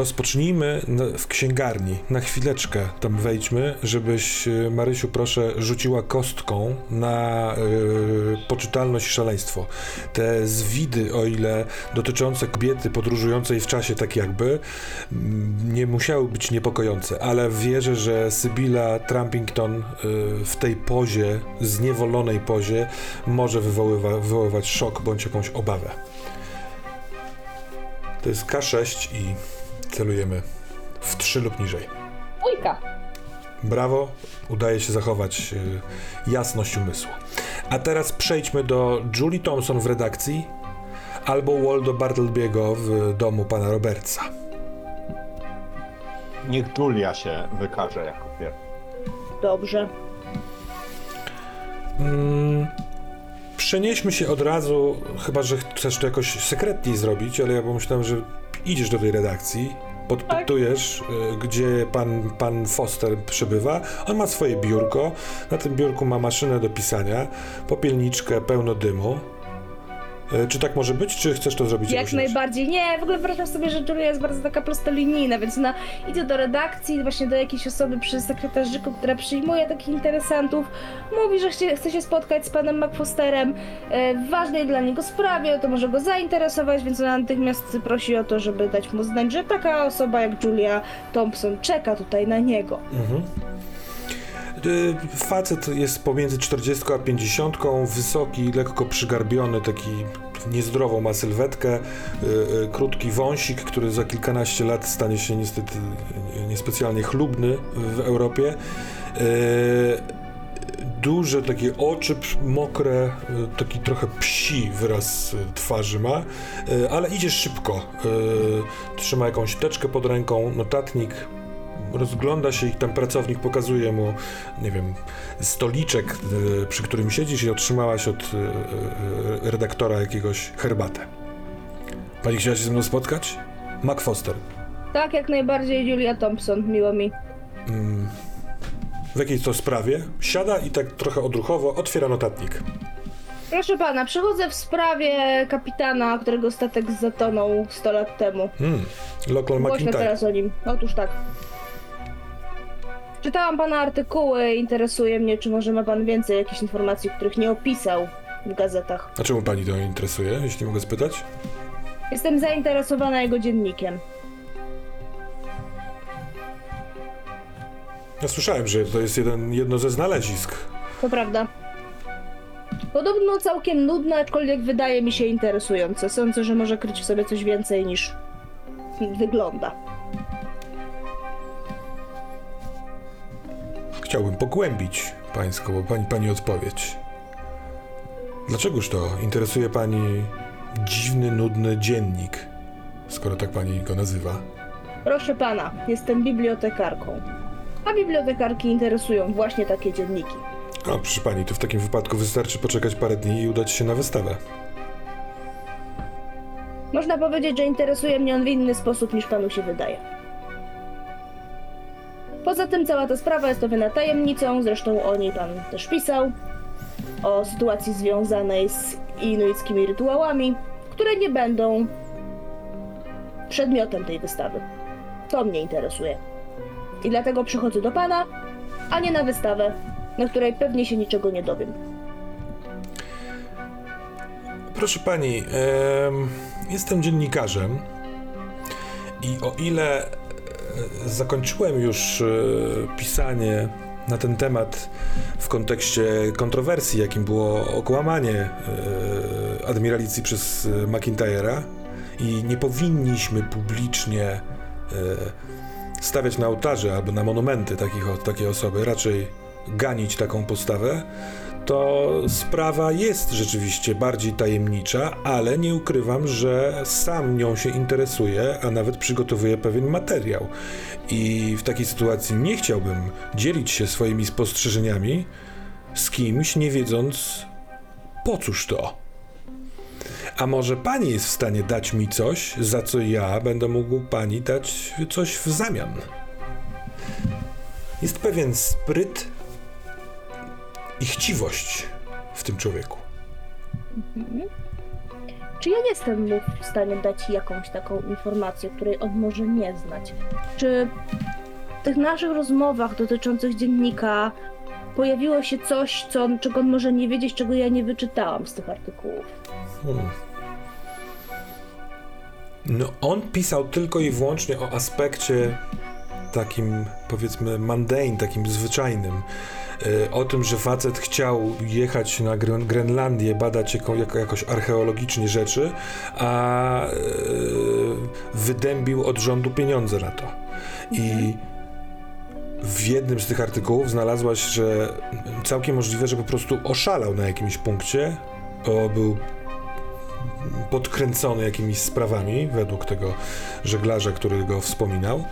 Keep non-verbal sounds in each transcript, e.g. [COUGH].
rozpocznijmy w księgarni. Na chwileczkę tam wejdźmy, żebyś, e, Marysiu, proszę, rzuciła kostką na yy, poczytalność i szaleństwo. Te zwidy, o ile dotyczące kobiety podróżującej w czasie, tak jakby, nie musiały być niepokojące, ale wierzę, że Sybilla Trumpington yy, w tej pozie, zniewolonej pozie, może wywoływa, wywoływać szok bądź jakąś obawę. To jest K6 i celujemy w 3 lub niżej. Ujka. Brawo, udaje się zachować y, jasność umysłu. A teraz przejdźmy do Julie Thompson w redakcji albo Waldo Bartlebiego w domu pana Robertsa. Niech Julia się wykaże jako pierwsza. Dobrze. Mm, przenieśmy się od razu, chyba że chcesz to jakoś sekretnie zrobić, ale ja pomyślałem, że idziesz do tej redakcji, podpytujesz, tak. gdzie pan, pan Foster przebywa. On ma swoje biurko, na tym biurku ma maszynę do pisania, popielniczkę pełno dymu. E, czy tak może być, czy chcesz to zrobić? Jak najbardziej. Nie, w ogóle wyobrażam sobie, że Julia jest bardzo taka prostolinijna, więc ona idzie do redakcji, właśnie do jakiejś osoby przy sekretarzyku, która przyjmuje takich interesantów, mówi, że chce, chce się spotkać z panem McFosterem e, w ważnej dla niego sprawie, to może go zainteresować, więc ona natychmiast prosi o to, żeby dać mu znać, że taka osoba jak Julia Thompson czeka tutaj na niego. Mhm. Y, facet jest pomiędzy 40 a 50, wysoki, lekko przygarbiony, taki niezdrową ma sylwetkę, y, y, krótki wąsik, który za kilkanaście lat stanie się niestety niespecjalnie chlubny w Europie. Duże takie oczy mokre, taki trochę psi wyraz twarzy ma, ale idzie szybko. Trzyma jakąś teczkę pod ręką, notatnik, rozgląda się i ten pracownik pokazuje mu, nie wiem, stoliczek, e, przy którym siedzisz i otrzymałaś od e, e, redaktora jakiegoś herbatę. Pani chciała się ze mną spotkać? Mac Foster. Tak, jak najbardziej Julia Thompson, miło mi. Mm, w jakiej to sprawie? Siada i tak trochę odruchowo otwiera notatnik. Proszę pana, przychodzę w sprawie kapitana, którego statek zatonął 100 lat temu. Hmm, Local Głośno McIntyre. teraz o nim. Otóż tak. Czytałam pana artykuły, interesuje mnie, czy może ma pan więcej jakichś informacji, których nie opisał w gazetach. A czemu pani to interesuje, jeśli mogę spytać? Jestem zainteresowana jego dziennikiem. Ja słyszałem, że to jest jeden, jedno ze znalezisk. To prawda. Podobno całkiem nudne, aczkolwiek wydaje mi się interesujące. Sądzę, że może kryć w sobie coś więcej niż wygląda. Chciałbym pogłębić pańską, pani, pani odpowiedź. Dlaczegoż to interesuje pani dziwny, nudny dziennik, skoro tak pani go nazywa? Proszę pana, jestem bibliotekarką. A bibliotekarki interesują właśnie takie dzienniki. A proszę pani, to w takim wypadku wystarczy poczekać parę dni i udać się na wystawę. Można powiedzieć, że interesuje mnie on w inny sposób niż panu się wydaje. Poza tym cała ta sprawa jest owiana tajemnicą, zresztą o niej pan też pisał, o sytuacji związanej z inuickimi rytuałami, które nie będą przedmiotem tej wystawy. To mnie interesuje. I dlatego przychodzę do pana, a nie na wystawę, na której pewnie się niczego nie dowiem. Proszę pani, jestem dziennikarzem i o ile zakończyłem już e, pisanie na ten temat w kontekście kontrowersji, jakim było okłamanie e, admiralicji przez McIntyre'a i nie powinniśmy publicznie e, stawiać na ołtarze albo na monumenty takich, takiej osoby, raczej ganić taką postawę, to sprawa jest rzeczywiście bardziej tajemnicza, ale nie ukrywam, że sam nią się interesuję, a nawet przygotowuję pewien materiał. I w takiej sytuacji nie chciałbym dzielić się swoimi spostrzeżeniami z kimś, nie wiedząc po cóż to. A może pani jest w stanie dać mi coś, za co ja będę mógł pani dać coś w zamian? Jest pewien spryt i chciwość w tym człowieku. Mhm. Czy ja jestem mu w stanie dać jakąś taką informację, której on może nie znać? Czy w tych naszych rozmowach dotyczących dziennika pojawiło się coś, co, czego on może nie wiedzieć, czego ja nie wyczytałam z tych artykułów? Hmm. No, on pisał tylko i wyłącznie o aspekcie takim, powiedzmy, mundane, takim zwyczajnym. Y, O tym, że facet chciał jechać na Gren- Grenlandię, badać jako, jako, jakoś archeologicznie rzeczy, a y, wydębił od rządu pieniądze na to. I w jednym z tych artykułów znalazłaś, że całkiem możliwe, że po prostu oszalał na jakimś punkcie, był podkręcony jakimiś sprawami, według tego żeglarza, który go wspominał.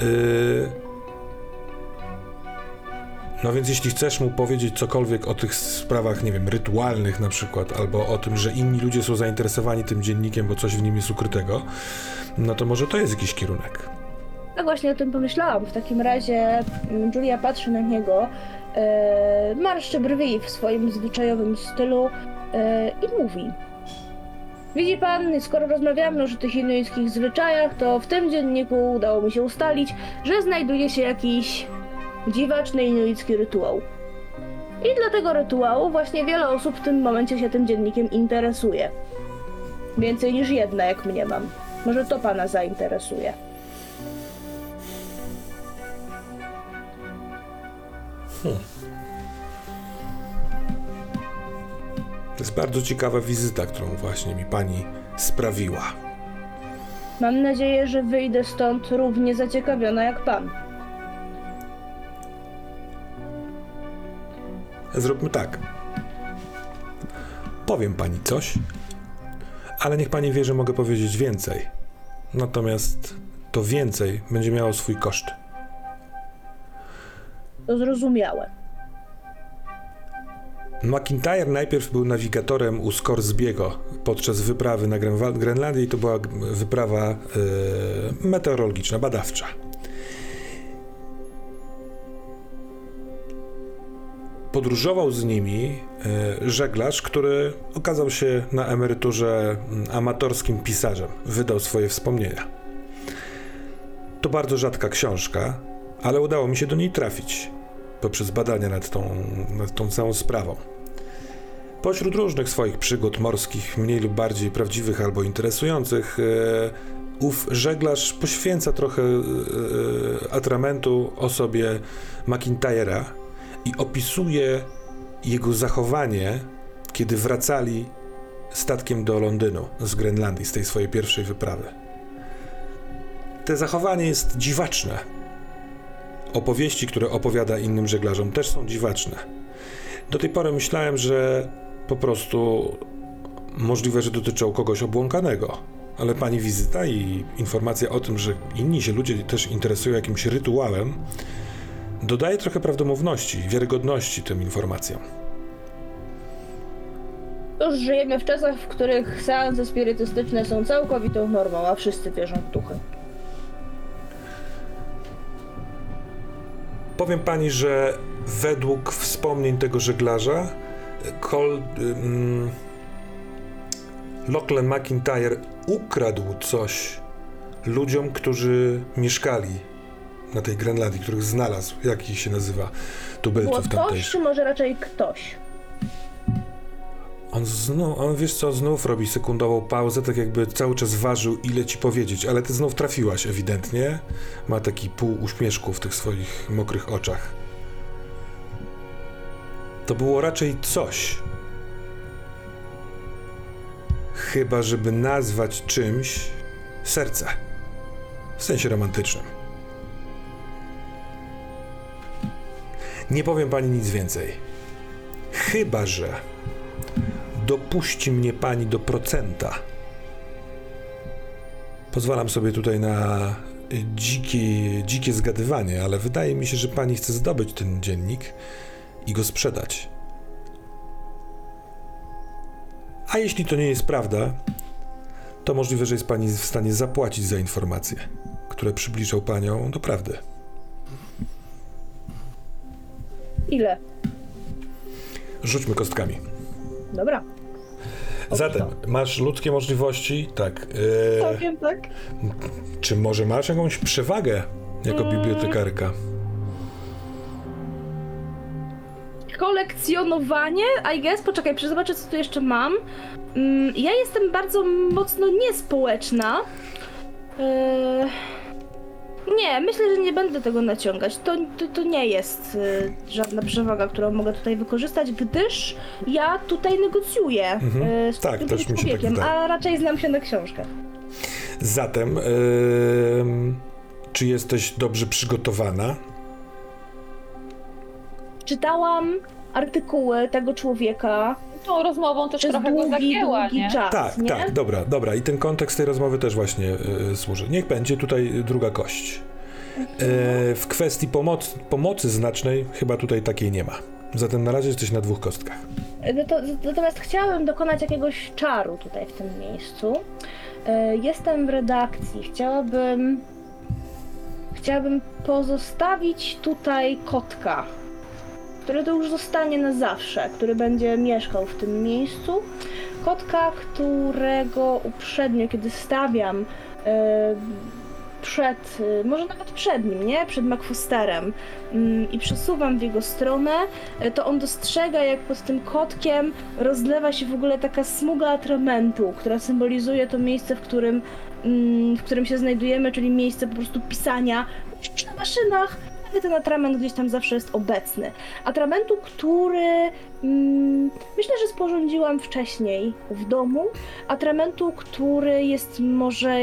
Yy... No więc jeśli chcesz mu powiedzieć cokolwiek o tych sprawach, nie wiem, rytualnych na przykład, albo o tym, że inni ludzie są zainteresowani tym dziennikiem, bo coś w nim jest ukrytego, no to może to jest jakiś kierunek. Tak właśnie o tym pomyślałam. W takim razie mm, Julia patrzy na niego, e, marszczy brwi w swoim zwyczajowym stylu e, i mówi. Widzi pan, skoro rozmawiamy już o tych inuickich zwyczajach, to w tym dzienniku udało mi się ustalić, że znajduje się jakiś dziwaczny inuicki rytuał. I dla tego rytuału właśnie wiele osób w tym momencie się tym dziennikiem interesuje. Więcej niż jedna, jak mnie mam. Może to pana zainteresuje. To jest bardzo ciekawa wizyta, którą właśnie mi pani sprawiła. Mam nadzieję, że wyjdę stąd równie zaciekawiona jak pan. Zróbmy tak. Powiem pani coś, ale niech pani wie, że mogę powiedzieć więcej. Natomiast to więcej będzie miało swój koszt. To zrozumiałe. McIntyre najpierw był nawigatorem u Scoresbiego podczas wyprawy na Grenwa- Grenlandię i to była wyprawa e, meteorologiczna, badawcza. Podróżował z nimi e, żeglarz, który okazał się na emeryturze mm, amatorskim pisarzem. Wydał swoje wspomnienia. To bardzo rzadka książka, ale udało mi się do niej trafić poprzez badania nad tą, nad tą całą sprawą. Pośród różnych swoich przygód morskich, mniej lub bardziej prawdziwych albo interesujących, e, ów żeglarz poświęca trochę e, atramentu osobie McIntyre'a i opisuje jego zachowanie, kiedy wracali statkiem do Londynu z Grenlandii, z tej swojej pierwszej wyprawy. Te zachowanie jest dziwaczne, opowieści, które opowiada innym żeglarzom, też są dziwaczne. Do tej pory myślałem, że po prostu możliwe, że dotyczą kogoś obłąkanego. Ale pani wizyta i informacja o tym, że inni się ludzie też interesują jakimś rytuałem, dodaje trochę prawdomówności, wiarygodności tym informacjom. Już żyjemy w czasach, w których seanse spirytystyczne są całkowitą normą, a wszyscy wierzą w duchy. Powiem pani, że według wspomnień tego żeglarza, Col, ym, Lachlan McIntyre ukradł coś ludziom, którzy mieszkali na tej Grenlandii, których znalazł. Jak ich się nazywa? Było Tubylców coś, tamtejszych. czy może raczej ktoś? On znów, on wiesz co, znów robi sekundową pauzę, tak jakby cały czas ważył, ile ci powiedzieć, ale ty znów trafiłaś ewidentnie. Ma taki pół uśmieszku w tych swoich mokrych oczach. To było raczej coś. Chyba, żeby nazwać czymś serce. W sensie romantycznym. Nie powiem pani nic więcej. Chyba, że dopuści mnie pani do procenta. Pozwalam sobie tutaj na dzikie, dzikie zgadywanie, ale wydaje mi się, że pani chce zdobyć ten dziennik i go sprzedać. A jeśli to nie jest prawda, to możliwe, że jest pani w stanie zapłacić za informacje, które przybliżą panią do prawdy. Ile? Rzućmy kostkami. Dobra. Zatem, masz ludzkie możliwości, tak. E, Całkiem tak. czy może masz jakąś przewagę jako Mm. bibliotekarka? Kolekcjonowanie, I guess, poczekaj, zobaczę co tu jeszcze mam. Mm, Ja jestem bardzo mocno niespołeczna. Eee, Nie, myślę, że nie będę tego naciągać. To, to, to nie jest e, żadna przewaga, którą mogę tutaj wykorzystać, gdyż ja tutaj negocjuję Mhm. e, z Tak, tym też mi się tak człowiekiem, wydaje. a raczej znam się na książkach. Zatem, em, czy jesteś dobrze przygotowana? Czytałam artykuły tego człowieka Tą rozmową też przez trochę go długi, zagięła, długi nie? czas, Tak, nie? tak, dobra, dobra. I ten kontekst tej rozmowy też właśnie y, służy. Niech będzie tutaj druga kość. E, w kwestii pomocy, pomocy znacznej chyba tutaj takiej nie ma. Zatem na razie jesteś na dwóch kostkach. No to, natomiast chciałabym dokonać jakiegoś czaru tutaj w tym miejscu. E, Jestem w redakcji. Chciałabym. Chciałabym pozostawić tutaj kotka, który to już zostanie na zawsze, który będzie mieszkał w tym miejscu. Kotka, którego uprzednio, kiedy stawiam e, przed, e, może nawet przed nim, nie? Przed McFosterem mm, i przesuwam w jego stronę, e, to on dostrzega, jak pod tym kotkiem rozlewa się w ogóle taka smuga atramentu, która symbolizuje to miejsce, w którym, mm, w którym się znajdujemy, czyli miejsce po prostu pisania na maszynach, ale ten atrament gdzieś tam zawsze jest obecny. Atramentu, który mm, myślę, że sporządziłam wcześniej w domu. Atramentu, który jest może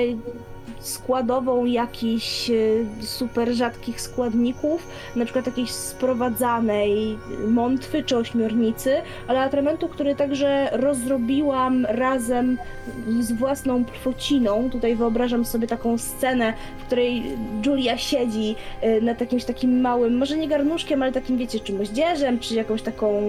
składową jakichś e, super rzadkich składników, na przykład jakiejś sprowadzanej mątwy czy ośmiornicy, ale atramentu, który także rozrobiłam razem z własną pfociną. Tutaj wyobrażam sobie taką scenę, w której Julia siedzi e, nad jakimś takim małym, może nie garnuszkiem, ale takim, wiecie, czy moździerzem, czy jakąś taką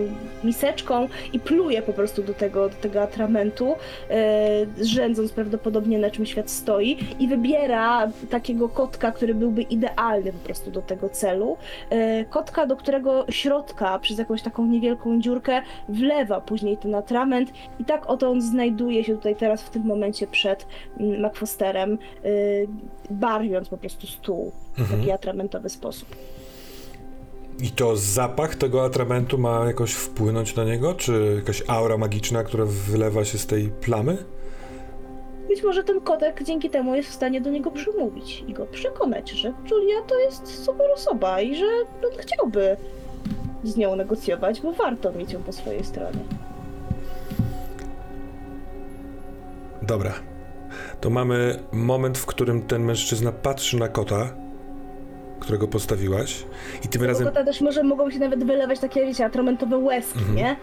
miseczką i pluje po prostu do tego, do tego atramentu, e, rzędząc prawdopodobnie na czym świat stoi i wybiera takiego kotka, który byłby idealny po prostu do tego celu. E, Kotka, do którego środka przez jakąś taką niewielką dziurkę wlewa później ten atrament i tak oto on znajduje się tutaj teraz w tym momencie przed mm, McFosterem, e, barwiąc po prostu stół w Mhm. taki atramentowy sposób. I to zapach tego atramentu ma jakoś wpłynąć na niego? Czy jakaś aura magiczna, która wylewa się z tej plamy? Być może ten kotek dzięki temu jest w stanie do niego przemówić i go przekonać, że Julia to jest super osoba i że on chciałby z nią negocjować, bo warto mieć ją po swojej stronie. Dobra. To mamy moment, w którym ten mężczyzna patrzy na kota, którego postawiłaś, i tym Tego razem kota też może mogą się nawet wylewać takie, wiecie, atramentowe łezki, Mhm. nie?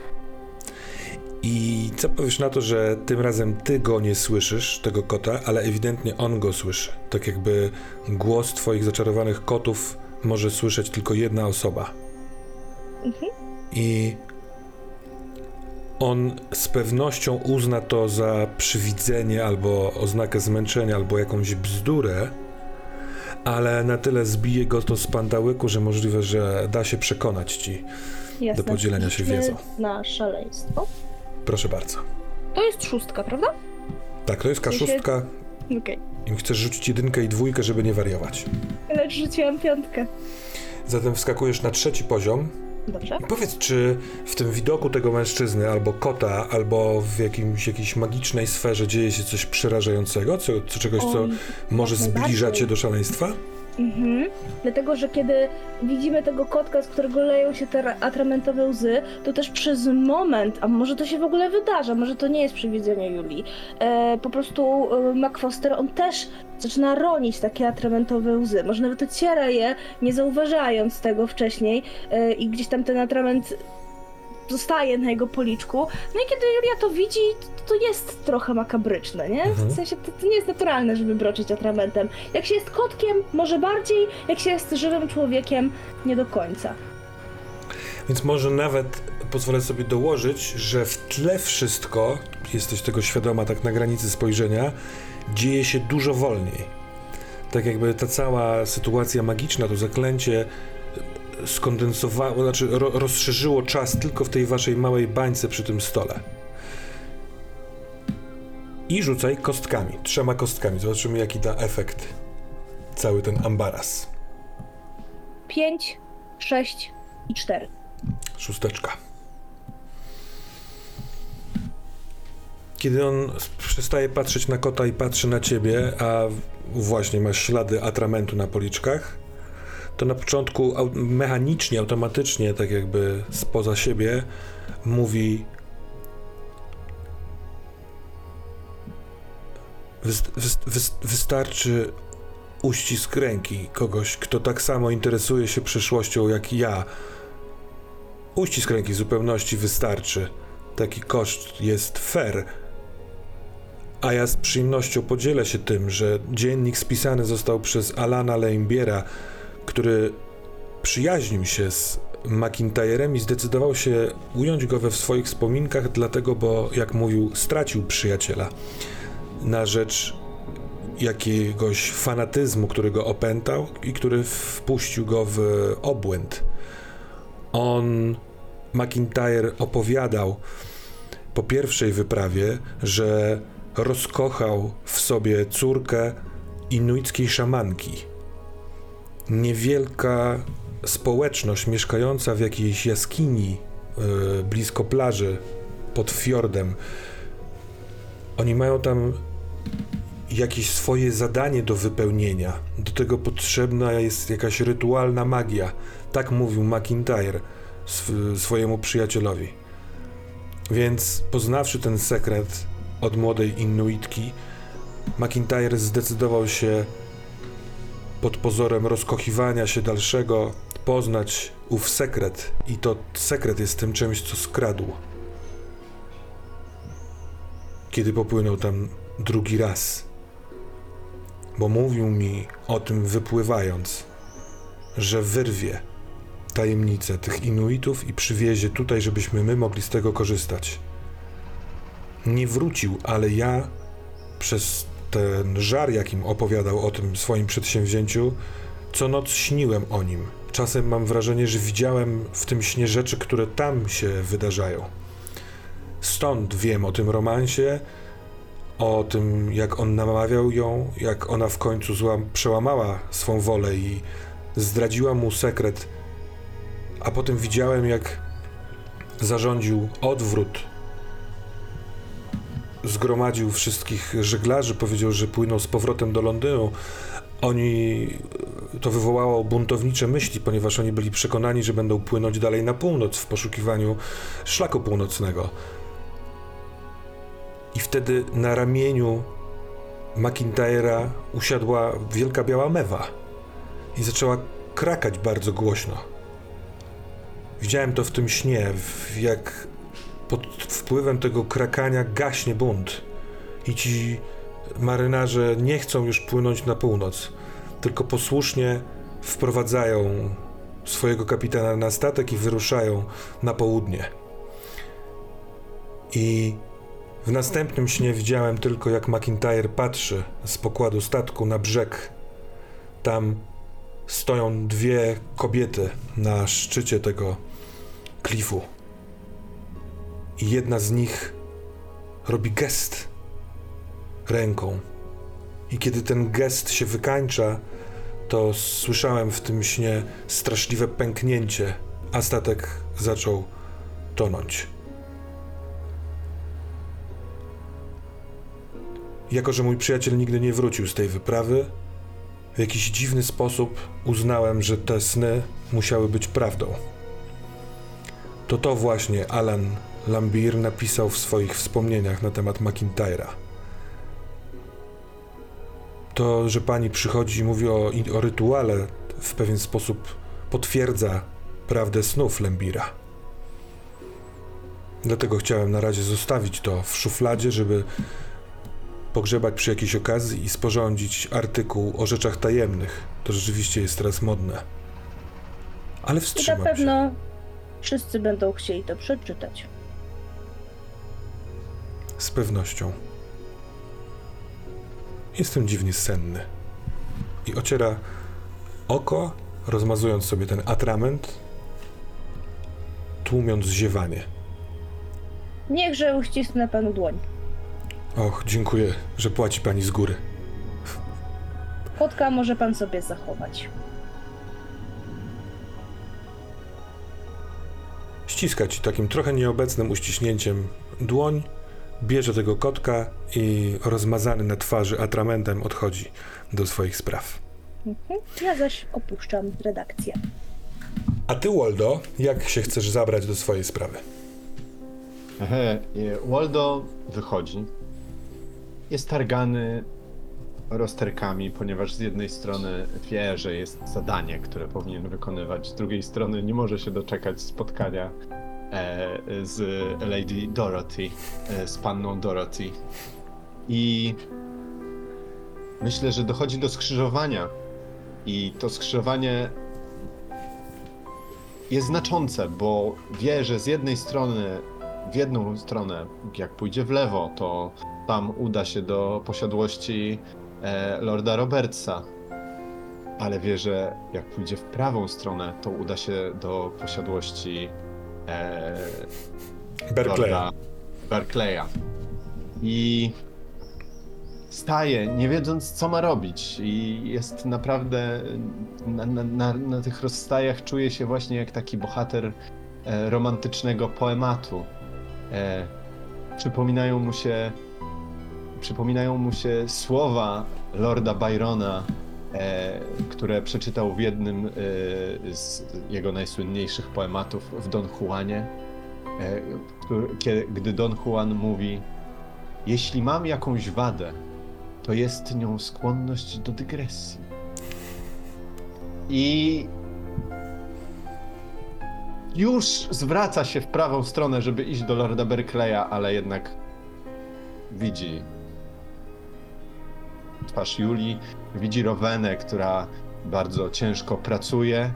I co powiesz na to, że tym razem ty go nie słyszysz, tego kota, ale ewidentnie on go słyszy. Tak jakby głos twoich zaczarowanych kotów może słyszeć tylko jedna osoba. Mhm. I on z pewnością uzna to za przywidzenie, albo oznakę zmęczenia, albo jakąś bzdurę, ale na tyle zbije go to z pandałyku, że możliwe, że da się przekonać ci. Jasne. Do podzielenia się wiedzą. Na szaleństwo. Proszę bardzo. To jest szóstka, prawda? Tak, to jest W sensie- kaszustka. Okej. Im chcesz rzucić jedynkę i dwójkę, żeby nie wariować. Lecz rzuciłam piątkę. Zatem wskakujesz na trzeci poziom. Dobrze. I powiedz, czy w tym widoku tego mężczyzny, albo kota, albo w jakimś, jakiejś magicznej sferze dzieje się coś przerażającego, co, co czegoś, co Oj, może jak zbliża najbardziej. cię do szaleństwa? Mhm. Dlatego, że kiedy widzimy tego kotka, z którego leją się te ra- atramentowe łzy, to też przez moment, a może to się w ogóle wydarza, może to nie jest przewidzenie Julii, e, po prostu e, McFoster, on też zaczyna ronić takie atramentowe łzy. Może nawet ociera je, nie zauważając tego wcześniej e, i gdzieś tam ten atrament zostaje na jego policzku. No i kiedy Julia to widzi, to, to jest trochę makabryczne, nie? Mhm. W sensie to, to nie jest naturalne, żeby broczyć atramentem. Jak się jest kotkiem, może bardziej, jak się jest żywym człowiekiem, nie do końca. Więc może nawet pozwolę sobie dołożyć, że w tle wszystko, jesteś tego świadoma tak na granicy spojrzenia, dzieje się dużo wolniej. Tak jakby ta cała sytuacja magiczna, to zaklęcie skondensowało, znaczy ro, rozszerzyło czas tylko w tej waszej małej bańce przy tym stole. I rzucaj kostkami, trzema kostkami. Zobaczymy, jaki da efekt cały ten ambaras. 5, 6 i 4. Szósteczka. Kiedy on przestaje patrzeć na kota i patrzy na ciebie, a właśnie masz ślady atramentu na policzkach, to na początku mechanicznie, automatycznie, tak jakby spoza siebie, mówi. Wyst- wyst- wyst- wystarczy uścisk ręki kogoś, kto tak samo interesuje się przyszłością jak ja. Uścisk ręki w zupełności wystarczy. Taki koszt jest fair. A ja z przyjemnością podzielę się tym, że dziennik spisany został przez Alana Leimbiera, który przyjaźnił się z McIntyrem i zdecydował się ująć go we swoich wspominkach, dlatego, bo jak mówił, stracił przyjaciela na rzecz jakiegoś fanatyzmu, który go opętał i który wpuścił go w obłęd. On, McIntyre, opowiadał po pierwszej wyprawie, że rozkochał w sobie córkę inuickiej szamanki. Niewielka społeczność mieszkająca w jakiejś jaskini yy, blisko plaży pod fiordem. Oni mają tam jakieś swoje zadanie do wypełnienia. Do tego potrzebna jest jakaś rytualna magia. Tak mówił McIntyre sw- swojemu przyjacielowi. Więc poznawszy ten sekret od młodej Inuitki, McIntyre zdecydował się pod pozorem rozkochiwania się dalszego poznać ów sekret i to sekret jest tym czymś, co skradł. Kiedy popłynął tam drugi raz, bo mówił mi o tym wypływając, że wyrwie tajemnicę tych Inuitów i przywiezie tutaj, żebyśmy my mogli z tego korzystać. Nie wrócił, ale ja przez ten żar, jakim opowiadał o tym swoim przedsięwzięciu, co noc śniłem o nim. Czasem mam wrażenie, że widziałem w tym śnie rzeczy, które tam się wydarzają. Stąd wiem o tym romansie, o tym, jak on namawiał ją, jak ona w końcu złam, przełamała swą wolę i zdradziła mu sekret, a potem widziałem, jak zarządził odwrót. Zgromadził wszystkich żeglarzy, powiedział, że płyną z powrotem do Londynu. Oni to wywołało buntownicze myśli, ponieważ oni byli przekonani, że będą płynąć dalej na północ w poszukiwaniu szlaku północnego. I wtedy na ramieniu McIntyra usiadła wielka biała mewa i zaczęła krakać bardzo głośno. Widziałem to w tym śnie, jak pod wpływem tego krakania gaśnie bunt i ci marynarze nie chcą już płynąć na północ, tylko posłusznie wprowadzają swojego kapitana na statek i wyruszają na południe. I w następnym śnie widziałem tylko, jak McIntyre patrzy z pokładu statku na brzeg. Tam stoją dwie kobiety na szczycie tego klifu. I jedna z nich robi gest ręką. I kiedy ten gest się wykańcza, to słyszałem w tym śnie straszliwe pęknięcie, a statek zaczął tonąć. Jako, że mój przyjaciel nigdy nie wrócił z tej wyprawy, w jakiś dziwny sposób uznałem, że te sny musiały być prawdą. To to właśnie Alan Lambir napisał w swoich wspomnieniach na temat McIntyra. To, że pani przychodzi i mówi o, o rytuale, w pewien sposób potwierdza prawdę snów Lambira. Dlatego chciałem na razie zostawić to w szufladzie, żeby pogrzebać przy jakiejś okazji i sporządzić artykuł o rzeczach tajemnych. To rzeczywiście jest teraz modne. Ale I na wstrzymam się. pewno wszyscy będą chcieli to przeczytać. Z pewnością. Jestem dziwnie senny. I ociera oko, rozmazując sobie ten atrament, tłumiąc ziewanie. Niechże uścisnę panu dłoń. Och, dziękuję, że płaci pani z góry. Kotka może pan sobie zachować. Ściska ci takim trochę nieobecnym uściśnięciem dłoń, bierze tego kotka i rozmazany na twarzy atramentem odchodzi do swoich spraw. Mhm. Ja zaś opuszczam redakcję. A ty, Waldo, jak się chcesz zabrać do swojej sprawy? Ehe, e, Waldo wychodzi. Jest targany rozterkami, ponieważ z jednej strony wie, że jest zadanie, które powinien wykonywać, z drugiej strony nie może się doczekać spotkania z Lady Dorothy, e, z panną Dorothy. I myślę, że dochodzi do skrzyżowania. I to skrzyżowanie jest znaczące, bo wie, że z jednej strony w jedną stronę, jak pójdzie w lewo, to tam uda się do posiadłości e, Lorda Robertsa. Ale wie, że jak pójdzie w prawą stronę, to uda się do posiadłości e. Lorda Berkeleya. I staje, nie wiedząc, co ma robić. I jest naprawdę na, na, na, na tych rozstajach czuje się właśnie jak taki bohater e, romantycznego poematu. E, przypominają mu się przypominają mu się słowa Lorda Byrona, które przeczytał w jednym e, z jego najsłynniejszych poematów w Don Juanie, e, gdy Don Juan mówi jeśli mam jakąś wadę, to jest nią skłonność do dygresji. I już zwraca się w prawą stronę, żeby iść do Lorda Berkeleya, ale jednak widzi twarz Julii, widzi Rowenę, która bardzo ciężko pracuje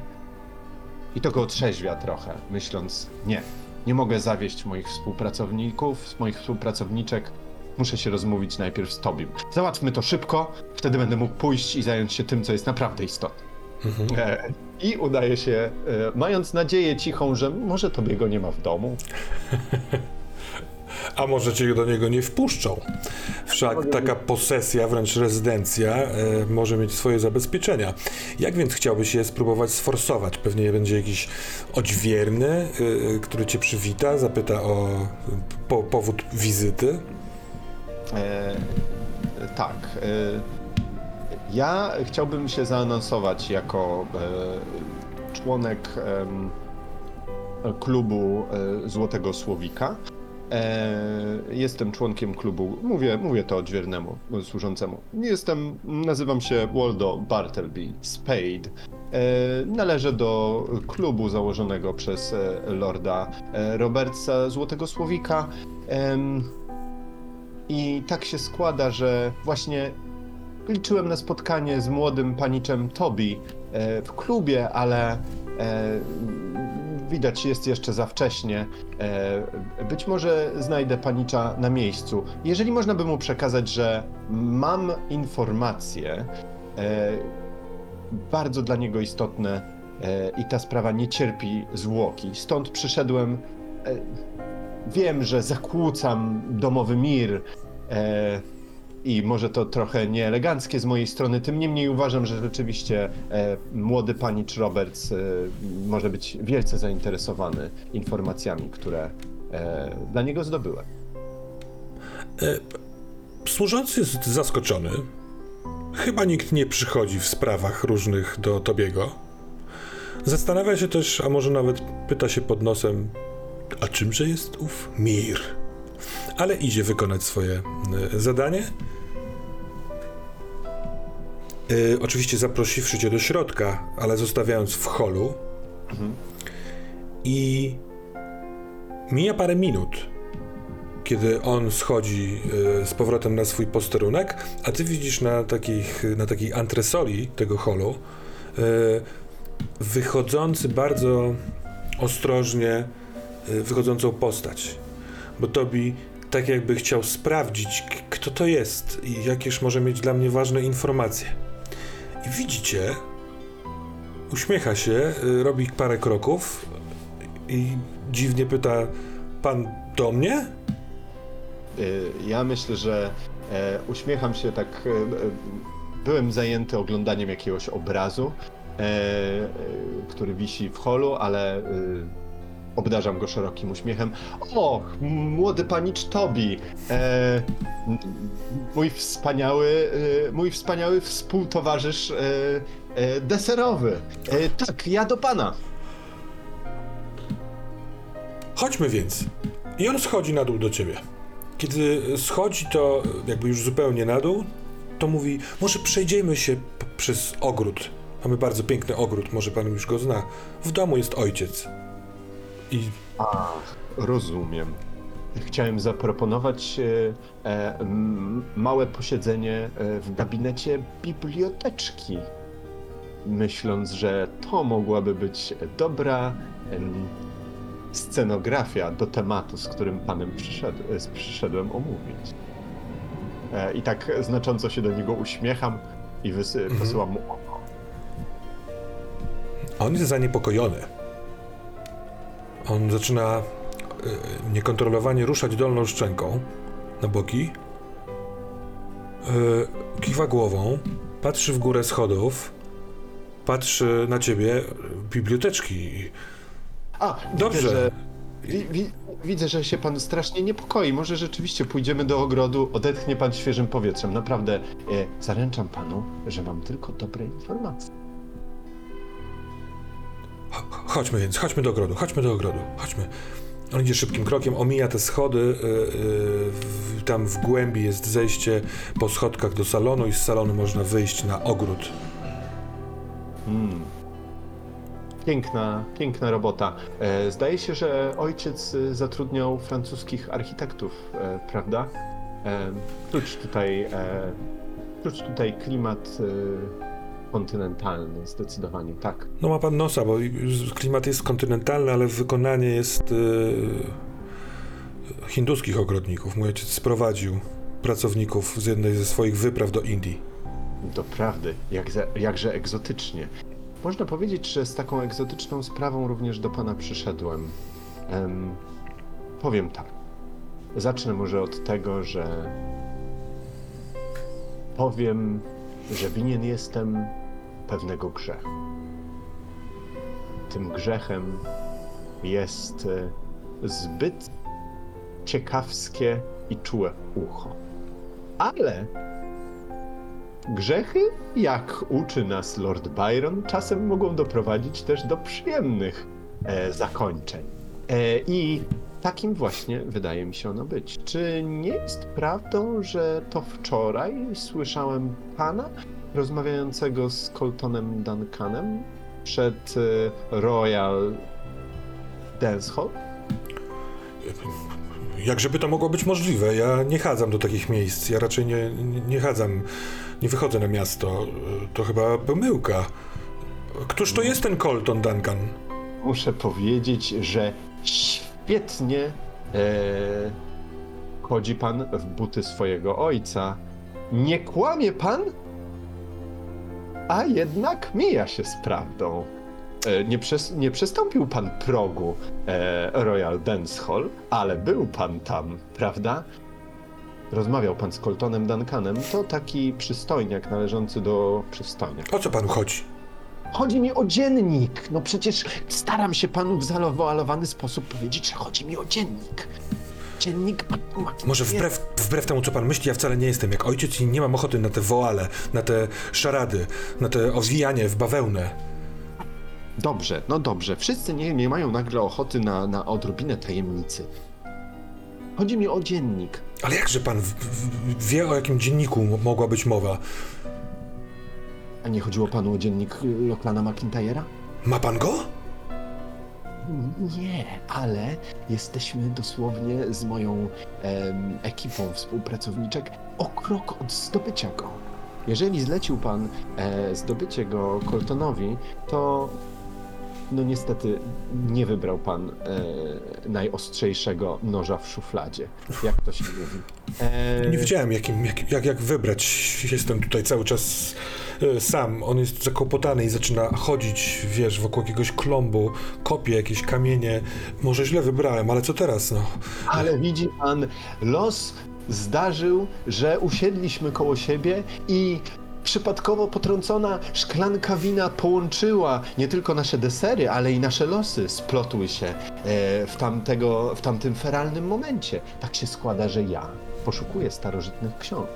i to go otrzeźwia trochę, myśląc, nie, nie mogę zawieść moich współpracowników, moich współpracowniczek, muszę się rozmówić najpierw z Tobim. Załatwmy to szybko, wtedy będę mógł pójść i zająć się tym, co jest naprawdę istotne. E, I udaje się, e, mając nadzieję cichą, że może Tobiego nie ma w domu, [LAUGHS] A może cię do niego nie wpuszczą? Wszak taka posesja, wręcz rezydencja, e, może mieć swoje zabezpieczenia. Jak więc chciałbyś je spróbować sforsować? Pewnie będzie jakiś odźwierny, e, który cię przywita, zapyta o po, powód wizyty. E, tak. E, ja chciałbym się zaanonsować jako e, członek klubu e, Złotego Słowika. E, jestem członkiem klubu, mówię, mówię to odźwiernemu, służącemu. Jestem, nazywam się Waldo Bartleby Spade. E, należę do klubu założonego przez e, Lorda Robertsa Złotego Słowika. I tak się składa, że właśnie liczyłem na spotkanie z młodym paniczem Tobi w klubie, ale widać jest jeszcze za wcześnie. E, być może znajdę panicza na miejscu. Jeżeli można by mu przekazać, że mam informacje e, bardzo dla niego istotne e, i ta sprawa nie cierpi zwłoki. Stąd przyszedłem. Wiem, że zakłócam domowy mir. E, I może to trochę nieeleganckie z mojej strony, tym niemniej uważam, że rzeczywiście e, młody panicz Roberts e, może być wielce zainteresowany informacjami, które e, dla niego zdobyłem. Służący jest zaskoczony. Chyba nikt nie przychodzi w sprawach różnych do Tobiego. Zastanawia się też, a może nawet pyta się pod nosem, a czymże jest ów mir? Ale idzie wykonać swoje e, zadanie. E, oczywiście zaprosiwszy cię do środka, ale zostawiając w holu. I mija parę minut, kiedy on schodzi e, z powrotem na swój posterunek, a ty widzisz na, takich, na takiej antresoli tego holu e, wychodzący bardzo ostrożnie wychodzącą postać. Bo Tobi tak jakby chciał sprawdzić, kto to jest i jakież może mieć dla mnie ważne informacje. I widzicie, uśmiecha się, y, robi parę kroków i dziwnie pyta: Pan do mnie? y, ja myślę, że e, uśmiecham się tak. e, e, Byłem zajęty oglądaniem jakiegoś obrazu, który wisi w holu, ale e, obdarzam go szerokim uśmiechem. O, młody panicz Tobi, e, mój wspaniały, e, mój wspaniały współtowarzysz e, e, deserowy. E, tak, ja do pana. Chodźmy więc. I on schodzi na dół do ciebie. Kiedy schodzi to jakby już zupełnie na dół, to mówi, może przejdziemy się przez ogród. Mamy bardzo piękny ogród, może pan już go zna. W domu jest ojciec. I Ach, rozumiem. Chciałem zaproponować e, e, m, małe posiedzenie e, w gabinecie biblioteczki. Myśląc, że to mogłaby być dobra em, scenografia do tematu, z którym panem przyszedł, e, przyszedłem omówić. E, I tak znacząco się do niego uśmiecham i wysy- Mhm. posyłam mu oko. on jest zaniepokojony. On zaczyna y, niekontrolowanie ruszać dolną szczęką na boki. Y, kiwa głową, patrzy w górę schodów, patrzy na ciebie, biblioteczki. A, Dobrze. Widzę, że, wi, wi, widzę, że się pan strasznie niepokoi. Może rzeczywiście pójdziemy do ogrodu, odetchnie pan świeżym powietrzem. Naprawdę, e, zaręczam panu, że mam tylko dobre informacje. Ch- Chodźmy więc, chodźmy do ogrodu, chodźmy do ogrodu, chodźmy. On idzie szybkim krokiem, omija te schody, y, y, w, tam w głębi jest zejście po schodkach do salonu i z salonu można wyjść na ogród. Mm. Piękna, piękna robota. E, zdaje się, że ojciec e, zatrudniał francuskich architektów, e, prawda? E, czuć tutaj, e, tutaj klimat e, kontynentalny, zdecydowanie, tak. No ma pan nosa, bo klimat jest kontynentalny, ale wykonanie jest y, hinduskich ogrodników. Mój ojciec sprowadził pracowników z jednej ze swoich wypraw do Indii. Doprawdy, jak za, jakże egzotycznie. Można powiedzieć, że z taką egzotyczną sprawą również do pana przyszedłem. Em, powiem tak. Zacznę może od tego, że powiem, że winien jestem pewnego grzechu. Tym grzechem jest e, zbyt ciekawskie i czułe ucho. Ale Grzechy, jak uczy nas Lord Byron, czasem mogą doprowadzić też do przyjemnych e, zakończeń. E, I takim właśnie wydaje mi się ono być. Czy nie jest prawdą, że to wczoraj słyszałem pana rozmawiającego z Coltonem Duncanem przed e, Royal Dance Hall? Jakżeby to mogło być możliwe? Ja nie chadzam do takich miejsc. Ja raczej nie, nie, nie chadzam, nie wychodzę na miasto. To chyba pomyłka. Któż to jest ten Colton Duncan? muszę powiedzieć, że świetnie e, chodzi pan w buty swojego ojca. Nie kłamie pan, a jednak mija się z prawdą. E, nie, przes- nie przestąpił pan progu e, Royal Dance Hall, ale był pan tam, prawda? Rozmawiał pan z Coltonem Duncanem. To taki przystojniak należący do przystojniaka. O co panu chodzi? Chodzi mi o dziennik. No przecież staram się panu w zawoalowany sposób powiedzieć, że chodzi mi o dziennik. Dziennik Może wbrew, wbrew temu, co pan myśli, ja wcale nie jestem jak ojciec i nie mam ochoty na te woale, na te szarady, na te owijanie w bawełnę. Dobrze, no dobrze. Wszyscy nie, nie mają nagle ochoty na, na odrobinę tajemnicy. Chodzi mi o dziennik. Ale jakże pan w, w, wie, o jakim dzienniku mo- mogła być mowa? A nie chodziło panu o dziennik Loklana McIntyre'a? Ma pan go? Nie, ale jesteśmy dosłownie z moją em, ekipą współpracowniczek o krok od zdobycia go. Jeżeli zlecił pan e, zdobycie go Coltonowi, to no niestety nie wybrał pan e, najostrzejszego noża w szufladzie, jak to się mówi. E, Nie wiedziałem, jakim, jak, jak, jak wybrać. Jestem tutaj cały czas e, sam. On jest zakłopotany i zaczyna chodzić, wiesz, wokół jakiegoś klombu, kopie jakieś kamienie. Może źle wybrałem, ale co teraz, no? Ale widzi pan, los zdarzył, że usiedliśmy koło siebie i przypadkowo potrącona szklanka wina połączyła nie tylko nasze desery, ale i nasze losy splotły się e, w, tamtego, w tamtym feralnym momencie. Tak się składa, że ja poszukuję starożytnych ksiąg.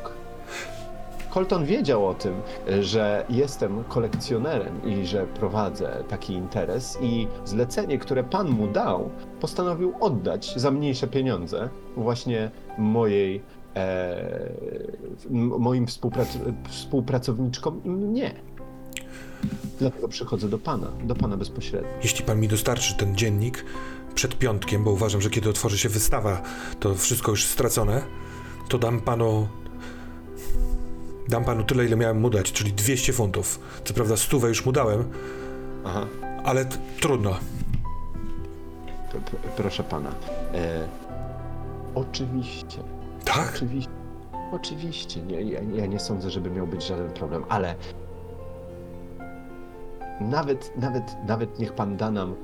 Colton wiedział o tym, że jestem kolekcjonerem i że prowadzę taki interes i zlecenie, które pan mu dał, postanowił oddać za mniejsze pieniądze właśnie mojej, e, moim współprac- współpracowniczkom i mnie. Dlatego przychodzę do pana, do pana bezpośrednio. Jeśli pan mi dostarczy ten dziennik przed piątkiem, bo uważam, że kiedy otworzy się wystawa, to wszystko już stracone, to dam panu. Dam panu tyle, ile miałem mu dać, czyli 200 funtów. Co prawda, stówę już mu dałem, Aha. ale trudno. P- proszę pana. E, oczywiście. Tak? Oczywiście. Oczywiście. Nie, ja, ja nie sądzę, żeby miał być żaden problem, ale nawet, nawet, nawet niech pan da nam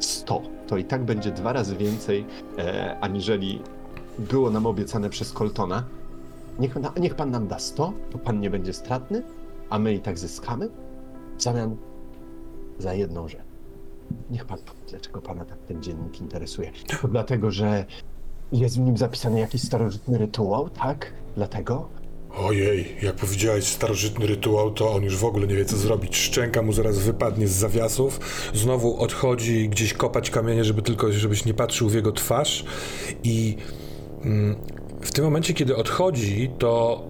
100, to i tak będzie dwa razy więcej, e, aniżeli było nam obiecane przez Coltona. Niech, na, niech pan nam da 100, to pan nie będzie stratny, a my i tak zyskamy. W zamian za jedną rzecz. Niech pan powie, dlaczego pana tak ten dziennik interesuje. To dlatego, że jest w nim zapisany jakiś starożytny rytuał, tak? Dlatego? Ojej, jak powiedziałeś starożytny rytuał, to on już w ogóle nie wie, co zrobić. Szczęka mu zaraz wypadnie z zawiasów, znowu odchodzi gdzieś kopać kamienie, żeby tylko, żebyś nie patrzył w jego twarz. I mm, w tym momencie, kiedy odchodzi, to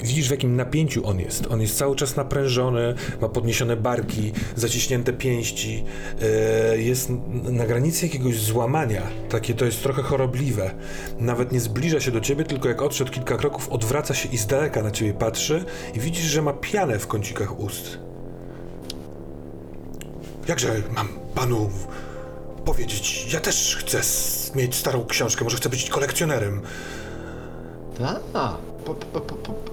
widzisz, w jakim napięciu on jest. On jest cały czas naprężony, ma podniesione barki, zaciśnięte pięści, e, jest na granicy jakiegoś złamania. Takie to jest trochę chorobliwe. Nawet nie zbliża się do ciebie, tylko jak odszedł kilka kroków, odwraca się i z daleka na ciebie patrzy i widzisz, że ma pianę w kącikach ust. Jakże mam panu powiedzieć, ja też chcę mieć starą książkę, może chcę być kolekcjonerem. Tak. Po, po, po.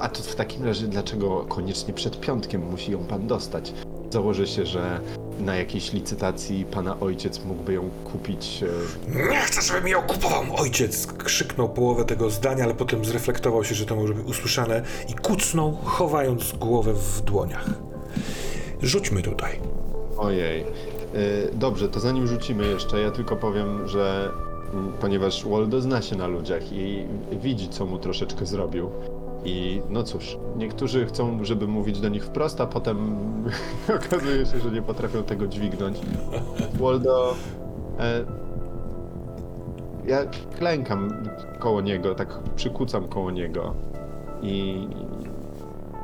A to w takim razie dlaczego koniecznie przed piątkiem musi ją pan dostać? Założę się, że na jakiejś licytacji pana ojciec mógłby ją kupić. e, Nie chcę, żeby mi ją kupował ojciec! Krzyknął połowę tego zdania, ale potem zreflektował się, że to może być usłyszane i kucnął, chowając głowę w dłoniach. Rzućmy tutaj. Ojej. Y, Dobrze, to zanim rzucimy jeszcze, ja tylko powiem, że ponieważ Waldo zna się na ludziach i widzi, co mu troszeczkę zrobił. I no cóż, niektórzy chcą, żeby mówić do nich wprost, a potem [LAUGHS] okazuje się, że nie potrafią tego dźwignąć. Waldo. E, ja klękam koło niego, tak przykucam koło niego i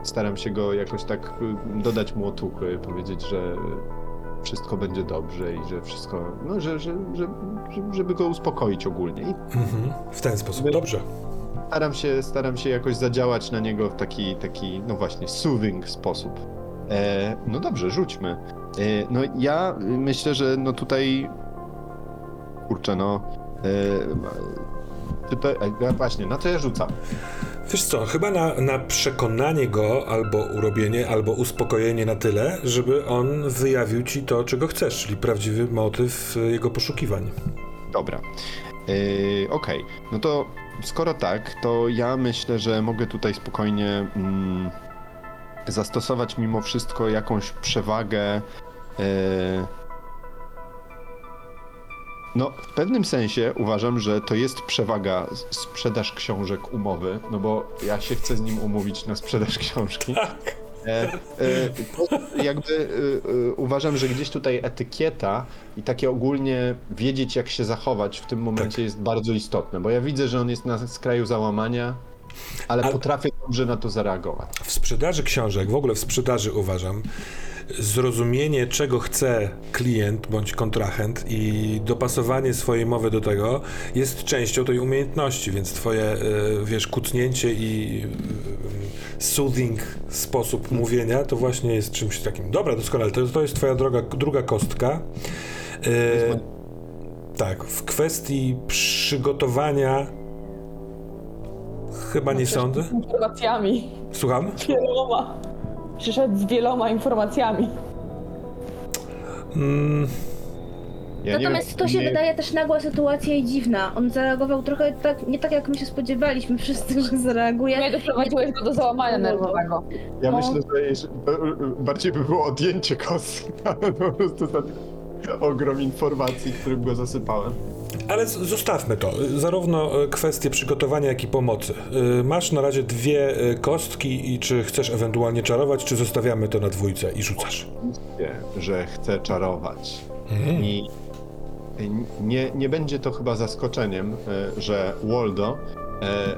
staram się go jakoś tak dodać mu otuchy, powiedzieć, że wszystko będzie dobrze i że wszystko, no, że, że, że, że żeby go uspokoić ogólnie. Mhm. W ten sposób. Dobrze. Staram się, staram się jakoś zadziałać na niego w taki, taki no właśnie, soothing sposób. E, no dobrze, rzućmy. E, no ja myślę, że no tutaj, kurczę, no, e, czy to, e, właśnie, na co ja rzucam? Wiesz co, chyba na, na przekonanie go, albo urobienie, albo uspokojenie na tyle, żeby on wyjawił ci to, czego chcesz, czyli prawdziwy motyw y, jego poszukiwań. Dobra. Yy, Okej, no to skoro tak, to ja myślę, że mogę tutaj spokojnie mm, zastosować mimo wszystko jakąś przewagę. Yy... No, w pewnym sensie uważam, że to jest przewaga sprzedaż książek umowy, no bo ja się chcę z nim umówić na sprzedaż książki. E, e, jakby e, uważam, że gdzieś tutaj etykieta i takie ogólnie wiedzieć, jak się zachować w tym momencie Tak. jest bardzo istotne, bo ja widzę, że on jest na skraju załamania, ale Ale- potrafię dobrze na to zareagować. W sprzedaży książek, w ogóle w sprzedaży uważam, zrozumienie, czego chce klient bądź kontrahent i dopasowanie swojej mowy do tego jest częścią tej umiejętności, więc twoje, y, wiesz, kucnięcie i y, soothing sposób mówienia, to właśnie jest czymś takim. Dobra, doskonale, to, to jest twoja droga, druga kostka. E, tak, w kwestii przygotowania chyba nie sądzę. Informacjami. Słucham? Wieloma. Przyszedł z wieloma informacjami. Mm, Ja Natomiast wiem, to się nie- wydaje też nagła sytuacja i dziwna. On zareagował trochę tak, nie tak, jak my się spodziewaliśmy wszyscy, [LAUGHS] że zareaguje. Nie doprowadziłeś go do załamania nerwowego. Ja No. myślę, że bardziej by było odjęcie kostki, [LAUGHS] ale po prostu za ogrom informacji, którym go zasypałem. Ale zostawmy to. Zarówno e, kwestie przygotowania, jak i pomocy. E, Masz na razie dwie e, kostki i czy chcesz ewentualnie czarować, czy zostawiamy to na dwójce i rzucasz? Wie, że chce czarować. Mhm. I nie, nie będzie to chyba zaskoczeniem, że Waldo,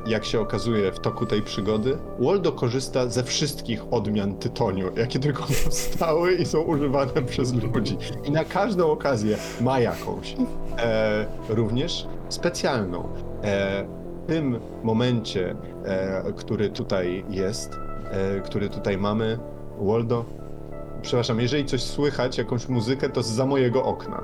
jak się okazuje w toku tej przygody, Waldo korzysta ze wszystkich odmian tytoniu, jakie tylko [LAUGHS] powstały i są używane przez ludzi. I na każdą okazję ma jakąś. E, również specjalną. E, w tym momencie, e, który tutaj jest, e, który tutaj mamy, Waldo, przepraszam, jeżeli coś słychać, jakąś muzykę, to za mojego okna.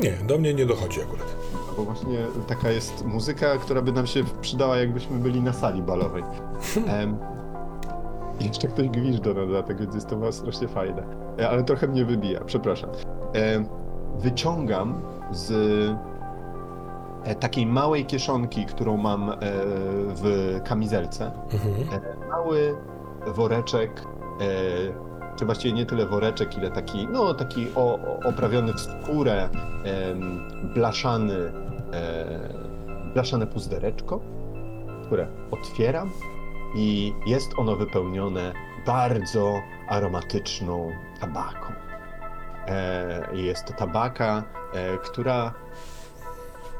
Nie, do mnie nie dochodzi akurat. Bo właśnie taka jest muzyka, która by nam się przydała, jakbyśmy byli na sali balowej. I jeszcze ktoś gwizdza na dodatek, więc jest to chyba strasznie fajne. E, Ale trochę mnie wybija, przepraszam. Em, wyciągam z e, takiej małej kieszonki, którą mam e, w kamizelce, Mhm. mały woreczek, czy właściwie nie tyle woreczek, ile taki, no taki o, oprawiony w skórę, em, blaszany, e, blaszane puzdereczko, które otwieram i jest ono wypełnione bardzo aromatyczną tabaką. E, jest to tabaka, e, która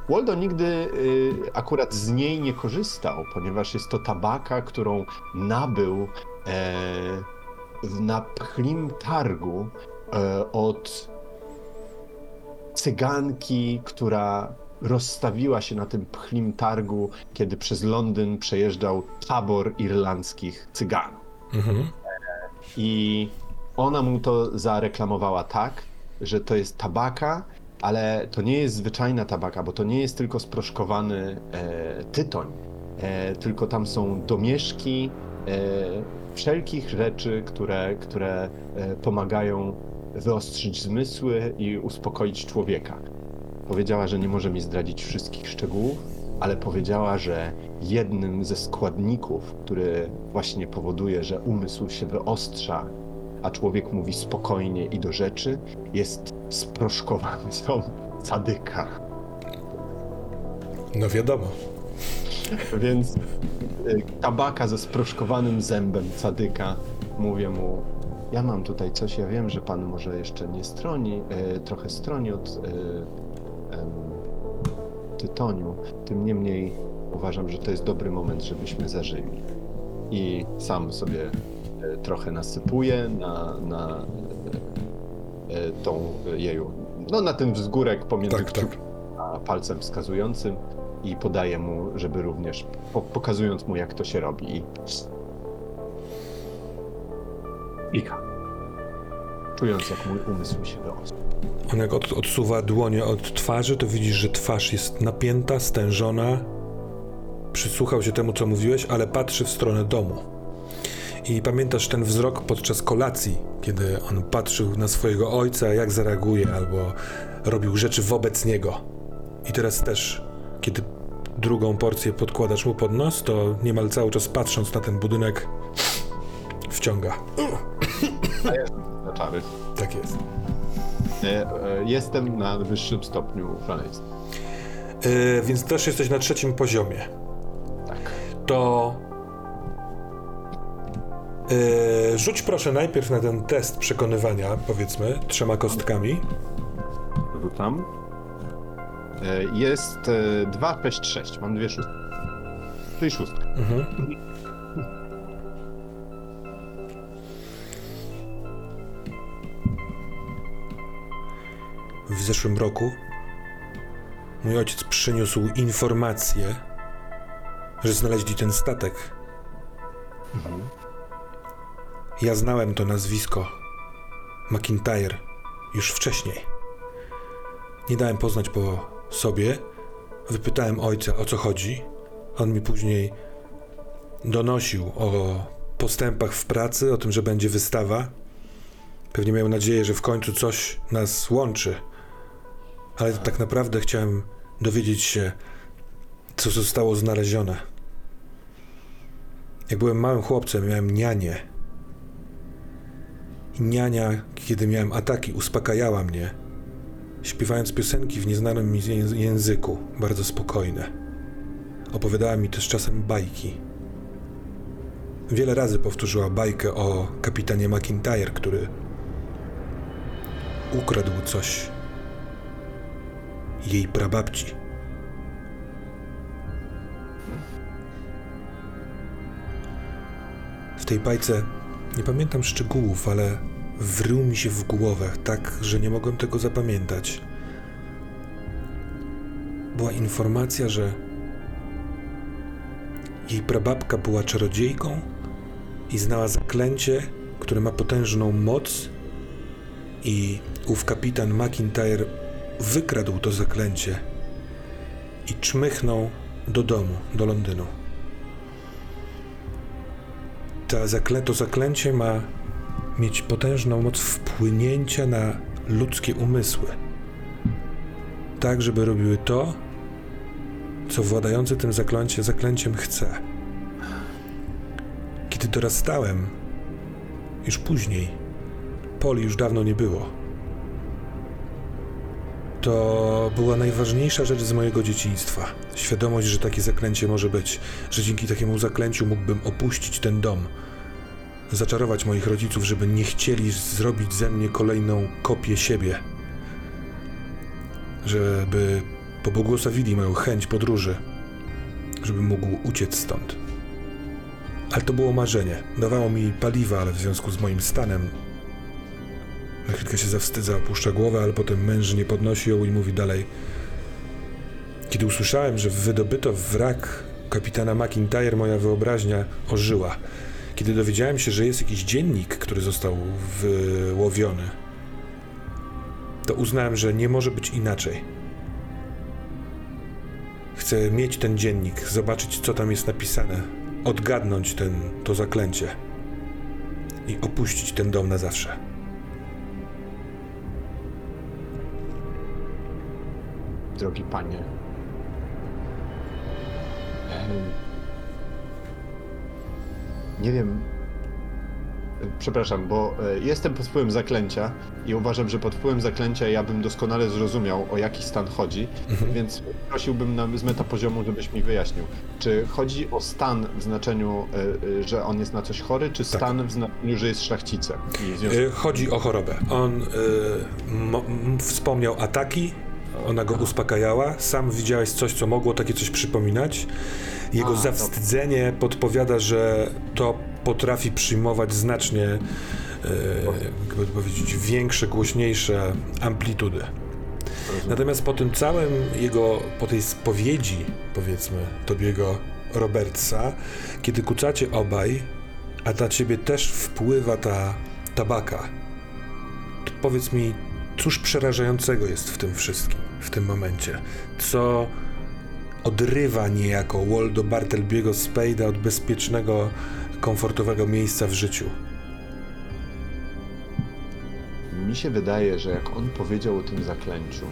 Waldo nigdy y, akurat z niej nie korzystał, ponieważ jest to tabaka, którą nabył e, na pchlim targu e, od cyganki, która rozstawiła się na tym pchlim targu, kiedy przez Londyn przejeżdżał tabor irlandzkich cyganów. Mhm. I ona mu to zareklamowała tak, że to jest tabaka, ale to nie jest zwyczajna tabaka, bo to nie jest tylko sproszkowany e, tytoń, e, tylko tam są domieszki e, wszelkich rzeczy, które, które e, pomagają wyostrzyć zmysły i uspokoić człowieka. Powiedziała, że nie może mi zdradzić wszystkich szczegółów, ale powiedziała, że jednym ze składników, który właśnie powoduje, że umysł się wyostrza, a człowiek mówi spokojnie i do rzeczy, jest sproszkowany ząb [LAUGHS] sadyka. No wiadomo. Więc tabaka ze sproszkowanym zębem sadyka, mówię mu, ja mam tutaj coś, ja wiem, że pan może jeszcze nie stroni, y, trochę stroni od y, em, tytoniu, tym niemniej uważam, że to jest dobry moment, żebyśmy zażyli. I sam sobie y, trochę nasypuję na, na y, y, tą y, jeju, no na ten wzgórek pomiędzy Tak, tak. a palcem wskazującym i podaję mu, żeby również, po, pokazując mu jak to się robi. I... Ika. Czując jak mój umysł się wyostra. On jak od, odsuwa dłonie od twarzy, to widzisz, że twarz jest napięta, stężona. Przysłuchał się temu, co mówiłeś, ale patrzy w stronę domu. I pamiętasz ten wzrok podczas kolacji, kiedy on patrzył na swojego ojca, jak zareaguje, albo robił rzeczy wobec niego. I teraz też, kiedy drugą porcję podkładasz mu pod nos, to niemal cały czas patrząc na ten budynek, wciąga. Na czary. Tak jest. E, e, jestem na wyższym stopniu szaleństwa. Yy, więc też jesteś na trzecim poziomie. Tak. to yy, rzuć proszę najpierw na ten test przekonywania, powiedzmy, trzema kostkami. Rzucam. E, jest e, 2, 6, 6. Mam dwie szóstki. Czyli szóstka. Mhm. W zeszłym roku mój ojciec przyniósł informację, że znaleźli ten statek Ja znałem to nazwisko McIntyre już wcześniej. Nie dałem poznać po sobie. Wypytałem ojca o co chodzi. On mi później donosił o postępach w pracy, o tym, że będzie wystawa. Pewnie miał nadzieję, że w końcu coś nas łączy. Ale tak naprawdę chciałem dowiedzieć się, co zostało znalezione. Jak byłem małym chłopcem, miałem nianię. I niania, kiedy miałem ataki, uspokajała mnie, śpiewając piosenki w nieznanym mi języ- języku, bardzo spokojne. Opowiadała mi też czasem bajki. Wiele razy powtórzyła bajkę o kapitanie McIntyre, który ukradł coś jej prababci. W tej bajce nie pamiętam szczegółów, ale wrył mi się w głowę tak, że nie mogłem tego zapamiętać. Była informacja, że jej prababka była czarodziejką i znała zaklęcie, które ma potężną moc i ów kapitan McIntyre wykradł to zaklęcie i czmychnął do domu, do Londynu. Ta zaklę- to zaklęcie ma mieć potężną moc wpłynięcia na ludzkie umysły. Tak, żeby robiły to, co władający tym zaklęcie, zaklęciem chce. Kiedy dorastałem, już później, Poli już dawno nie było. To była najważniejsza rzecz z mojego dzieciństwa. Świadomość, że takie zaklęcie może być, że dzięki takiemu zaklęciu mógłbym opuścić ten dom, zaczarować moich rodziców, żeby nie chcieli zrobić ze mnie kolejną kopię siebie. Żeby pobłogosławili moją chęć podróży, żebym mógł uciec stąd. Ale to było marzenie. Dawało mi paliwa, ale w związku z moim stanem na chwilkę się zawstydza, opuszcza głowę, ale potem męż nie podnosi ją i mówi dalej. Kiedy usłyszałem, że wydobyto wrak kapitana McIntyre, moja wyobraźnia ożyła. Kiedy dowiedziałem się, że jest jakiś dziennik, który został wyłowiony, to uznałem, że nie może być inaczej. Chcę mieć ten dziennik, zobaczyć, co tam jest napisane, odgadnąć ten, to zaklęcie i opuścić ten dom na zawsze. drogi panie. Nie wiem. Przepraszam, bo e, jestem pod wpływem zaklęcia i uważam, że pod wpływem zaklęcia ja bym doskonale zrozumiał, o jaki stan chodzi, więc prosiłbym na, z metapoziomu, żebyś mi wyjaśnił. Czy chodzi o stan w znaczeniu, e, e, że on jest na coś chory, czy stan w znaczeniu, że jest szlachcicem? Chodzi o chorobę. On y, wspomniał ataki, ona go uspokajała. Sam widziałeś coś, co mogło takie coś przypominać. Jego A, zawstydzenie podpowiada, że to potrafi przyjmować znacznie, y, jakby to powiedzieć, większe, głośniejsze amplitudy. Natomiast po tym całym jego, po tej spowiedzi, powiedzmy, Tobiego Robertsa, kiedy kucacie obaj, a na ciebie też wpływa ta tabaka, to powiedz mi, cóż przerażającego jest w tym wszystkim, w tym momencie? Co odrywa niejako Waldo Bartelbiego Spade'a od bezpiecznego, komfortowego miejsca w życiu? Mi się wydaje, że jak on powiedział o tym zaklęciu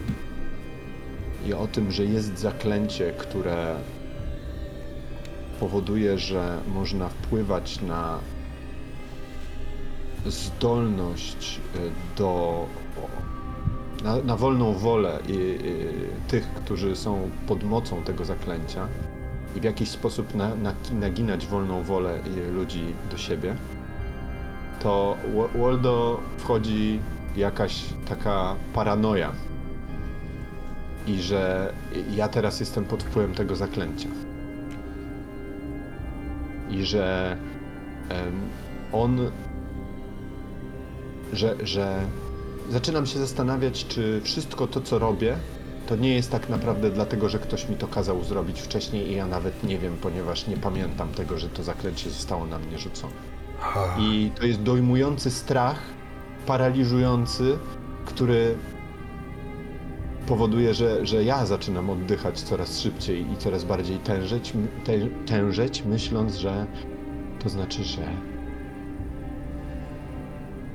i o tym, że jest zaklęcie, które powoduje, że można wpływać na zdolność y, do. Na, na wolną wolę i, i, tych, którzy są pod mocą tego zaklęcia i w jakiś sposób na, na, naginać wolną wolę ludzi do siebie, to Wa- Waldo wchodzi jakaś taka paranoja. I że ja teraz jestem pod wpływem tego zaklęcia. I że on. Że, że zaczynam się zastanawiać, czy wszystko to, co robię, to nie jest tak naprawdę dlatego, że ktoś mi to kazał zrobić wcześniej i ja nawet nie wiem, ponieważ nie pamiętam tego, że to zaklęcie zostało na mnie rzucone. I to jest dojmujący strach, paraliżujący, który powoduje, że, że ja zaczynam oddychać coraz szybciej i coraz bardziej tężeć, tężeć, myśląc, że to znaczy, że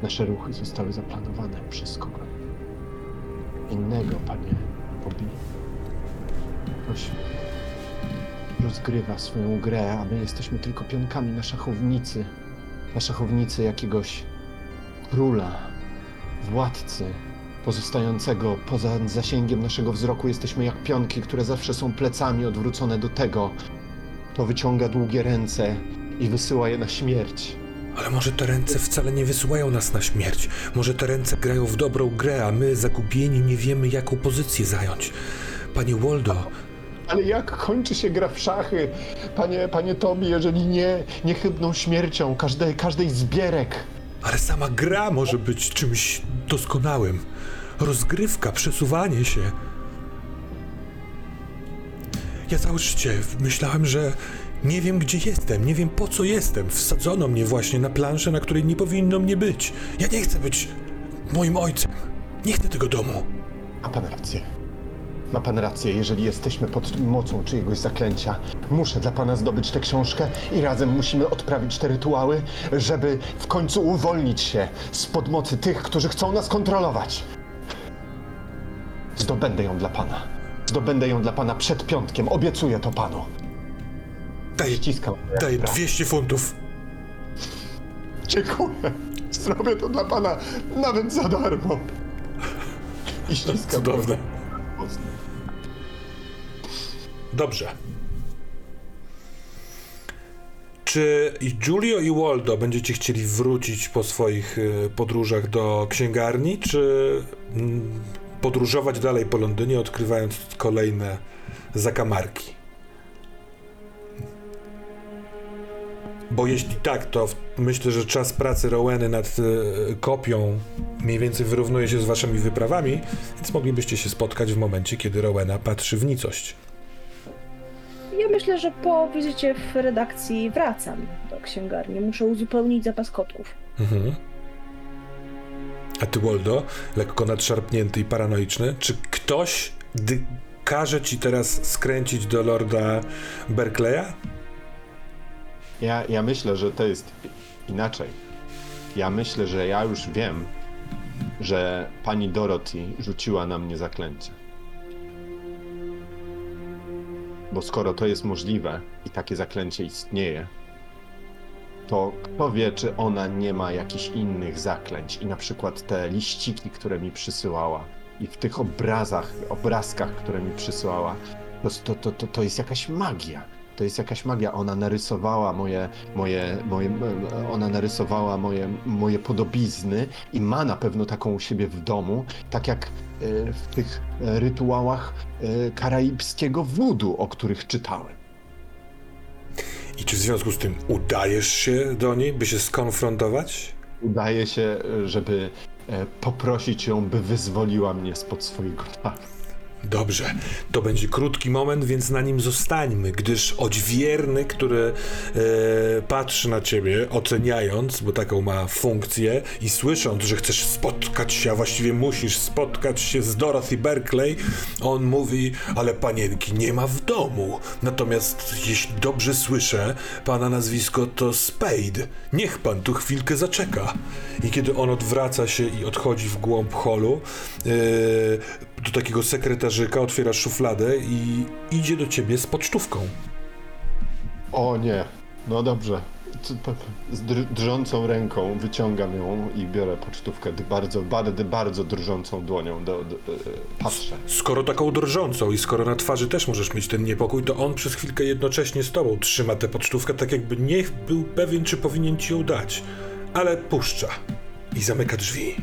nasze ruchy zostały zaplanowane przez kogo innego, panie Bobby. Ktoś rozgrywa swoją grę, a my jesteśmy tylko pionkami na szachownicy. Na szachownicy jakiegoś króla, władcy, pozostającego poza zasięgiem naszego wzroku. Jesteśmy jak pionki, które zawsze są plecami odwrócone do tego, kto wyciąga długie ręce i wysyła je na śmierć. Ale może te ręce wcale nie wysyłają nas na śmierć. Może te ręce grają w dobrą grę, a my, zagubieni, nie wiemy, jaką pozycję zająć. Panie Waldo, Ale jak kończy się gra w szachy, panie, panie Tobi, jeżeli nie niechybną śmiercią każdej, każdej z bierek? ale sama gra może być czymś doskonałym. Rozgrywka, przesuwanie się. Ja życie myślałem, że nie wiem, gdzie jestem, nie wiem, po co jestem. Wsadzono mnie właśnie na planszę, na której nie powinno mnie być. Ja nie chcę być moim ojcem. Nie chcę tego domu. Ma pan rację. Ma pan rację, jeżeli jesteśmy pod mocą czyjegoś zaklęcia. Muszę dla pana zdobyć tę książkę i razem musimy odprawić te rytuały, żeby w końcu uwolnić się spod mocy tych, którzy chcą nas kontrolować. Zdobędę ją dla pana. Zdobędę ją dla pana przed piątkiem. Obiecuję to panu. Daj, Ściskam. daj Bra- 200 funtów. Dziękuję. Zrobię to dla pana nawet za darmo. I ściskam. Cudowne. mocno. Dobrze. Czy i Giulio i Waldo będziecie chcieli wrócić po swoich y, podróżach do księgarni, czy mm, podróżować dalej po Londynie, odkrywając kolejne zakamarki? Bo jeśli tak, to w- myślę, że czas pracy Roweny nad y, kopią mniej więcej wyrównuje się z waszymi wyprawami, więc moglibyście się spotkać w momencie, kiedy Rowena patrzy w nicość. Ja myślę, że po wizycie w redakcji wracam do księgarni. Muszę uzupełnić zapas kotków. Mhm. A ty, Waldo, lekko nadszarpnięty i paranoiczny, czy ktoś każe ci teraz skręcić do lorda Berkeleya? Ja, ja myślę, że to jest inaczej. Ja myślę, że ja już wiem, że pani Dorothy rzuciła na mnie zaklęcie. Bo skoro to jest możliwe i takie zaklęcie istnieje, to kto wie, czy ona nie ma jakichś innych zaklęć i na przykład te liściki, które mi przysyłała i w tych obrazach, obrazkach, które mi przysyłała, to, to, to, to, jest jakaś magia. To jest jakaś magia. Ona narysowała moje, moje, moje ona narysowała moje, moje podobizny i ma na pewno taką u siebie w domu, tak jak e, w tych rytuałach e, karaibskiego wudu, o których czytałem. I czy w związku z tym udajesz się do niej, by się skonfrontować? Udaje się, żeby e, poprosić ją, by wyzwoliła mnie spod swojego tak. Dobrze, to będzie krótki moment, więc na nim zostańmy, gdyż odźwierny, który e, patrzy na ciebie, oceniając, bo taką ma funkcję, i słysząc, że chcesz spotkać się, a właściwie musisz spotkać się z Dorothy Berkeley, on mówi, ale panienki nie ma w domu. Natomiast, jeśli dobrze słyszę, pana nazwisko to Spade. Niech pan tu chwilkę zaczeka. I kiedy on odwraca się i odchodzi w głąb holu, e, do takiego sekretarzyka, otwiera szufladę i idzie do ciebie z pocztówką. O nie, no dobrze. Z dr- drżącą ręką wyciągam ją i biorę pocztówkę bardzo, bardzo, bardzo drżącą dłonią. Do, do, do, patrzę. Skoro taką drżącą i skoro na twarzy też możesz mieć ten niepokój, to on przez chwilkę jednocześnie z tobą trzyma tę pocztówkę, tak jakby nie był pewien, czy powinien ci ją dać. Ale puszcza i zamyka drzwi.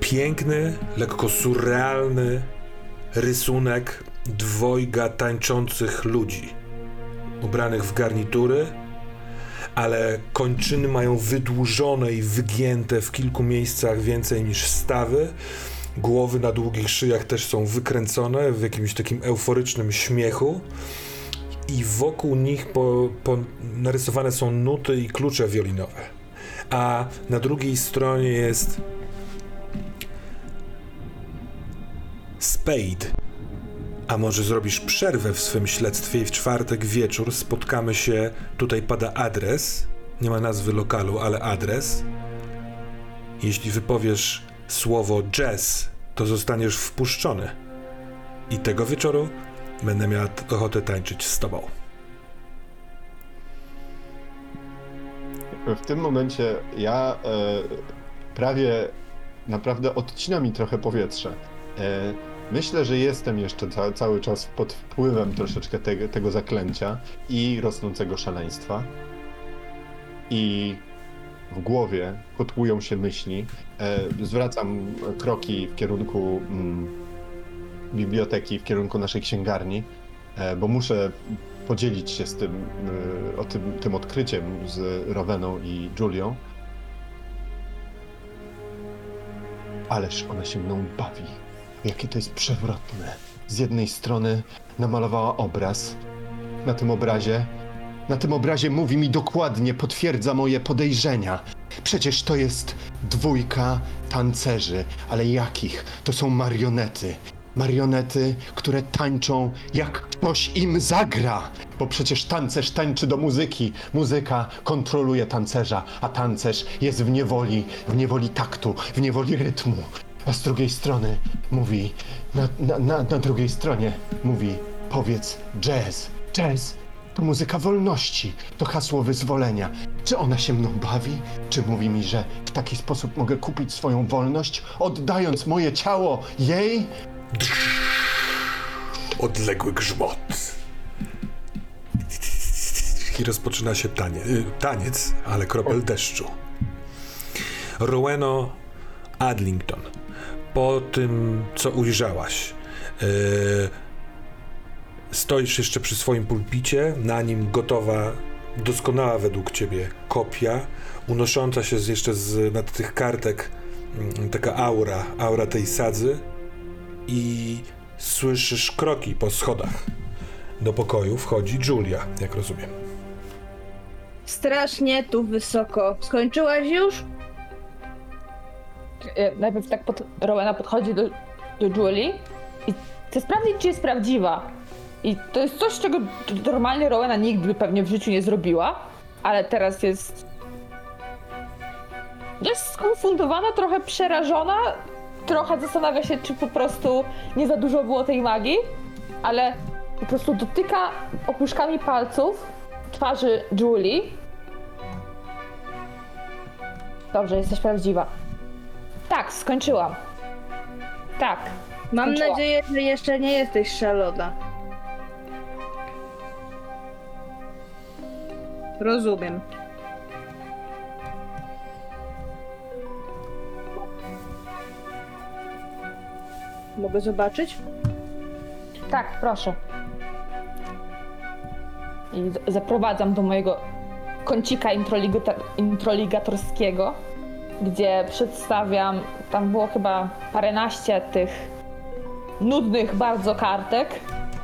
Piękny, lekko surrealny rysunek dwojga tańczących ludzi, ubranych w garnitury, ale kończyny mają wydłużone i wygięte w kilku miejscach więcej niż stawy. Głowy na długich szyjach też są wykręcone w jakimś takim euforycznym śmiechu. i wokół nich po, po narysowane są nuty i klucze wiolinowe. A na drugiej stronie jest Spade. A może zrobisz przerwę w swym śledztwie i w czwartek wieczór spotkamy się, tutaj pada adres, nie ma nazwy lokalu, ale adres. Jeśli wypowiesz słowo jazz, to zostaniesz wpuszczony. I tego wieczoru będę miała ochotę tańczyć z tobą. W tym momencie ja e, prawie naprawdę odcina mi trochę powietrze. E, myślę, że jestem jeszcze ca cały czas pod wpływem troszeczkę tego, tego zaklęcia i rosnącego szaleństwa. I w głowie kotłują się myśli. E, zwracam kroki w kierunku mm, biblioteki, w kierunku naszej księgarni, e, bo muszę podzielić się z tym, y, o tym, tym odkryciem z Roweną i Julią. Ależ ona się mną bawi. Jakie to jest przewrotne. Z jednej strony namalowała obraz. Na tym obrazie, na tym obrazie mówi mi dokładnie, potwierdza moje podejrzenia. Przecież to jest dwójka tancerzy, ale jakich? To są marionety. Marionety, które tańczą jak ktoś im zagra. Bo przecież tancerz tańczy do muzyki. Muzyka kontroluje tancerza, a tancerz jest w niewoli, w niewoli taktu, w niewoli rytmu. A z drugiej strony mówi, na, na, na, na drugiej stronie mówi, powiedz jazz. Jazz to muzyka wolności, to hasło wyzwolenia. Czy ona się mną bawi? Czy mówi mi, że w taki sposób mogę kupić swoją wolność, oddając moje ciało jej? Odległy grzmot. I rozpoczyna się tanie, y, taniec, ale kropel deszczu. Roweno Adlington. Po tym, co ujrzałaś, yy, stoisz jeszcze przy swoim pulpicie, na nim gotowa, doskonała według ciebie kopia, unosząca się z, jeszcze z nad tych kartek mm, taka aura, aura tej sadzy i słyszysz kroki po schodach. Do pokoju wchodzi Julia, jak rozumiem. Strasznie tu wysoko. Skończyłaś już? E, Najpierw tak pod, Rowena podchodzi do, do Julie i chce sprawdzić, czy jest prawdziwa. I to jest coś, czego normalnie Rowena nigdy pewnie w życiu nie zrobiła, ale teraz jest. Jest skonfundowana, trochę przerażona, trochę zastanawia się, czy po prostu nie za dużo było tej magii, ale po prostu dotyka opuszkami palców twarzy Julie. Dobrze, jesteś prawdziwa. Tak, skończyłam. Tak. Mam nadzieję, że jeszcze nie jesteś szalona. Rozumiem. Mogę zobaczyć? Tak, proszę. I zaprowadzam do mojego kącika introligatorskiego, gdzie przedstawiam, tam było chyba paręnaście tych nudnych bardzo kartek.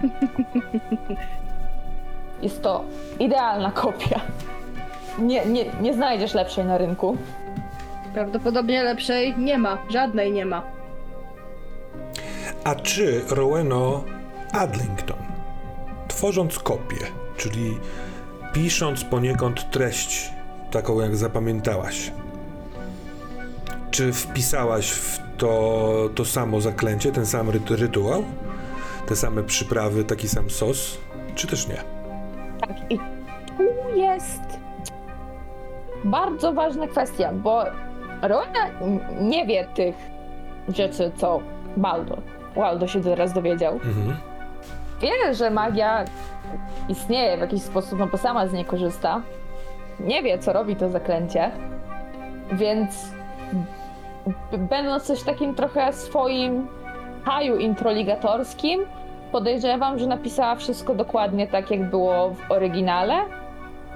[LAUGHS] Jest to idealna kopia. Nie, nie, nie znajdziesz lepszej na rynku. Prawdopodobnie lepszej nie ma. Żadnej nie ma. A czy Roweno Adlington, tworząc kopię, czyli pisząc poniekąd treść, taką jak zapamiętałaś, czy wpisałaś w to, to samo zaklęcie, ten sam rytu- rytuał, te same przyprawy, taki sam sos, czy też nie? Tak, i tu jest bardzo ważna kwestia, bo Rowena n- nie wie tych rzeczy, co Baldo. Waldo się teraz dowiedział. Mhm. Wie, że magia istnieje w jakiś sposób, no bo sama z niej korzysta. Nie wie, co robi to zaklęcie, więc będąc coś takim trochę swoim haju introligatorskim, podejrzewam, że napisała wszystko dokładnie tak, jak było w oryginale,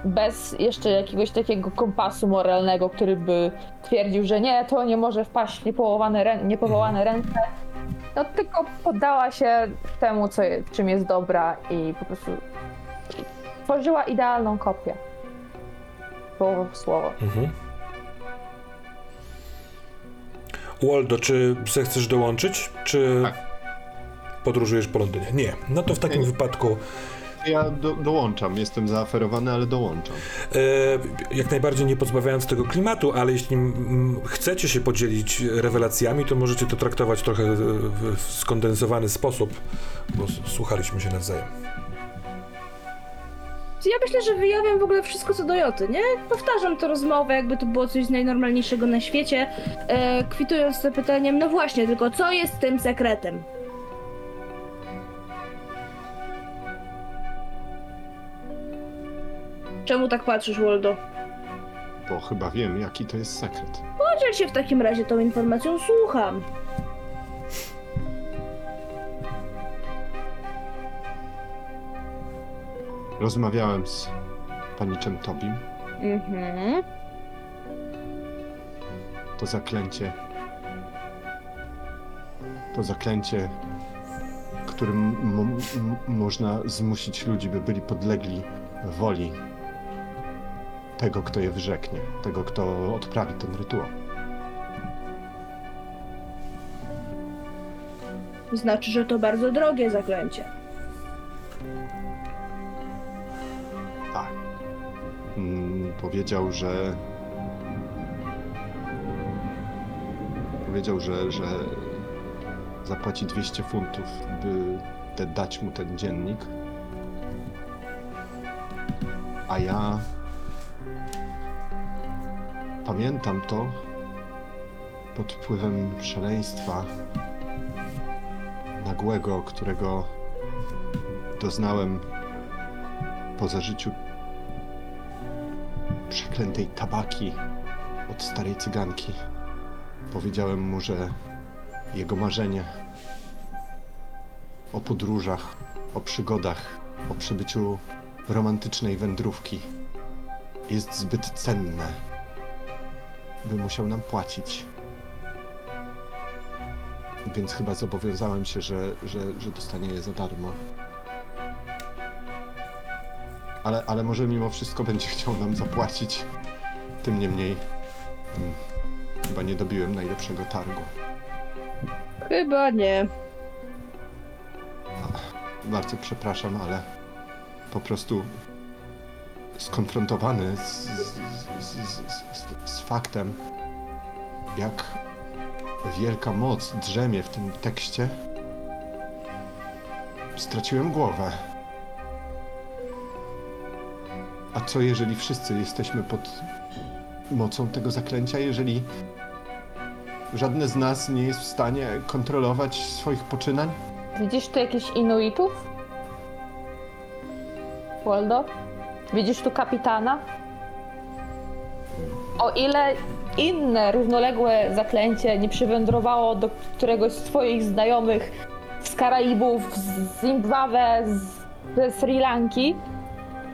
bez jeszcze jakiegoś takiego kompasu moralnego, który by twierdził, że nie, to nie może wpaść w niepowołane, rę- niepowołane ręce. No tylko poddała się temu, co, czym jest dobra i po prostu tworzyła idealną kopię. Słowo w słowo. Mhm. Waldo, czy zechcesz dołączyć, czy Tak. podróżujesz po Londynie? Nie. No to w takim Nie. wypadku Ja do, dołączam, jestem zaoferowany, ale dołączam. e, jak najbardziej nie pozbawiając tego klimatu, ale jeśli chcecie się podzielić rewelacjami, to możecie to traktować trochę w, skondensowany sposób, bo słuchaliśmy się nawzajem. Ja myślę, że wyjawiam w ogóle wszystko co do Joty, nie? Powtarzam tę rozmowę, jakby to było coś z najnormalniejszego na świecie, e, kwitując to pytaniem, no właśnie, tylko co jest tym sekretem? Czemu tak patrzysz, Waldo? Bo chyba wiem, jaki to jest sekret. Podziel się w takim razie tą informacją, słucham. Rozmawiałem z paniczem Tobim. Mhm. To zaklęcie. To zaklęcie, którym można zmusić ludzi, by byli podlegli woli tego, kto je wyrzeknie, tego, kto odprawi ten rytuał. Znaczy, że to bardzo drogie zaklęcie. Powiedział, że. Powiedział, że, że zapłaci 200 funtów, by te, dać mu ten dziennik. A ja. Pamiętam to pod wpływem szaleństwa nagłego, którego doznałem po zażyciu przeklętej tabaki od starej cyganki. Powiedziałem mu, że jego marzenie o podróżach, o przygodach, o przybyciu romantycznej wędrówki jest zbyt cenne, by musiał nam płacić. Więc chyba zobowiązałem się, że, że, że dostanie je za darmo. Ale, ale może mimo wszystko będzie chciał nam zapłacić. Tym niemniej mm, chyba nie dobiłem najlepszego targu. Chyba nie. Bardzo przepraszam, ale po prostu skonfrontowany z, z, z, z, z, z faktem, jak wielka moc drzemie w tym tekście, straciłem głowę. A co jeżeli wszyscy jesteśmy pod mocą tego zaklęcia, jeżeli żadne z nas nie jest w stanie kontrolować swoich poczynań? Widzisz tu jakichś Inuitów? Waldo? Widzisz tu kapitana? O ile inne równoległe zaklęcie nie przywędrowało do któregoś z twoich znajomych z Karaibów, z Zimbabwe, z, ze Sri Lanki,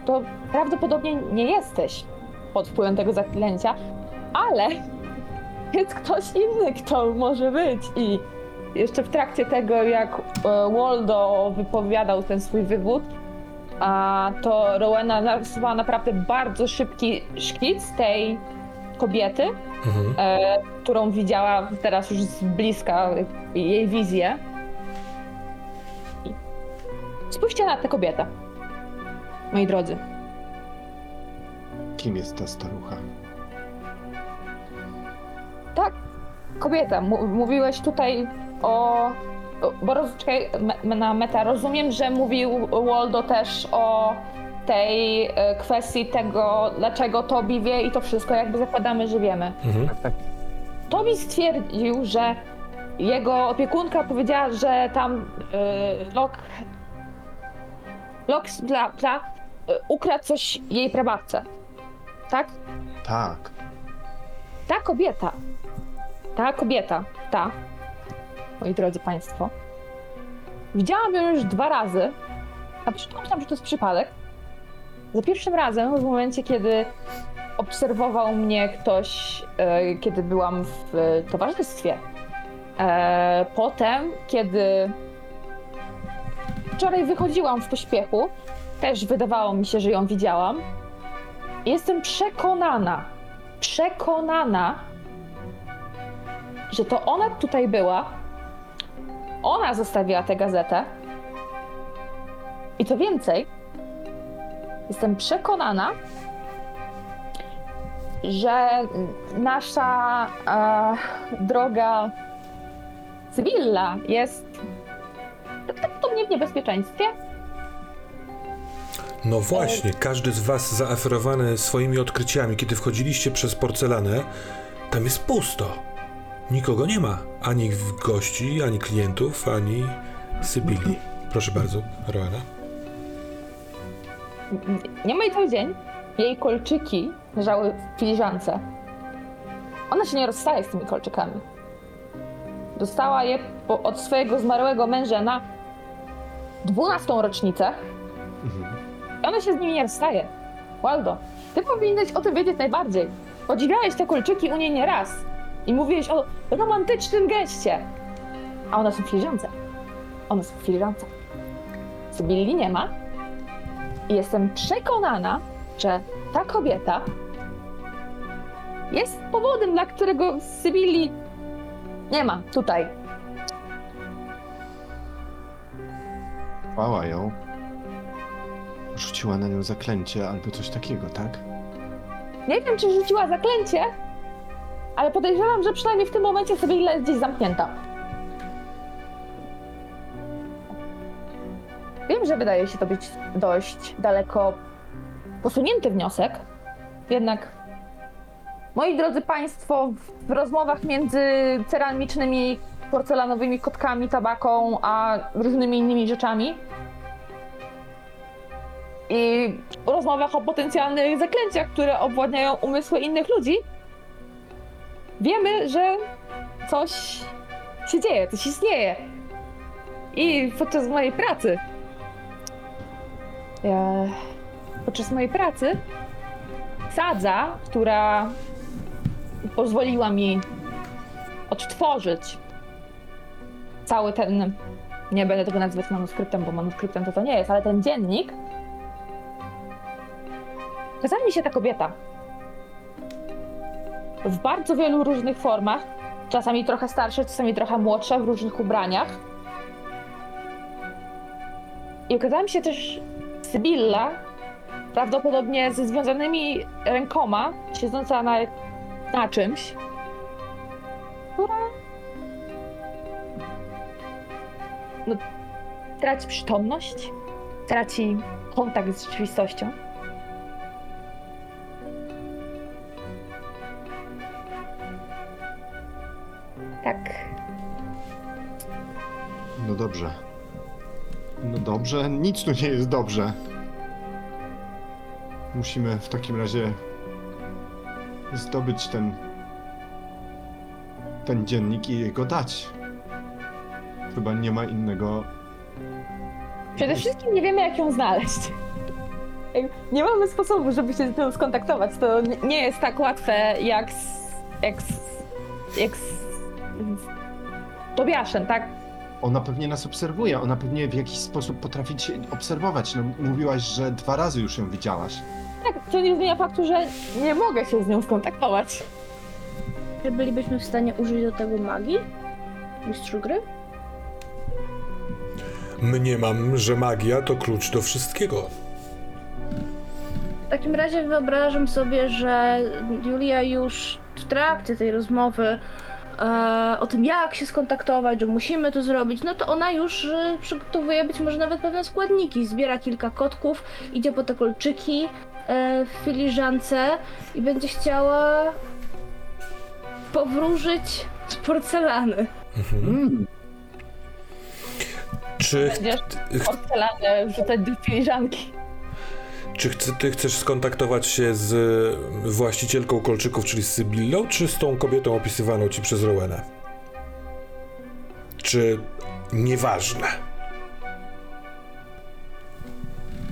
to prawdopodobnie nie jesteś pod wpływem tego zaklęcia, ale [LAUGHS] jest ktoś inny, kto może być i jeszcze w trakcie tego, jak e, Waldo wypowiadał ten swój wywód, a to Rowena narysowała naprawdę bardzo szybki szkic tej kobiety, Mhm. e, którą widziała teraz już z bliska jej wizję. Spójrzcie na tę kobietę, moi drodzy. Kim jest ta starucha? Tak, kobieta. M- mówiłeś tutaj o. o- Bo roz, czekaj, me, na meta. Rozumiem, że mówił Waldo też o tej e, kwestii tego, dlaczego Tobi wie i to wszystko jakby zakładamy, że wiemy. Mhm. Tobi stwierdził, że jego opiekunka powiedziała, że tam y, Lok. Lok dla, dla, y, ukradł coś jej prababce. Tak? Tak. Ta kobieta, ta kobieta, ta, moi drodzy Państwo, widziałam ją już dwa razy. Początku myślałam, że to jest przypadek. Za pierwszym razem, w momencie, kiedy obserwował mnie ktoś, e, kiedy byłam w e, towarzystwie. E, potem, kiedy wczoraj wychodziłam w pośpiechu. Też wydawało mi się, że ją widziałam. Jestem przekonana, przekonana, że to ona tutaj była. Ona zostawiła tę gazetę. I co więcej, jestem przekonana, że nasza e, droga cywilna jest prawdopodobnie w niebezpieczeństwie. No właśnie, każdy z was zaaferowany swoimi odkryciami, kiedy wchodziliście przez porcelanę, tam jest pusto. Nikogo nie ma. Ani gości, ani klientów, ani Sybili. Proszę bardzo, Roana. Nie ma jej cały dzień. Jej kolczyki leżały w filiżance. Ona się nie rozstaje z tymi kolczykami. Dostała je po, od swojego zmarłego męża na 12 rocznicę i ona się z nimi nie rozstaje. Waldo, ty powinieneś o tym wiedzieć najbardziej. Podziwiałeś te kolczyki u niej nie raz i mówiłeś o romantycznym geście. A one są filiżance. One są filiżance. Sybilli nie ma, i jestem przekonana, że ta kobieta jest powodem, dla którego Sybilli nie ma tutaj. Chwała ją. Rzuciła na nią zaklęcie albo coś takiego, tak? Nie wiem, czy rzuciła zaklęcie, ale podejrzewam, że przynajmniej w tym momencie Sybilla jest gdzieś zamknięta. Wiem, że wydaje się to być dość daleko posunięty wniosek, jednak moi drodzy Państwo, w rozmowach między ceramicznymi, porcelanowymi kotkami, tabaką, a różnymi innymi rzeczami i rozmowach o potencjalnych zaklęciach, które obładniają umysły innych ludzi, wiemy, że coś się dzieje, coś istnieje. I podczas mojej pracy, e, podczas mojej pracy, sadza, która pozwoliła mi odtworzyć cały ten, nie będę tego nazywać manuskryptem, bo manuskryptem to to nie jest, ale ten dziennik, Kazała mi się ta kobieta. W bardzo wielu różnych formach. Czasami trochę starsze, czasami trochę młodsze, w różnych ubraniach. I okazała mi się też Sybilla, prawdopodobnie ze związanymi rękoma, siedząca na, na czymś, która no, traci przytomność, traci kontakt z rzeczywistością. Tak. No dobrze. No dobrze, nic tu nie jest dobrze. Musimy w takim razie zdobyć ten ten dziennik i go dać. Chyba nie ma innego. Przede wszystkim nie wiemy, jak ją znaleźć. Nie mamy sposobu, żeby się z nią skontaktować. To nie- jest tak łatwe jak z, jak z, jak z Tobiaszem, tak? Ona pewnie nas obserwuje, ona pewnie w jakiś sposób potrafi cię obserwować. No, mówiłaś, że dwa razy już ją widziałaś. Tak, to nie zmienia faktu, że nie mogę się z nią skontaktować. Czy bylibyśmy w stanie użyć do tego magii? Mistrzu gry? Mniemam, że magia to klucz do wszystkiego. W takim razie wyobrażam sobie, że Julia już w trakcie tej rozmowy e, o tym, jak się skontaktować, że musimy to zrobić, no to ona już e, przygotowuje być może nawet pewne składniki. Zbiera kilka kotków, idzie po te kolczyki e, w filiżance i będzie chciała powróżyć z porcelany. Mm. Czy, Będziesz ch- porcelanę wrzucać do filiżanki. Czy chce, ty chcesz skontaktować się z właścicielką kolczyków, czyli z Sybillą, czy z tą kobietą opisywaną ci przez Rowena? Czy nieważne?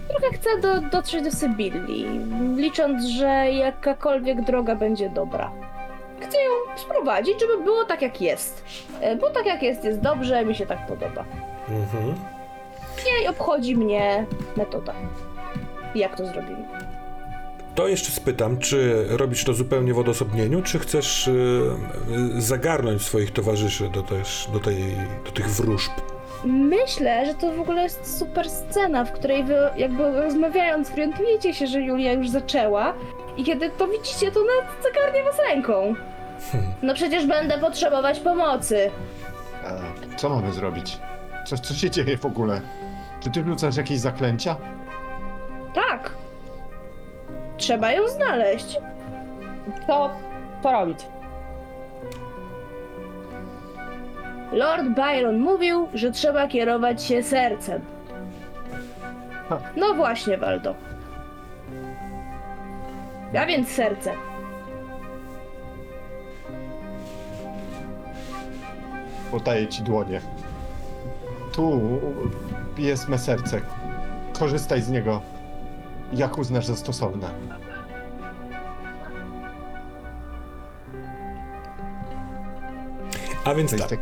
Trochę chcę do, dotrzeć do Sybilli, licząc, że jakakolwiek droga będzie dobra. Chcę ją sprowadzić, żeby było tak jak jest. E, Bo tak jak jest, jest dobrze, mi się tak podoba. Mhm. Nie obchodzi mnie metoda. Jak to zrobimy? To jeszcze spytam, czy robisz to zupełnie w odosobnieniu, czy chcesz y, y, zagarnąć swoich towarzyszy do, też, do, tej, do tych wróżb? Myślę, że to w ogóle jest super scena, w której wy jakby rozmawiając orientujecie się, że Julia już zaczęła i kiedy to widzicie, to nawet zagarnie was ręką. No przecież będę potrzebować pomocy. E, co mamy zrobić? Co, co się dzieje w ogóle? Czy ty rzucasz jakieś zaklęcia? Tak. Trzeba ją znaleźć. Co, co robić? Lord Byron mówił, że trzeba kierować się sercem. Ha. No właśnie, Waldo. A więc serce. Podaję ci dłonie. Tu jest me serce. Korzystaj z niego, jak uznasz za stosowne. A więc tak, tak.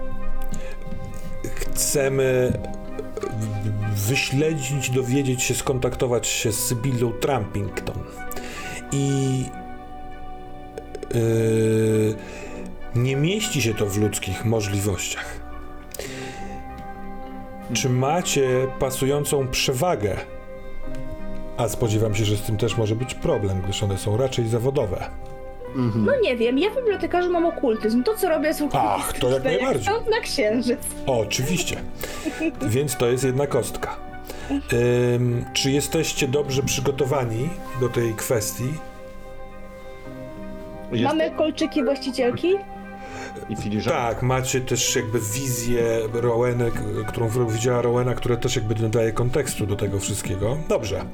chcemy wyśledzić, dowiedzieć się, skontaktować się z Sybillą Trumpington. I yy, nie mieści się to w ludzkich możliwościach. Czy macie pasującą przewagę? A spodziewam się, że z tym też może być problem, gdyż one są raczej zawodowe. Mhm. No nie wiem, ja w bibliotekarzu mam okultyzm. To, co robię, jest Ach, to jak najbardziej. stąd na księżyc. O, oczywiście. Więc to jest jedna kostka. Ym, czy jesteście dobrze przygotowani do tej kwestii? Jest Mamy kolczyki właścicielki? I. Tak, macie też jakby wizję Rowena, k- którą widziała Rowena, która też jakby dodaje kontekstu do tego wszystkiego. Dobrze.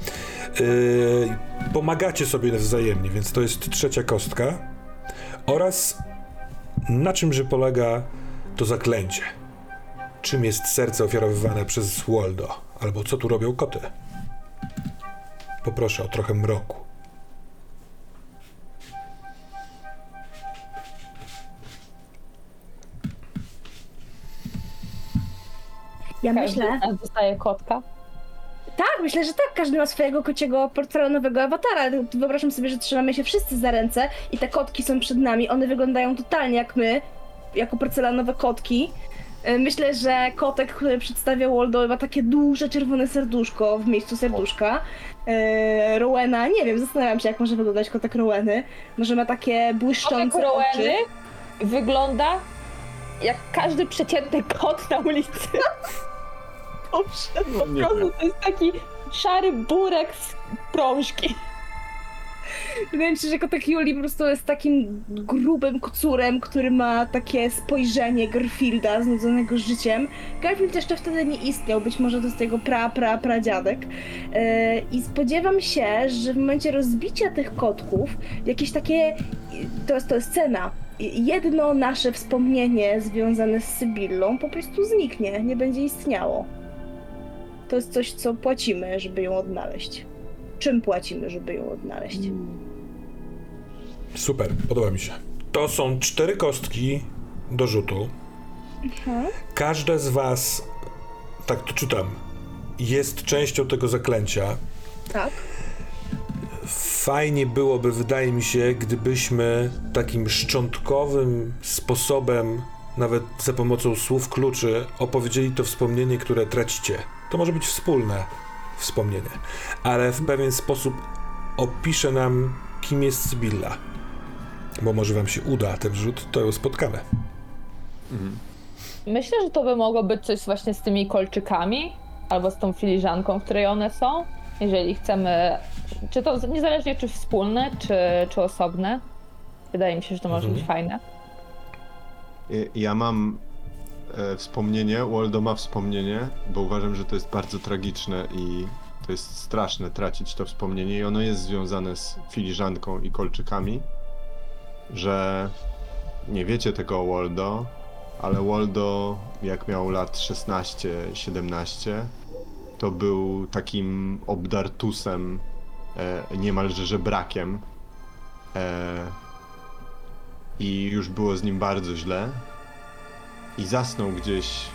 Yy, pomagacie sobie wzajemnie, więc to jest trzecia kostka. Oraz na czymże polega to zaklęcie? Czym jest serce ofiarowywane przez Waldo? Albo co tu robią koty? Poproszę o trochę mroku. Ja Każdy myślę. dostaje kotka. Tak, myślę, że tak. Każdy ma swojego kociego porcelanowego awatara. Wyobrażam sobie, że trzymamy się wszyscy za ręce i te kotki są przed nami. One wyglądają totalnie jak my, jako porcelanowe kotki. E, Myślę, że kotek, który przedstawia Waldo, ma takie duże czerwone serduszko w miejscu serduszka. E, Rowena, nie wiem, zastanawiam się, jak może wyglądać kotek Roweny. Może ma takie Kotek błyszczące oczy. Roweny wygląda jak każdy przeciętny kot na ulicy. [LAUGHS] Dobrze. Po Nie prostu to jest taki szary burek z prążki. Wydaje mi się, że kotek Juli po prostu jest takim grubym kocurem, który ma takie spojrzenie Garfielda znudzonego życiem. Garfield jeszcze wtedy nie istniał, być może to jest jego pra, pra, pradziadek. Yy, I spodziewam się, że w momencie rozbicia tych kotków, jakieś takie, to jest, to jest scena, jedno nasze wspomnienie związane z Sybillą po prostu zniknie, nie będzie istniało. To jest coś, co płacimy, żeby ją odnaleźć. Czym płacimy, żeby ją odnaleźć? Super, podoba mi się. To są cztery kostki do rzutu. Mhm. Każde z was, tak to czytam, jest częścią tego zaklęcia. Tak. Fajnie byłoby, wydaje mi się, gdybyśmy takim szczątkowym sposobem, nawet za pomocą słów kluczy, opowiedzieli to wspomnienie, które tracicie. To może być wspólne wspomnienie, ale w pewien sposób opisze nam, kim jest Sybilla. Bo może wam się uda ten rzut, to ją spotkamy. Myślę, że to by mogło być coś właśnie z tymi kolczykami, albo z tą filiżanką, w której one są. Jeżeli chcemy, czy to niezależnie czy wspólne, czy, czy osobne. Wydaje mi się, że to może Mhm. być fajne. Ja mam e, wspomnienie, Waldo ma wspomnienie, bo uważam, że to jest bardzo tragiczne i to jest straszne tracić to wspomnienie i ono jest związane z filiżanką i kolczykami, że nie wiecie tego o Waldo, ale Waldo jak miał lat 16-17 to był takim obdartusem, e, niemalże żebrakiem e, i już było z nim bardzo źle i zasnął gdzieś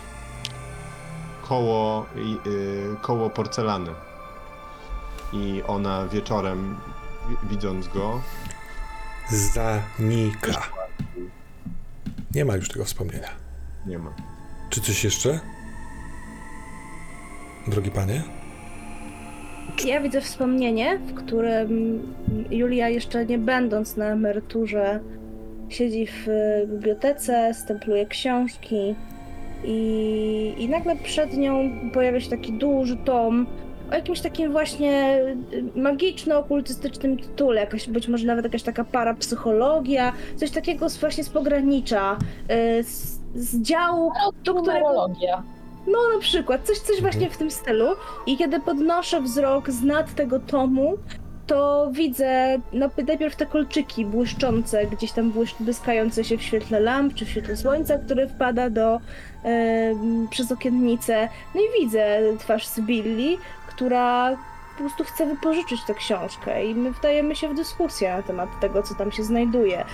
koło, i- y, koło porcelany. I ona wieczorem, wi- widząc go, Zanika. Nie ma już tego wspomnienia. nie ma. Czy coś jeszcze? Drogi panie? Ja widzę wspomnienie, w którym Julia jeszcze nie będąc na emeryturze siedzi w e, bibliotece, stempluje książki i, i nagle przed nią pojawia się taki duży tom o jakimś takim właśnie y, magiczno-okultystycznym tytule, jakaś, być może nawet jakaś taka parapsychologia, coś takiego z, właśnie z pogranicza, y, z, z działu, do którego no na przykład, coś, coś właśnie w tym stylu. I kiedy podnoszę wzrok z nad tego tomu, to widzę no, najpierw te kolczyki błyszczące, gdzieś tam błysz- błyskające się w świetle lamp, czy w świetle słońca, które wpada do, em, przez okiennicę. No i widzę twarz Sybilli, która po prostu chce wypożyczyć tę książkę i my wdajemy się w dyskusję na temat tego, co tam się znajduje.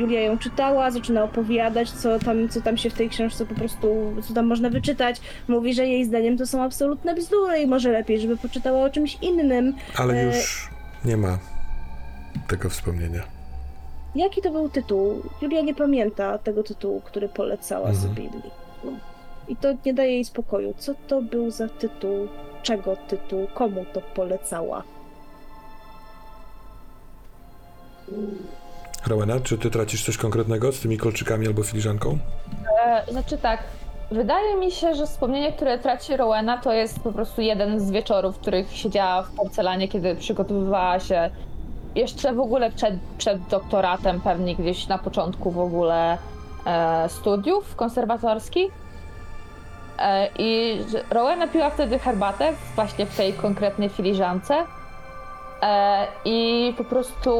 Julia ją czytała, zaczyna opowiadać, co tam, co tam się w tej książce po prostu, co tam można wyczytać. Mówi, że jej zdaniem to są absolutne bzdury i może lepiej, żeby poczytała o czymś innym. Ale E, już nie ma tego wspomnienia. Jaki to był tytuł? Julia nie pamięta tego tytułu, który polecała Mhm. Sybilli. I to nie daje jej spokoju. Co to był za tytuł? Czego tytuł? Komu to polecała? Rowena, czy ty tracisz coś konkretnego z tymi kolczykami albo filiżanką? E, znaczy tak, wydaje mi się, że wspomnienie, które traci Rowena, to jest po prostu jeden z wieczorów, w których siedziała w porcelanie, kiedy przygotowywała się jeszcze w ogóle przed, przed doktoratem, pewnie gdzieś na początku w ogóle e, studiów konserwatorskich. E, I Rowena piła wtedy herbatę, właśnie w tej konkretnej filiżance. E, I po prostu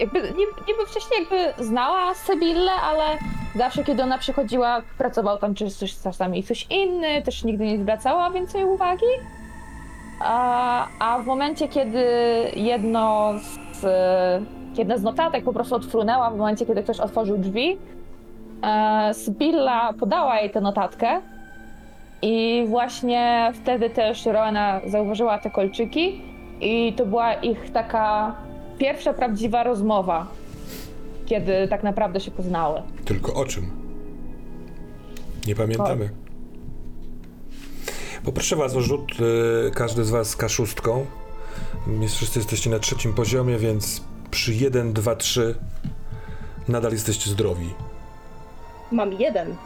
jakby, niby wcześniej jakby znała Sybillę, ale zawsze kiedy ona przychodziła, pracował tam czy coś, czasami coś inny, też nigdy nie zwracała więcej uwagi. A, a w momencie, kiedy jedno z, jedna z notatek po prostu odfrunęła, w momencie, kiedy ktoś otworzył drzwi, e, Sybilla podała jej tę notatkę i właśnie wtedy też Rowena zauważyła te kolczyki i to była ich taka pierwsza prawdziwa rozmowa, kiedy tak naprawdę się poznały. Tylko o czym? Nie pamiętamy. Poproszę was o rzut, y, każdy z was kaszustką. Jest, wszyscy jesteście na trzecim poziomie, więc przy 1, 2, 3 nadal jesteście zdrowi. Mam jeden.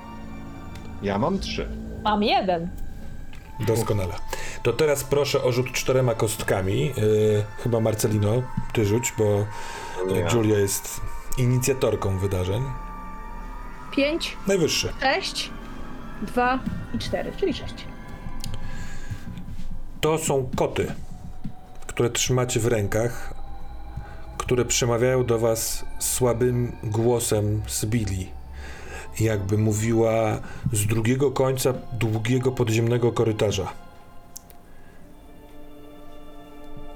Ja mam trzy. Mam jeden. Doskonale. To teraz proszę o rzut czterema kostkami. Y, chyba Marcelino, ty rzuć, bo Ja. Julia jest inicjatorką wydarzeń. Pięć, Najwyższy. sześć, dwa i cztery, czyli sześć. To są koty, które trzymacie w rękach, które przemawiają do was słabym głosem z Billy. Jakby mówiła z drugiego końca długiego podziemnego korytarza.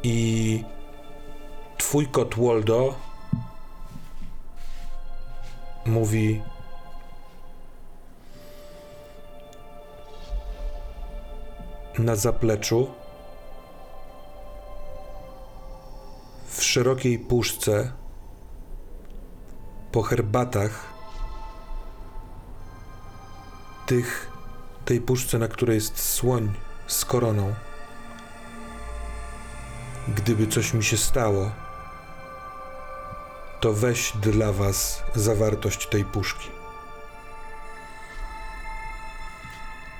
I twój kot Waldo mówi na zapleczu w szerokiej puszce po herbatach tych tej puszce, na której jest słoń z koroną. Gdyby coś mi się stało, to weź dla was zawartość tej puszki.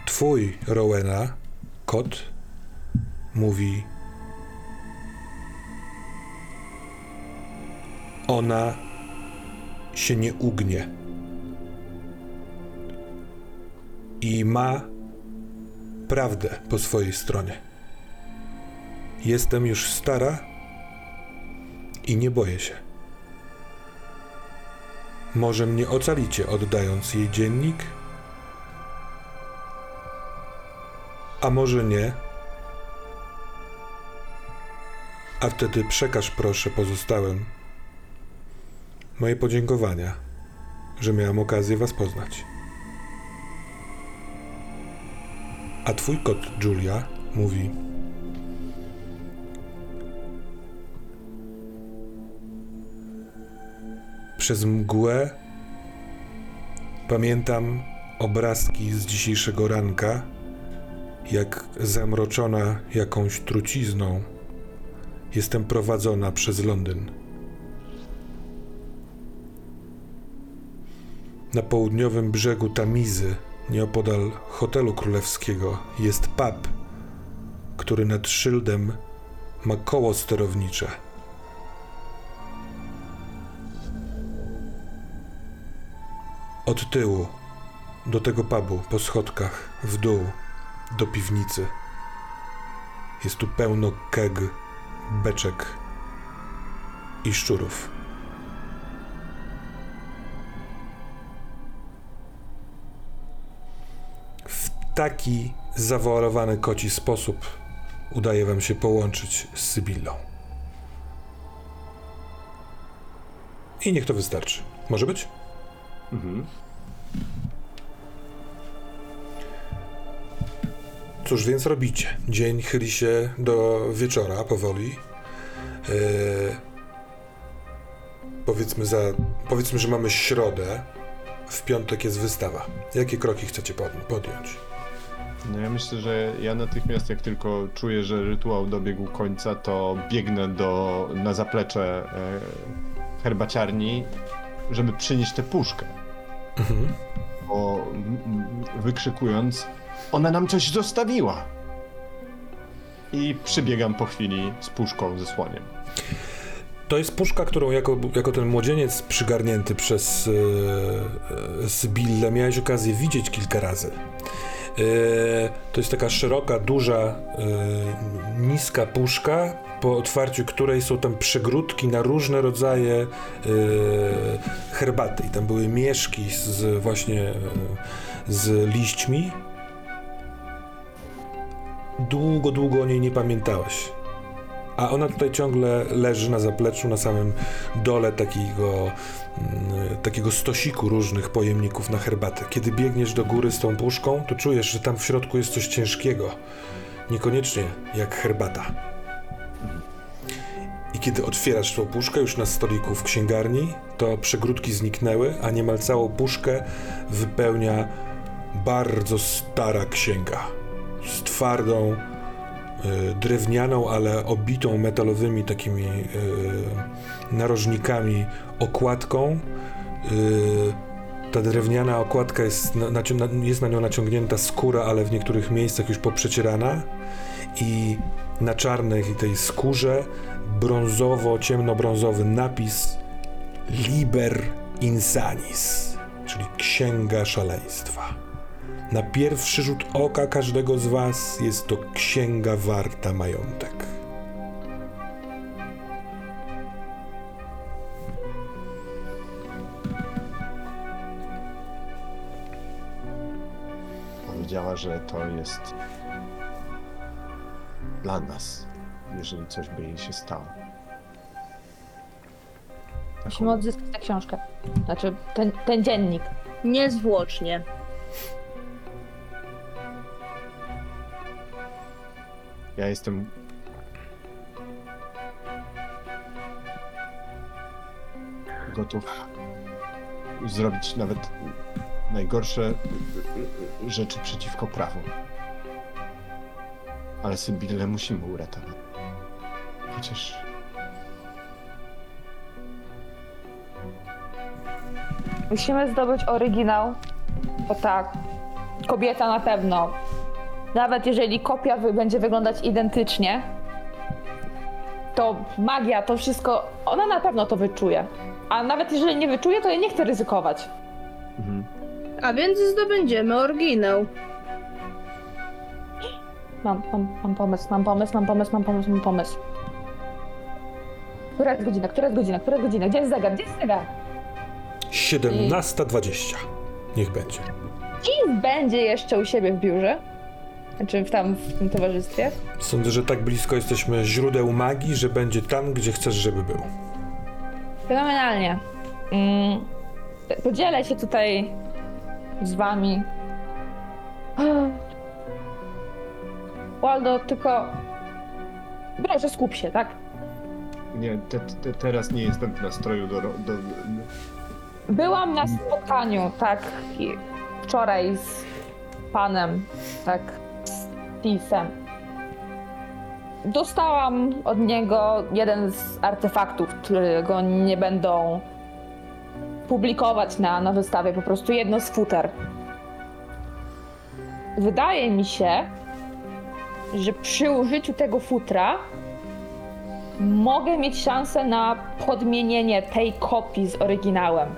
Twój, Rowena, kot, mówi: Ona się nie ugnie. I ma prawdę po swojej stronie. Jestem już stara i nie boję się. Może mnie ocalicie, oddając jej dziennik? A może nie? A wtedy przekaż proszę pozostałym moje podziękowania, że miałem okazję was poznać. A twój kot, Julia, mówi: Przez mgłę pamiętam obrazki z dzisiejszego ranka, jak zamroczona jakąś trucizną jestem prowadzona przez Londyn. Na południowym brzegu Tamizy, nieopodal hotelu królewskiego, jest pub, który nad szyldem ma koło sterownicze. Od tyłu do tego pubu po schodkach w dół do piwnicy. Jest tu pełno keg, beczek i szczurów. Taki zawoalowany koci sposób udaje wam się połączyć z Sybillą. I niech to wystarczy. Może być? Mhm. Cóż więc robicie? Dzień chyli się do wieczora powoli. Eee, powiedzmy, za, powiedzmy, że mamy środę. W piątek jest wystawa. Jakie kroki chcecie pod, podjąć? No ja myślę, że ja natychmiast jak tylko czuję, że rytuał dobiegł końca, to biegnę do, na zaplecze e, herbaciarni, żeby przynieść tę puszkę. Mhm. Bo m, m, wykrzykując, ona nam coś zostawiła. I przybiegam po chwili z puszką ze słoniem. To jest puszka, którą jako, jako ten młodzieniec przygarnięty przez e, e, Sybillę miałeś okazję widzieć kilka razy. E, to jest taka szeroka, duża, e, niska puszka, po otwarciu której są tam przegródki na różne rodzaje e, herbaty. I tam były mieszki z właśnie z liśćmi. Długo, długo o niej nie pamiętałeś. A ona tutaj ciągle leży na zapleczu, na samym dole takiego, mm, takiego stosiku różnych pojemników na herbatę. Kiedy biegniesz do góry z tą puszką, to czujesz, że tam w środku jest coś ciężkiego. Niekoniecznie jak herbata. I kiedy otwierasz tą puszkę już na stoliku w księgarni, to przegródki zniknęły, a niemal całą puszkę wypełnia bardzo stara księga. Z twardą, drewnianą, ale obitą metalowymi takimi y, narożnikami okładką. Y, ta drewniana okładka jest na, jest na nią naciągnięta skóra, ale w niektórych miejscach już poprzecierana i na czarnej tej skórze brązowo, ciemnobrązowy napis Liber Insanis, czyli Księga Szaleństwa. Na pierwszy rzut oka każdego z Was jest to księga warta majątek. Powiedziała, że to jest dla nas, jeżeli coś by jej się stało. Musimy odzyskać tę książkę. Znaczy, ten, ten dziennik. Niezwłocznie. Ja jestem. Gotów zrobić nawet najgorsze rzeczy przeciwko prawu. Ale Sybillę musimy uratować. Chociaż Musimy zdobyć oryginał, bo tak, kobieta na pewno. Nawet jeżeli kopia wy- będzie wyglądać identycznie, to magia, to wszystko, ona na pewno to wyczuje. A nawet jeżeli nie wyczuje, to ja nie chcę ryzykować. mhm. A więc zdobędziemy oryginał. Mam, mam, mam pomysł, mam pomysł, mam pomysł, mam pomysł, mam pomysł. Która jest godzina, która jest godzina, która jest godzina? Gdzie jest zegar, gdzie jest zegar? 17.20. Niech będzie. Kim będzie jeszcze u siebie w biurze? Znaczy w tam, w tym towarzystwie? Sądzę, że tak blisko jesteśmy źródeł magii, że będzie tam, gdzie chcesz, żeby był. Fenomenalnie. Mm, podzielę się tutaj z wami [GASPS] Waldo, tylko... Proszę, skup się, tak? Nie, te, te, teraz nie jestem w nastroju do, do, do... Byłam na spotkaniu, tak, wczoraj z panem, tak, Tisem. Dostałam od niego jeden z artefaktów, którego nie będą publikować na, na wystawie, po prostu jedno z futer. Wydaje mi się, że przy użyciu tego futra mogę mieć szansę na podmienienie tej kopii z oryginałem.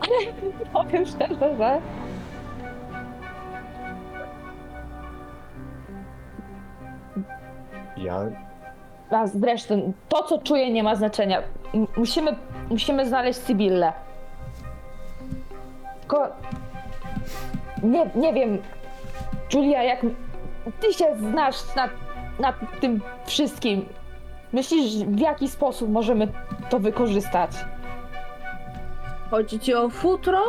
Ale [LAUGHS] powiem szczerze, że Ja... a zresztą to, co czuję, nie ma znaczenia. M- Musimy, musimy znaleźć Sybillę. Tylko nie, nie wiem, Julia, jak ty się znasz na, na tym wszystkim. Myślisz, w jaki sposób możemy to wykorzystać? Chodzi ci o futro?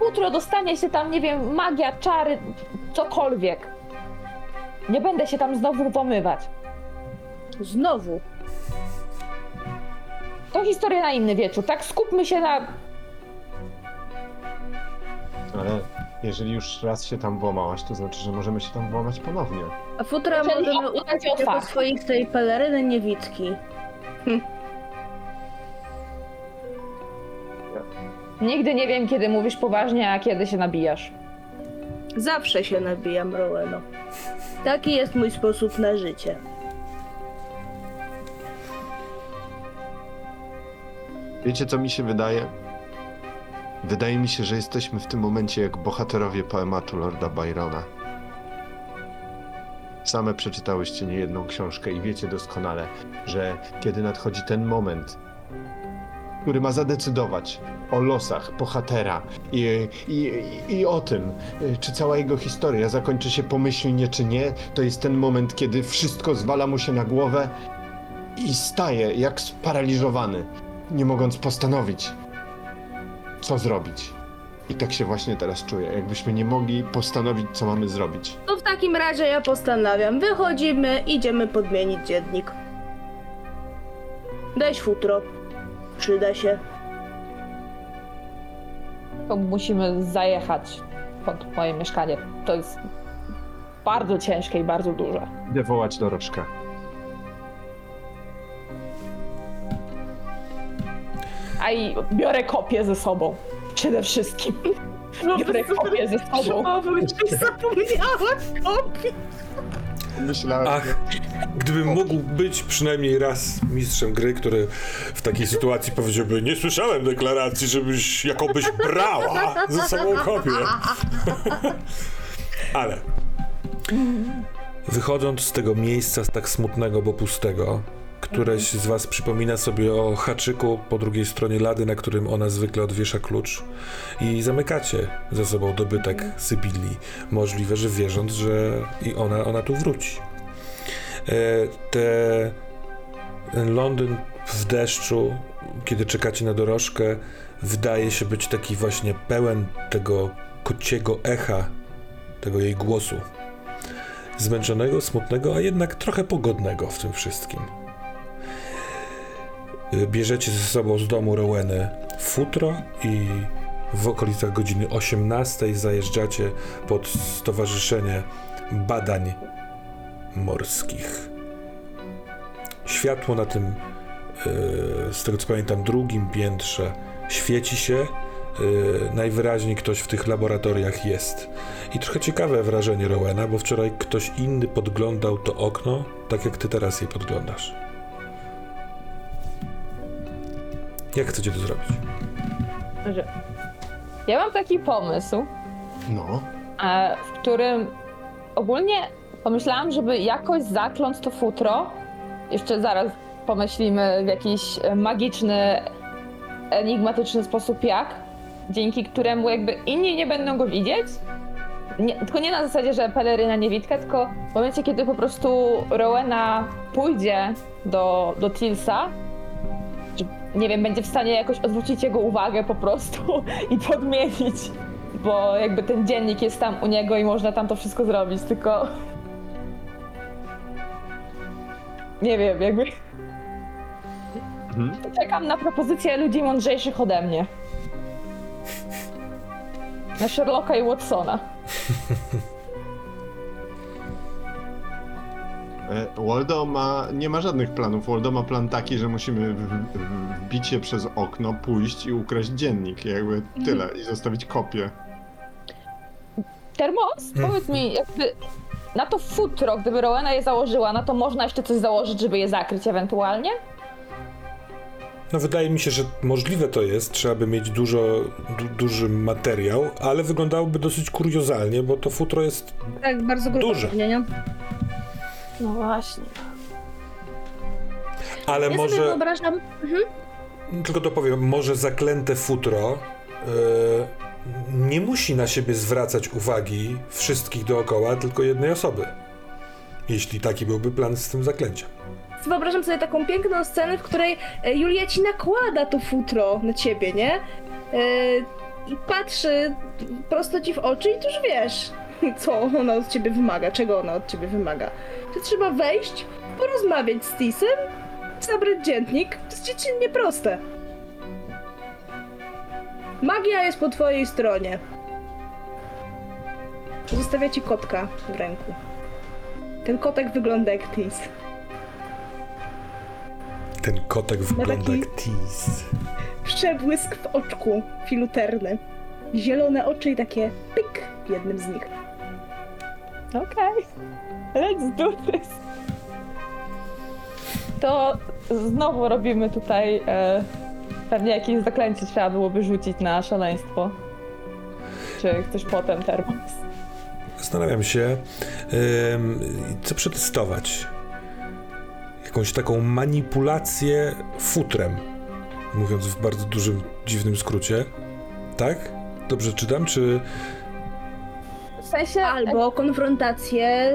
Jutro dostanie się tam, nie wiem, magia, czary, cokolwiek. Nie będę się tam znowu pomywać. Znowu. To historia na inny wieczór, tak? Skupmy się na... Ale jeżeli już raz się tam włamałaś, to znaczy, że możemy się tam włamać ponownie. A futra Czyli możemy jako otwarte. swoich tej peleryny niewidki. Nigdy nie wiem, kiedy mówisz poważnie, a kiedy się nabijasz. Zawsze się nabijam, Roweno. Taki jest mój sposób na życie. Wiecie, co mi się wydaje? Wydaje mi się, że jesteśmy w tym momencie jak bohaterowie poematu Lorda Byrona. Same przeczytałyście niejedną książkę i wiecie doskonale, że kiedy nadchodzi ten moment, który ma zadecydować o losach bohatera i, i, i o tym, czy cała jego historia zakończy się pomyślnie, czy nie, to jest ten moment, kiedy wszystko zwala mu się na głowę i staje jak sparaliżowany nie mogąc postanowić, co zrobić. I tak się właśnie teraz czuję, jakbyśmy nie mogli postanowić, co mamy zrobić. To w takim razie ja postanawiam. Wychodzimy, idziemy podmienić dziennik. Weź futro. Przyda się. To musimy zajechać pod moje mieszkanie. To jest bardzo ciężkie i bardzo duże. Idę wołać dorożkę. A i biorę kopię ze sobą. Przede wszystkim. Biorę kopię ze sobą. O, wrócić zapomniałam kopii. Myślałem, Ach, gdybym mógł być przynajmniej raz mistrzem gry, który w takiej sytuacji powiedziałby nie słyszałem deklaracji, żebyś jakobyś brała ze sobą kopię. [LAUGHS] Ale wychodząc z tego miejsca tak smutnego, bo pustego, któreś z was przypomina sobie o haczyku po drugiej stronie lady, na którym ona zwykle odwiesza klucz i zamykacie ze sobą dobytek Sybilli, możliwe, że wierząc, że i ona, ona tu wróci. E, te, Londyn w deszczu, kiedy czekacie na dorożkę, wydaje się być taki właśnie pełen tego kociego echa, tego jej głosu. Zmęczonego, smutnego, a jednak trochę pogodnego w tym wszystkim. Y, Bierzecie ze sobą z domu Roweny futro i w okolicach godziny 18 zajeżdżacie pod Stowarzyszenie Badań Morskich. Światło na tym, y, z tego co pamiętam, drugim piętrze świeci się. y, Najwyraźniej ktoś w tych laboratoriach jest. I trochę ciekawe wrażenie Rowena, bo wczoraj ktoś inny podglądał to okno, tak jak ty teraz je podglądasz. Jak chcecie to zrobić? Że- Ja mam taki pomysł, no, e, w którym ogólnie pomyślałam, żeby jakoś zakląć to futro. Jeszcze zaraz pomyślimy w jakiś e, magiczny, enigmatyczny sposób jak, dzięki któremu jakby inni nie będą go widzieć. Nie, tylko nie na zasadzie, że peleryna niewidka, tylko w momencie, kiedy po prostu Rowena pójdzie do, do Tilsa, nie wiem, będzie w stanie jakoś odwrócić jego uwagę po prostu i podmienić bo jakby ten dziennik jest tam u niego i można tam to wszystko zrobić, tylko... Nie wiem, jakby... Mhm. Czekam na propozycje ludzi mądrzejszych ode mnie. Na Sherlocka i Watsona. [LAUGHS] Waldo ma, nie ma żadnych planów. Waldo ma plan taki, że musimy wbić się przez okno, pójść i ukraść dziennik. Jakby tyle. I zostawić kopię. Termos, Mm. powiedz mi, jakby na to futro, gdyby Rowena je założyła, na to można jeszcze coś założyć, żeby je zakryć ewentualnie? No wydaje mi się, że możliwe to jest, trzeba by mieć dużo, du, duży materiał, ale wyglądałoby dosyć kuriozalnie, bo to futro jest... Tak, bardzo grube Duże. pewnie, nie? No właśnie. Ale Ja sobie może, wyobrażam... tylko to powiem, może zaklęte futro e, nie musi na siebie zwracać uwagi wszystkich dookoła, tylko jednej osoby. Jeśli taki byłby plan z tym zaklęciem. Wyobrażam sobie taką piękną scenę, w której e, Julia ci nakłada to futro na ciebie, nie? E, I patrzy prosto ci w oczy i tu już wiesz, [LAUGHS] co ona od ciebie wymaga, czego ona od ciebie wymaga. Czy trzeba wejść, porozmawiać z Tisem, zabrać dziennik? To jest dziecinnie proste. Magia jest po twojej stronie. Zostawia ci kotka w ręku. Ten kotek wygląda jak Tis. Ten kotek wygląda jak tease. Przebłysk w oczku filuterny. Zielone oczy i takie pyk w jednym z nich. Okej. Let's do this. To znowu robimy tutaj e, pewnie jakieś zaklęcie trzeba byłoby rzucić na szaleństwo. Czy chcesz potem termos? Zastanawiam się, ym, co przetestować. Jakąś taką manipulację futrem, mówiąc w bardzo dużym, dziwnym skrócie. Tak? Dobrze czytam? Czy sensie... Albo konfrontację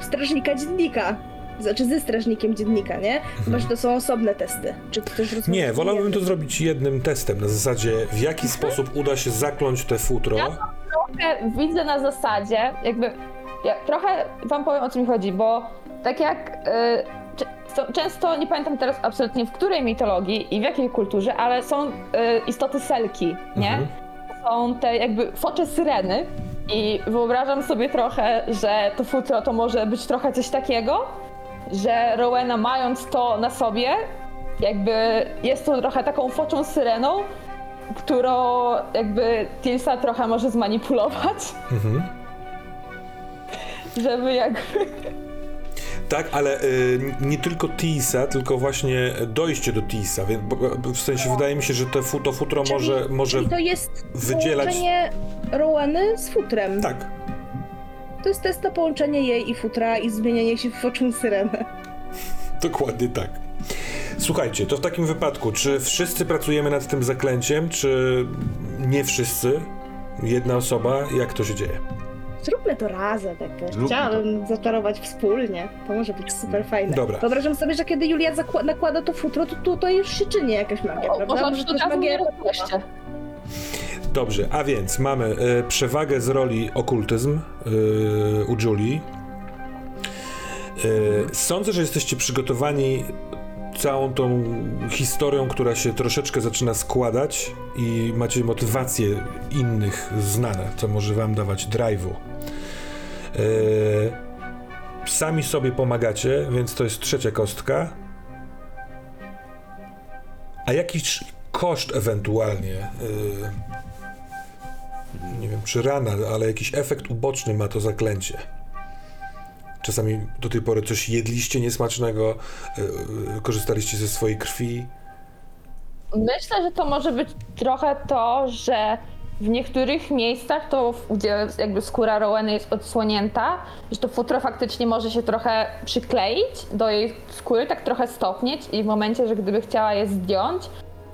y, strażnika dziennika. Znaczy ze strażnikiem dziennika, nie? Chyba, że to są osobne testy. Czy ktoś? Nie, wolałbym to zrobić jednym testem, na zasadzie w jaki sposób uda się zakląć te futro. trochę widzę na zasadzie, jakby. Ja trochę wam powiem o co mi chodzi, bo tak jak. y, często, często nie pamiętam teraz absolutnie w której mitologii i w jakiej kulturze, ale są y, istoty selki, nie? Mhm. Są te jakby focze syreny. I wyobrażam sobie trochę, że to futro to może być trochę coś takiego, że Rowena mając to na sobie, jakby jest to trochę taką foczą syreną, którą jakby Tilsa trochę może zmanipulować, Mhm. żeby jakby... Tak, ale y, nie tylko Tisa, tylko właśnie dojście do Tisa. Więc, w sensie wydaje mi się, że fu, to futro Czyli- może, może Czyli to jest wydzielać- połączenie Roweny z futrem. Tak. To jest test na połączenie jej i futra i zmienienie się w foczą syrenę. [LAUGHS] Dokładnie tak. Słuchajcie, to w takim wypadku, czy wszyscy pracujemy nad tym zaklęciem, czy nie wszyscy? Jedna osoba? Jak to się dzieje? Zróbmy to razem. Tak. Zróbmy Chciałabym zaczarować wspólnie. To może być super fajne. Dobra. Wyobrażam sobie, że kiedy Julia zakła- nakłada to futro, to tutaj już się czyni jakaś magia, O, prawda? można Może to jest magia. Dobrze, a więc mamy e, przewagę z roli okultyzm e, u Julii. E, sądzę, że jesteście przygotowani całą tą historią, która się troszeczkę zaczyna składać i macie motywacje innych znane, co może wam dawać drive'u. E, sami sobie pomagacie, więc to jest trzecia kostka. A jakiś koszt ewentualnie, yy, nie wiem czy rana, ale jakiś efekt uboczny ma to zaklęcie. Czasami do tej pory coś jedliście niesmacznego, yy, yy, korzystaliście ze swojej krwi. Myślę, że to może być trochę to, że w niektórych miejscach, to gdzie jakby skóra Roweny jest odsłonięta, że to futro faktycznie może się trochę przykleić do jej skóry, tak trochę stopnieć i w momencie, że gdyby chciała je zdjąć,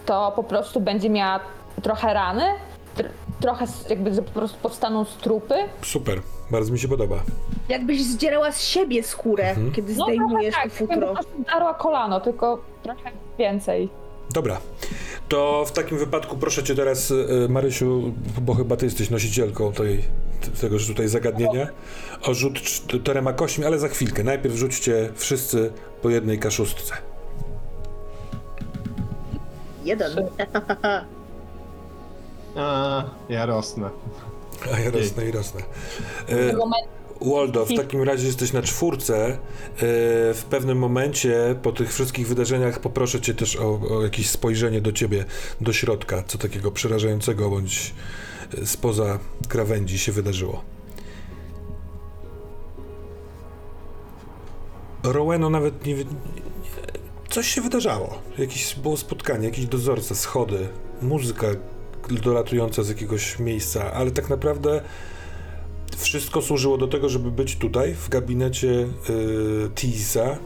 to po prostu będzie miała trochę rany, tr- trochę jakby po prostu powstaną strupy. Super, bardzo mi się podoba. Jakbyś zdzierała z siebie skórę, kiedy No zdejmujesz to tak, jakby futro. po prostu darła kolano, tylko trochę więcej. Dobra, To w takim wypadku proszę cię teraz, y, Marysiu, bo chyba ty jesteś nosicielką tej, t- tegoż tutaj zagadnienia, o rzut cz- czterema kośćmi, ale za chwilkę. Najpierw rzućcie wszyscy po jednej kaszustce. Jeden. [LAUGHS] A, ja rosnę. A ja rosnę i rosnę. Tego momentu Waldo, w takim razie jesteś na czwórce. Y, W pewnym momencie po tych wszystkich wydarzeniach poproszę cię też o, o jakieś spojrzenie do ciebie, do środka, co takiego przerażającego bądź y, spoza krawędzi się wydarzyło. Roweno nawet nie... Coś się wydarzało. Jakieś było spotkanie, jakiś dozorca, schody, muzyka dolatująca z jakiegoś miejsca, ale tak naprawdę wszystko służyło do tego, żeby być tutaj, w gabinecie yy, Tisa.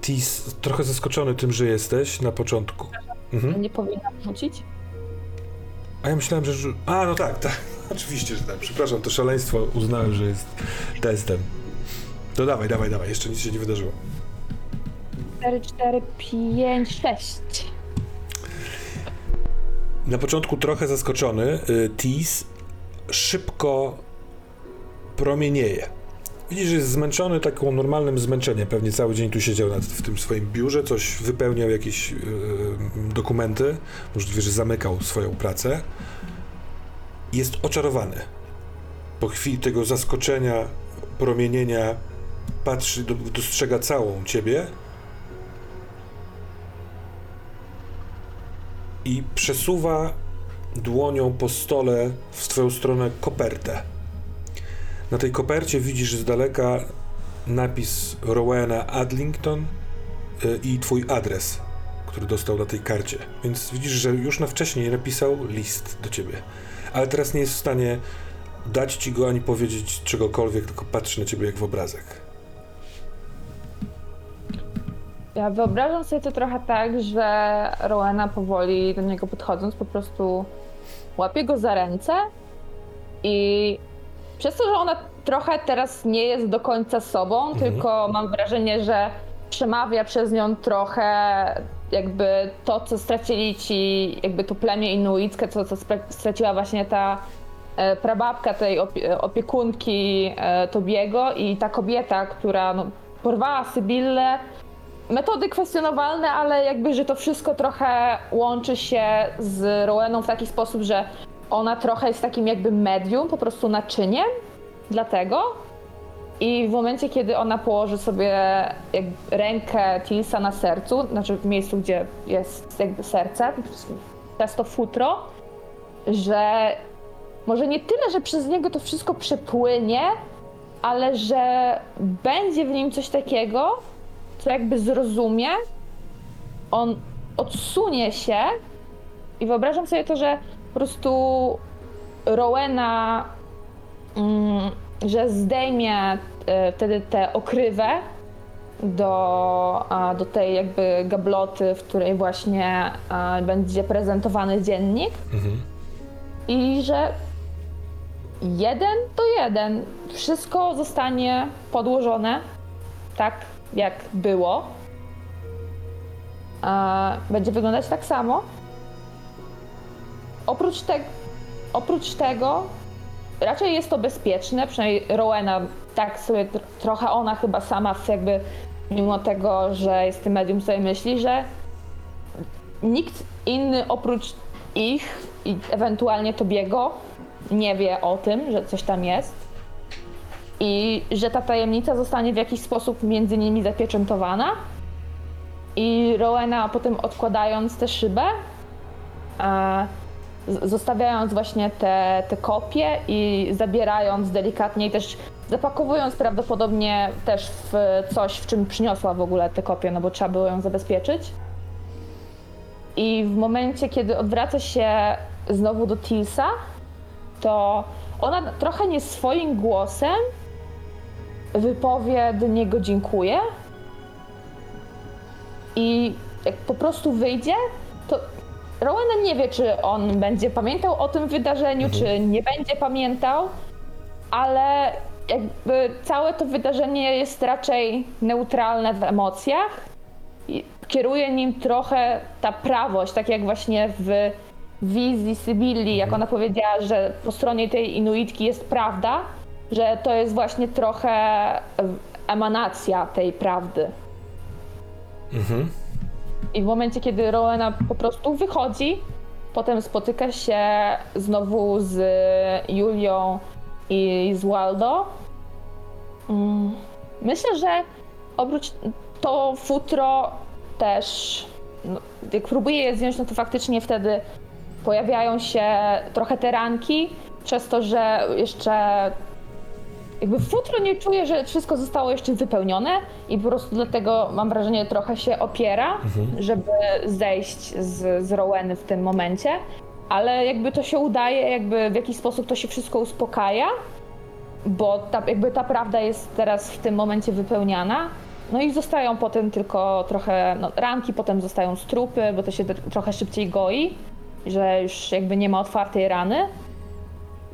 Tis trochę zaskoczony tym, że jesteś na początku. Mhm. nie powinna wrzucić. A ja myślałem, że... A, no tak, tak. [LAUGHS] Oczywiście, że tak. Przepraszam, to szaleństwo uznałem, że jest testem. To dawaj, dawaj, dawaj. Jeszcze nic się nie wydarzyło. 4, 4, 5, 6. Na początku trochę zaskoczony, y, Tis szybko promienieje. Widzisz, że jest zmęczony taką normalnym zmęczeniem. Pewnie cały dzień tu siedział nad, w tym swoim biurze, coś wypełniał, jakieś y, dokumenty. Możliwe, że zamykał swoją pracę. Jest oczarowany. Po chwili tego zaskoczenia, promienienia, patrzy, do, dostrzega całą ciebie i przesuwa dłonią po stole w twoją stronę kopertę. Na tej kopercie widzisz z daleka napis Rowena Adlington y, i twój adres, który dostał na tej karcie. Więc widzisz, że już na wcześniej napisał list do ciebie. Ale teraz nie jest w stanie dać ci go ani powiedzieć czegokolwiek, tylko patrzy na ciebie jak w obrazek. Ja wyobrażam sobie to trochę tak, że Rowena powoli do niego podchodząc po prostu łapie go za ręce i przez to, że ona trochę teraz nie jest do końca sobą, Mhm. tylko mam wrażenie, że przemawia przez nią trochę jakby to, co stracili ci, jakby to plemię inuickie, co, co straciła właśnie ta e, prababka tej opie- opiekunki e, Tobiego i ta kobieta, która no, porwała Sybillę, metody kwestionowalne, ale jakby, że to wszystko trochę łączy się z Roweną w taki sposób, że ona trochę jest takim jakby medium, po prostu naczyniem dlatego. I w momencie, kiedy ona położy sobie rękę Tilsa na sercu, znaczy w miejscu, gdzie jest jakby serce, przez to futro, że może nie tyle, że przez niego to wszystko przepłynie, ale że będzie w nim coś takiego, co jakby zrozumie, on odsunie się i wyobrażam sobie to, że po prostu Rowena, mm, że zdejmie e, wtedy tę okrywę do, do tej jakby gabloty, w której właśnie będzie prezentowany dziennik Mhm. i że jeden do jeden wszystko zostanie podłożone tak, jak było. Będzie wyglądać tak samo. Oprócz, te, oprócz tego, raczej jest to bezpieczne, przynajmniej Rowena tak sobie tr- trochę ona chyba sama jakby, mimo tego, że jest tym medium, sobie myśli, że nikt inny oprócz ich i ewentualnie Tobiego nie wie o tym, że coś tam jest. I że ta tajemnica zostanie w jakiś sposób między nimi zapieczętowana. I Rowena potem odkładając tę szybę, z- zostawiając właśnie te, te kopie i zabierając delikatnie i też zapakowując prawdopodobnie też w coś, w czym przyniosła w ogóle te kopie, no bo trzeba było ją zabezpieczyć. I w momencie, kiedy odwraca się znowu do Tilsa, to ona trochę nie swoim głosem wypowie do niego dziękuję. I jak po prostu wyjdzie, to Rowena nie wie, czy on będzie pamiętał o tym wydarzeniu, czy nie będzie pamiętał, ale jakby całe to wydarzenie jest raczej neutralne w emocjach i kieruje nim trochę ta prawość, tak jak właśnie w wizji Sybilli, jak ona powiedziała, że po stronie tej Inuitki jest prawda, że to jest właśnie trochę emanacja tej prawdy. Mhm. I w momencie, kiedy Rowena po prostu wychodzi, potem spotyka się znowu z Julią i z Waldo. Mm, Myślę, że oprócz to futro też, no, jak próbuję je zdjąć, no to faktycznie wtedy pojawiają się trochę te ranki, przez to, że jeszcze jakby futro nie czuje, że wszystko zostało jeszcze wypełnione i po prostu dlatego mam wrażenie trochę się opiera, żeby zejść z, z Roweny w tym momencie, ale jakby to się udaje, jakby w jakiś sposób to się wszystko uspokaja, bo ta, jakby ta prawda jest teraz w tym momencie wypełniana. No i zostają potem tylko trochę no, ranki, potem zostają strupy, bo to się tr- trochę szybciej goi, że już jakby nie ma otwartej rany.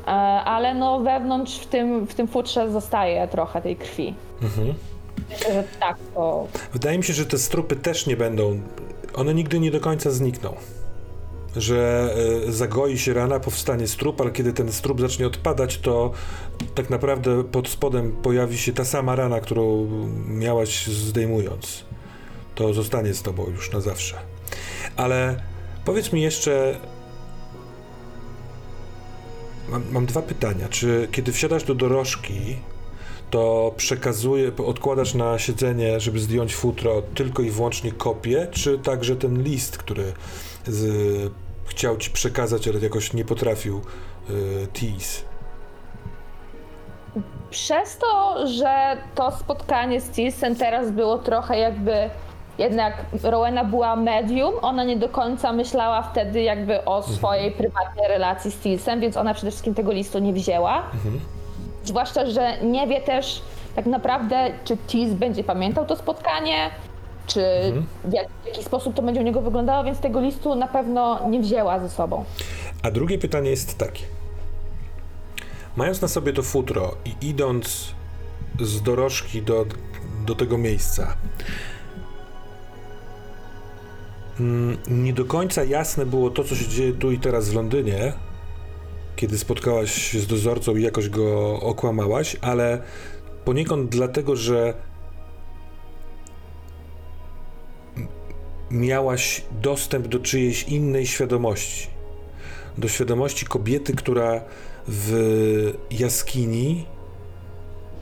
E, ale no wewnątrz w tym, w tym futrze zostaje trochę tej krwi. Mhm. Myślę, że tak to. Wydaje mi się, że te strupy też nie będą. One nigdy nie do końca znikną. Że e, zagoi się rana, powstanie strup, ale kiedy ten strup zacznie odpadać, to tak naprawdę pod spodem pojawi się ta sama rana, którą miałaś zdejmując. To zostanie z tobą już na zawsze. Ale powiedz mi jeszcze. Mam, mam dwa pytania. Czy kiedy wsiadasz do dorożki, to przekazuje, odkładasz na siedzenie, żeby zdjąć futro, tylko i wyłącznie kopię, czy także ten list, który z, chciał ci przekazać, ale jakoś nie potrafił y, Tease? Przez to, że to spotkanie z Tilsem teraz było trochę jakby. Jednak Rowena była medium, ona nie do końca myślała wtedy jakby o swojej prywatnej relacji z Tilsem, więc ona przede wszystkim tego listu nie wzięła. Zwłaszcza, że nie wie też tak naprawdę, czy Tis będzie pamiętał to spotkanie, czy w jak- w jaki sposób to będzie u niego wyglądało, więc tego listu na pewno nie wzięła ze sobą. A drugie pytanie jest takie. Mając na sobie to futro i idąc z dorożki do, do tego miejsca, nie do końca jasne było to, co się dzieje tu i teraz w Londynie, kiedy spotkałaś się z dozorcą i jakoś go okłamałaś, ale poniekąd dlatego, że miałaś dostęp do czyjejś innej świadomości. Do świadomości kobiety, która w jaskini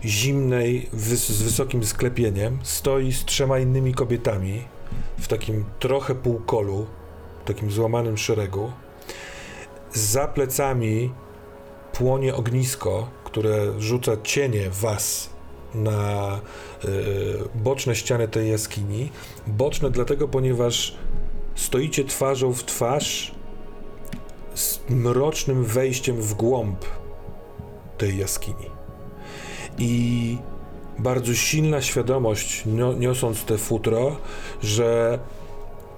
zimnej, z wysokim sklepieniem stoi z trzema innymi kobietami w takim trochę półkolu, takim złamanym szeregu. Za plecami płonie ognisko, które rzuca cienie was na y, boczne ściany tej jaskini. Boczne dlatego, ponieważ stoicie twarzą w twarz z mrocznym wejściem w głąb tej jaskini. I bardzo silna świadomość, nio- niosąc te futro, że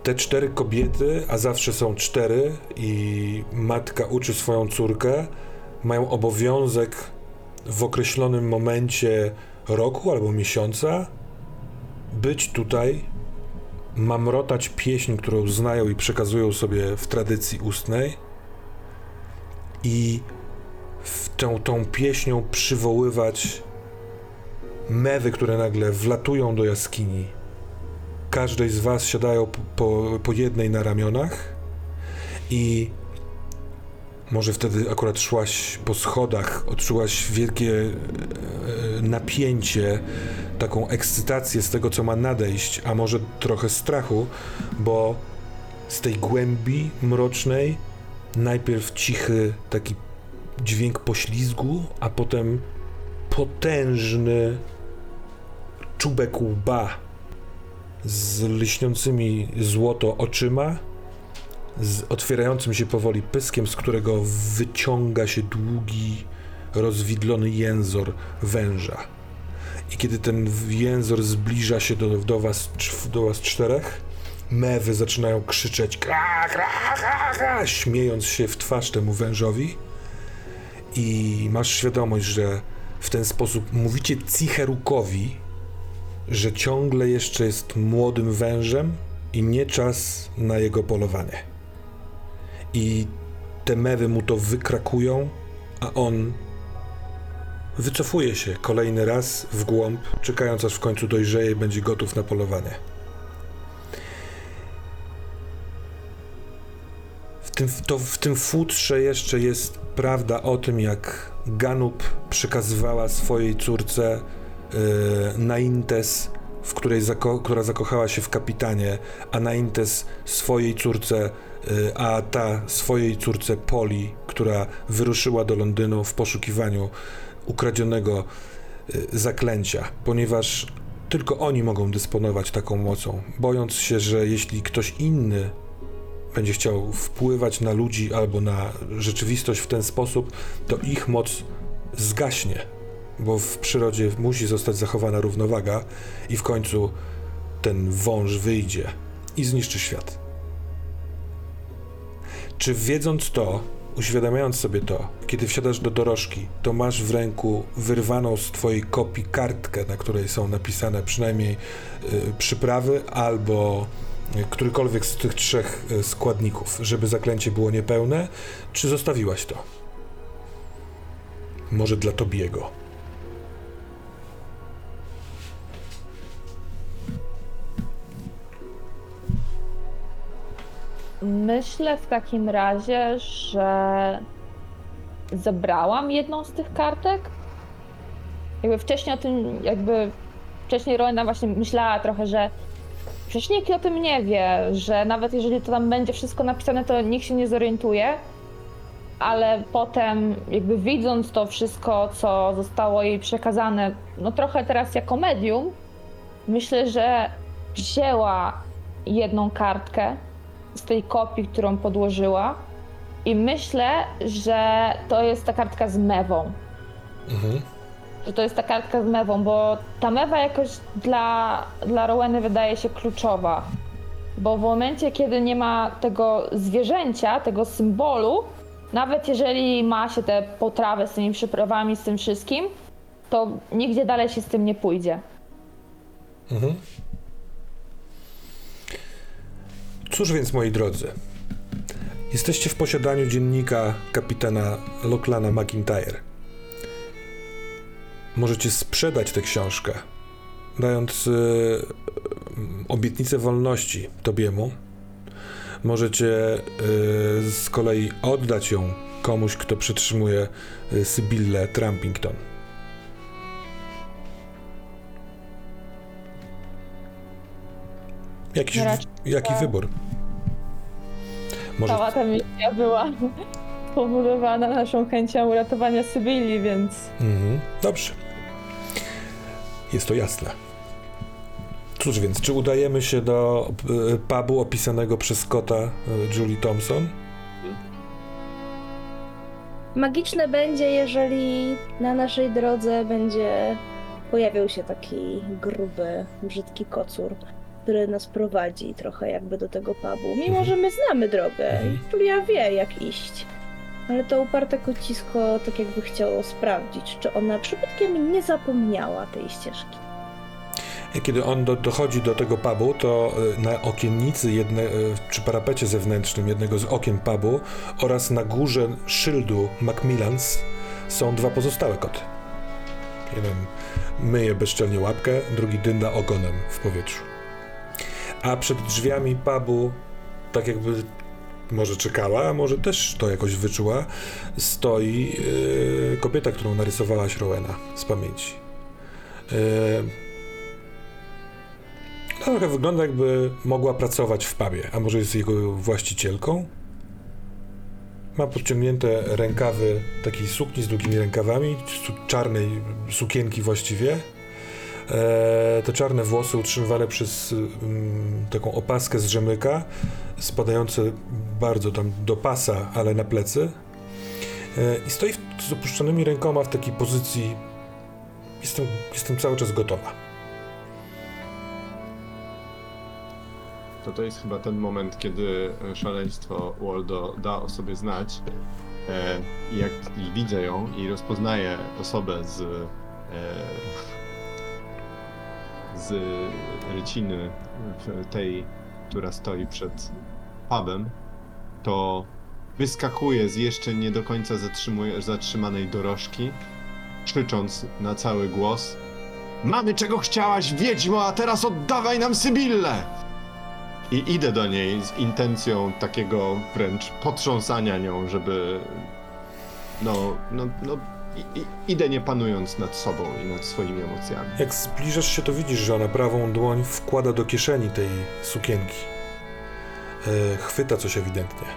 te cztery kobiety, a zawsze są cztery, i matka uczy swoją córkę, mają obowiązek w określonym momencie roku albo miesiąca być tutaj, mamrotać pieśń, którą znają i przekazują sobie w tradycji ustnej i w tą, tą pieśnią przywoływać mewy, które nagle wlatują do jaskini. Każdej z was siadają po, po, jednej na ramionach i może wtedy akurat szłaś po schodach, odczułaś wielkie e, napięcie, taką ekscytację z tego, co ma nadejść, a może trochę strachu, bo z tej głębi mrocznej najpierw cichy taki dźwięk poślizgu, a potem potężny czubek łba z lśniącymi złoto oczyma, z otwierającym się powoli pyskiem, z którego wyciąga się długi, rozwidlony jęzor węża. I kiedy ten jęzor zbliża się do, do, was, do was czterech, mewy zaczynają krzyczeć kra, kra, kra, kra, śmiejąc się w twarz temu wężowi i masz świadomość, że w ten sposób mówicie Cicherukowi że ciągle jeszcze jest młodym wężem i nie czas na jego polowanie. I te mewy mu to wykrakują, a on wycofuje się kolejny raz w głąb, czekając aż w końcu dojrzeje i będzie gotów na polowanie. W tym, to w tym futrze jeszcze jest prawda o tym, jak Ganup przekazywała swojej córce Naintes, w której zako- która zakochała się w kapitanie, a Naintes swojej córce, yy, a ta swojej córce Poli, która wyruszyła do Londynu w poszukiwaniu ukradzionego yy, zaklęcia, ponieważ tylko oni mogą dysponować taką mocą, bojąc się, że jeśli ktoś inny będzie chciał wpływać na ludzi albo na rzeczywistość w ten sposób, to ich moc zgaśnie, bo w przyrodzie musi zostać zachowana równowaga i w końcu ten wąż wyjdzie i zniszczy świat. Czy wiedząc to, uświadamiając sobie to, kiedy wsiadasz do dorożki, to masz w ręku wyrwaną z twojej kopii kartkę, na której są napisane przynajmniej y, przyprawy albo y, którykolwiek z tych trzech y, składników, żeby zaklęcie było niepełne, czy zostawiłaś to? Może dla Tobiego. Myślę w takim razie, że zebrałam jedną z tych kartek. Jakby wcześniej o tym, jakby wcześniej Rowena właśnie myślała trochę, że przecież nikt o tym nie wie, że nawet jeżeli to tam będzie wszystko napisane, to nikt się nie zorientuje. Ale potem, jakby widząc to wszystko, co zostało jej przekazane, no trochę teraz jako medium, myślę, że wzięła jedną kartkę z tej kopii, którą podłożyła. I myślę, że to jest ta kartka z mewą. Mhm. Że to jest ta kartka z mewą, bo ta mewa jakoś dla, dla Roweny wydaje się kluczowa. Bo w momencie, kiedy nie ma tego zwierzęcia, tego symbolu, nawet jeżeli ma się te potrawy z tymi przyprawami, z tym wszystkim, to nigdzie dalej się z tym nie pójdzie. Mhm. Cóż więc, moi drodzy, jesteście w posiadaniu dziennika kapitana Locklana McIntyre. Możecie sprzedać tę książkę, dając y, obietnicę wolności Tobiemu. Możecie y, z kolei oddać ją komuś, kto przetrzymuje y, Sybillę Trumpington. Jakiś, Raczej jaki tak. wybór? Może Cała ta misja była [LAUGHS] spowodowana naszą chęcią uratowania Sybilii, więc Mhm, dobrze. Jest to jasne. Cóż więc, czy udajemy się do y, pubu opisanego przez Scotta y, Julie Thompson? Magiczne będzie, jeżeli na naszej drodze będzie pojawiał się taki gruby, brzydki kocur, który nas prowadzi trochę jakby do tego pubu. Mimo, Mhm. że my znamy drogę Mhm. i Julia wie jak iść. Ale to uparte kocisko tak jakby chciało sprawdzić, czy ona przypadkiem nie zapomniała tej ścieżki. Kiedy on do, dochodzi do tego pubu, to y, na okiennicy jedne, y, czy parapecie zewnętrznym jednego z okien pubu oraz na górze szyldu Macmillans są dwa pozostałe koty. Jeden myje bezczelnie łapkę, drugi dynda ogonem w powietrzu. A przed drzwiami pubu, tak jakby może czekała, a może też to jakoś wyczuła, stoi y, kobieta, którą narysowałaś Rowena z pamięci. Y, no, trochę wygląda jakby mogła pracować w pubie, a może jest jego właścicielką? Ma podciągnięte rękawy takiej sukni z długimi rękawami, czarnej sukienki właściwie. E, te czarne włosy utrzymywane przez mm, taką opaskę z rzemyka, spadające bardzo tam do pasa, ale na plecy. E, I stoi z opuszczonymi rękoma w takiej pozycji jestem, jestem cały czas gotowa. To to jest chyba ten moment, kiedy szaleństwo Waldo da o sobie znać. E, i jak widzę ją i rozpoznaję osobę z, e, z ryciny tej, która stoi przed pubem, to wyskakuje z jeszcze nie do końca zatrzymanej dorożki, krzycząc na cały głos Mamy czego chciałaś, wiedźmo, a teraz oddawaj nam Sybillę! I idę do niej z intencją takiego wręcz potrząsania nią, żeby no, no, no i, i, idę nie panując nad sobą i nad swoimi emocjami. Jak zbliżasz się, to widzisz, że ona prawą dłoń wkłada do kieszeni tej sukienki. E, chwyta coś ewidentnie.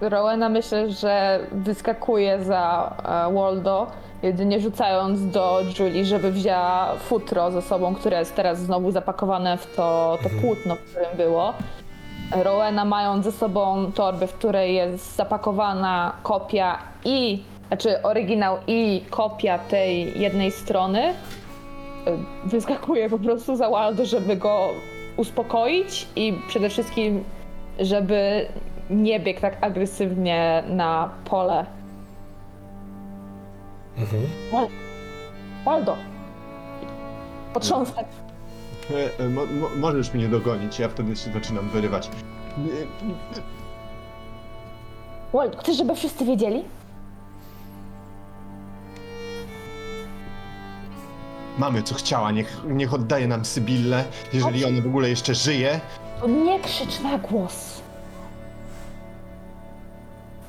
Rowena myślę, że wyskakuje za e, Waldo, jedynie rzucając do Julie, żeby wzięła futro ze sobą, które jest teraz znowu zapakowane w to, to Mhm. płótno, w którym było. Rowena mając ze sobą torbę, w której jest zapakowana kopia i, znaczy oryginał i kopia tej jednej strony, e, wyskakuje po prostu za Waldo, żeby go uspokoić i przede wszystkim, żeby nie biegł tak agresywnie na pole. Mhm. Waldo! Potrząsnę. E, e, mo, mo, możesz mnie dogonić, ja wtedy się zaczynam wyrywać. E, Waldo, chcesz, żeby wszyscy wiedzieli? Mamy co chciała, niech, niech oddaje nam Sybillę, jeżeli ona w ogóle jeszcze żyje. To nie krzycz na głos.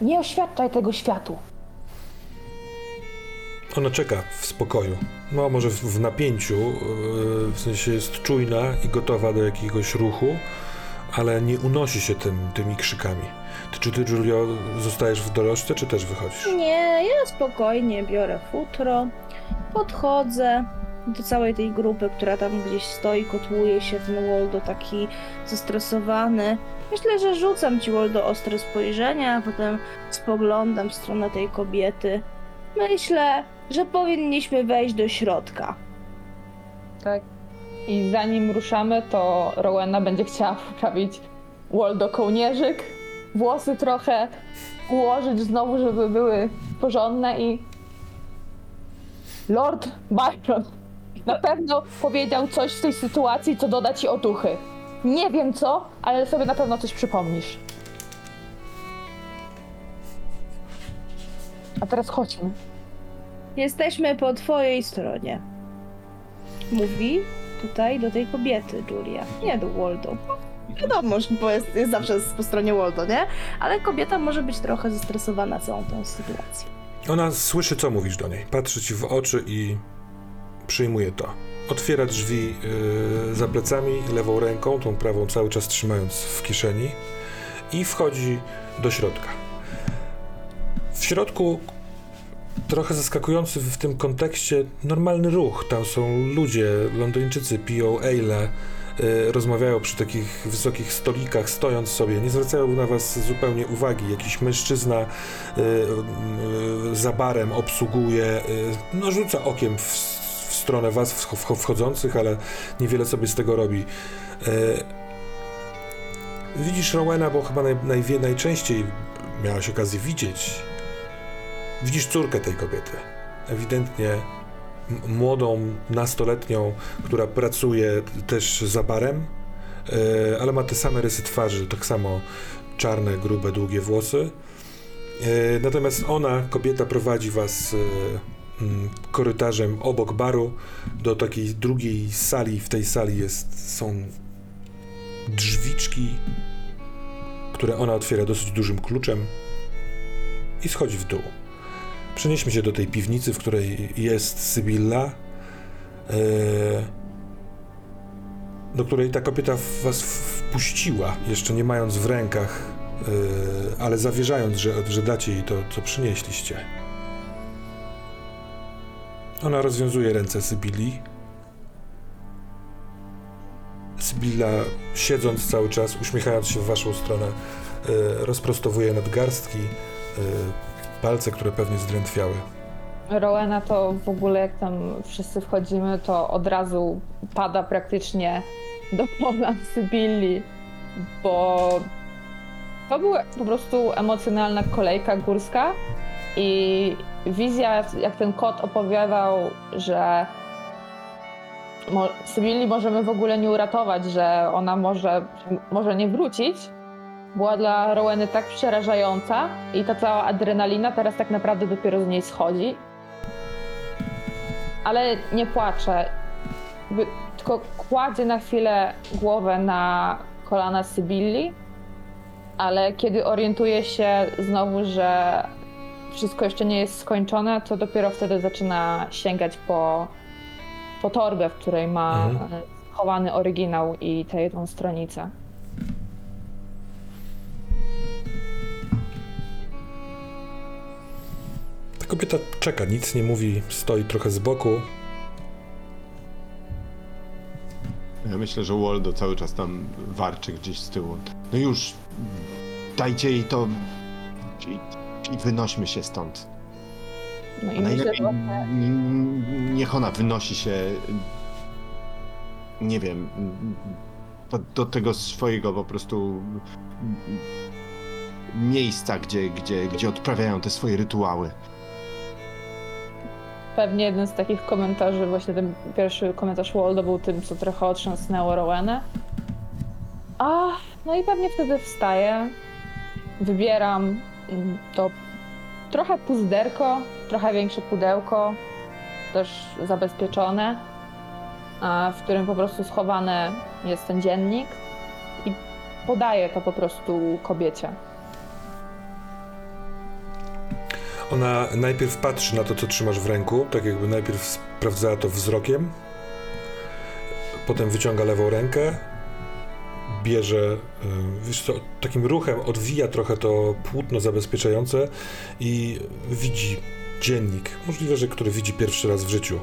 Nie oświadczaj tego światu. Ona czeka w spokoju. No, może w, w napięciu, yy, w sensie jest czujna i gotowa do jakiegoś ruchu, ale nie unosi się tym, tymi krzykami. Ty, czy ty, Julio, zostajesz w dorożce, czy też wychodzisz? Nie, ja spokojnie biorę futro, podchodzę do całej tej grupy, która tam gdzieś stoi, kotłuje się ten Waldo taki zestresowany. Myślę, że rzucam ci Waldo ostre spojrzenia, a potem spoglądam w stronę tej kobiety. Myślę, że powinniśmy wejść do środka. Tak. I zanim ruszamy, to Rowena będzie chciała poprawić Waldo kołnierzyk, włosy trochę ułożyć znowu, żeby były porządne i... Lord Byron na pewno powiedział coś w tej sytuacji, co doda ci otuchy. Nie wiem co, ale sobie na pewno coś przypomnisz. A teraz chodźmy. Jesteśmy po twojej stronie. Mówi tutaj do tej kobiety, Julia, nie do Waldo. Wiadomo, bo jest, jest zawsze po stronie Waldo, nie? Ale kobieta może być trochę zestresowana całą tą sytuacją. Ona słyszy, co mówisz do niej. Patrzy ci w oczy i przyjmuje to. Otwiera drzwi yy, za plecami, lewą ręką, tą prawą cały czas trzymając w kieszeni i wchodzi do środka. W środku trochę zaskakujący w tym kontekście normalny ruch. Tam są ludzie, Londyńczycy piją ale, y, rozmawiają przy takich wysokich stolikach, stojąc sobie. Nie zwracają na was zupełnie uwagi. Jakiś mężczyzna y, y, za barem obsługuje, no rzuca okiem w, w stronę was wch- wch- wchodzących, ale niewiele sobie z tego robi. Y, Widzisz Rowena, bo chyba naj, najwie, najczęściej miałaś okazję widzieć. Widzisz córkę tej kobiety. Ewidentnie młodą, nastoletnią, która pracuje też za barem, e, ale ma te same rysy twarzy, tak samo czarne, grube, długie włosy. E, Natomiast ona, kobieta, prowadzi was e, korytarzem obok baru do takiej drugiej sali. W tej sali jest, są drzwiczki, które ona otwiera dosyć dużym kluczem i schodzi w dół. Przenieśmy się do tej piwnicy, w której jest Sybilla, e, do której ta kobieta was wpuściła, jeszcze nie mając w rękach, e, ale zawierzając, że, że dacie jej to, co przynieśliście. Ona rozwiązuje ręce Sybilli. Sybilla, siedząc cały czas, uśmiechając się w waszą stronę, e, rozprostowuje nadgarstki, e, palce, które pewnie zdrętwiały. Rowena to w ogóle jak tam wszyscy wchodzimy, to od razu pada praktycznie do pola Sybilli, bo to była po prostu emocjonalna kolejka górska i wizja, jak ten kot opowiadał, że Sybilli możemy w ogóle nie uratować, że ona może, może nie wrócić. Była dla Roweny tak przerażająca i ta cała adrenalina teraz tak naprawdę dopiero z niej schodzi. Ale nie płacze. Tylko kładzie na chwilę głowę na kolana Sybilli, ale kiedy orientuje się znowu, że wszystko jeszcze nie jest skończone, to dopiero wtedy zaczyna sięgać po, po torbę, w której ma Mhm. e, schowany oryginał i tę jedną stronicę. Ta kobieta czeka, nic nie mówi, stoi trochę z boku. Ja myślę, że Waldo cały czas tam warczy gdzieś z tyłu. No już, dajcie jej to i, wynośmy się stąd. No i myślę, najlepiej że niech ona wynosi się, nie wiem, do, do tego swojego po prostu miejsca, gdzie, gdzie, gdzie odprawiają te swoje rytuały. pewnie jeden z takich komentarzy, właśnie ten pierwszy komentarz Waldo był tym, co trochę otrząsnęło Rowenę. A, no i pewnie wtedy wstaję, wybieram to trochę puzderko, trochę większe pudełko, też zabezpieczone, w którym po prostu schowany jest ten dziennik i podaję to po prostu kobiecie. Ona najpierw patrzy na to, co trzymasz w ręku, tak jakby najpierw sprawdzała to wzrokiem, potem wyciąga lewą rękę, bierze, y, wiesz co, takim ruchem odwija trochę to płótno zabezpieczające i widzi dziennik, możliwe, że który widzi pierwszy raz w życiu.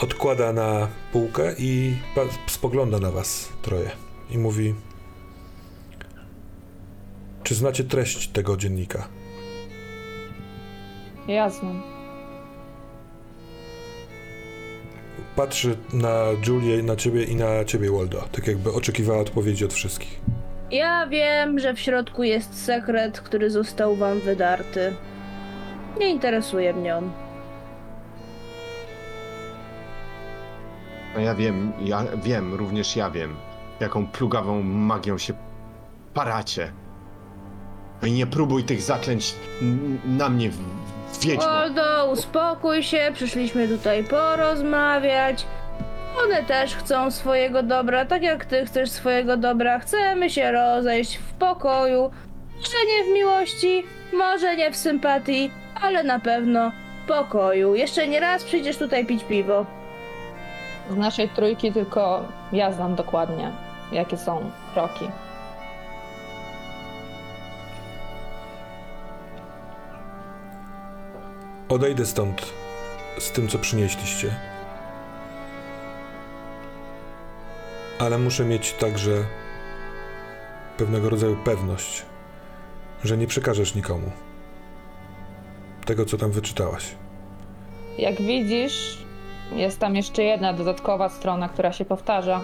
Odkłada na półkę i spogląda na was troje i mówi czy znacie treść tego dziennika? Jasne. Patrzy na Julię, na ciebie i na ciebie, Waldo. Tak jakby oczekiwała odpowiedzi od wszystkich. Ja wiem, że w środku jest sekret, który został wam wydarty. Nie interesuje mnie on. A ja wiem, ja wiem, również ja wiem, jaką plugawą magią się paracie. No i nie próbuj tych zaklęć na mnie wiedźmo. Oldo, uspokój się, przyszliśmy tutaj porozmawiać. One też chcą swojego dobra, tak jak ty chcesz swojego dobra. Chcemy się rozejść w pokoju. Może nie w miłości, może nie w sympatii, ale na pewno w pokoju. Jeszcze nie raz przyjdziesz tutaj pić piwo. Z naszej trójki tylko ja znam dokładnie, jakie są kroki. Odejdę stąd z tym, co przynieśliście. Ale muszę mieć także pewnego rodzaju pewność, że nie przekażesz nikomu tego, co tam wyczytałaś. Jak widzisz, jest tam jeszcze jedna dodatkowa strona, która się powtarza.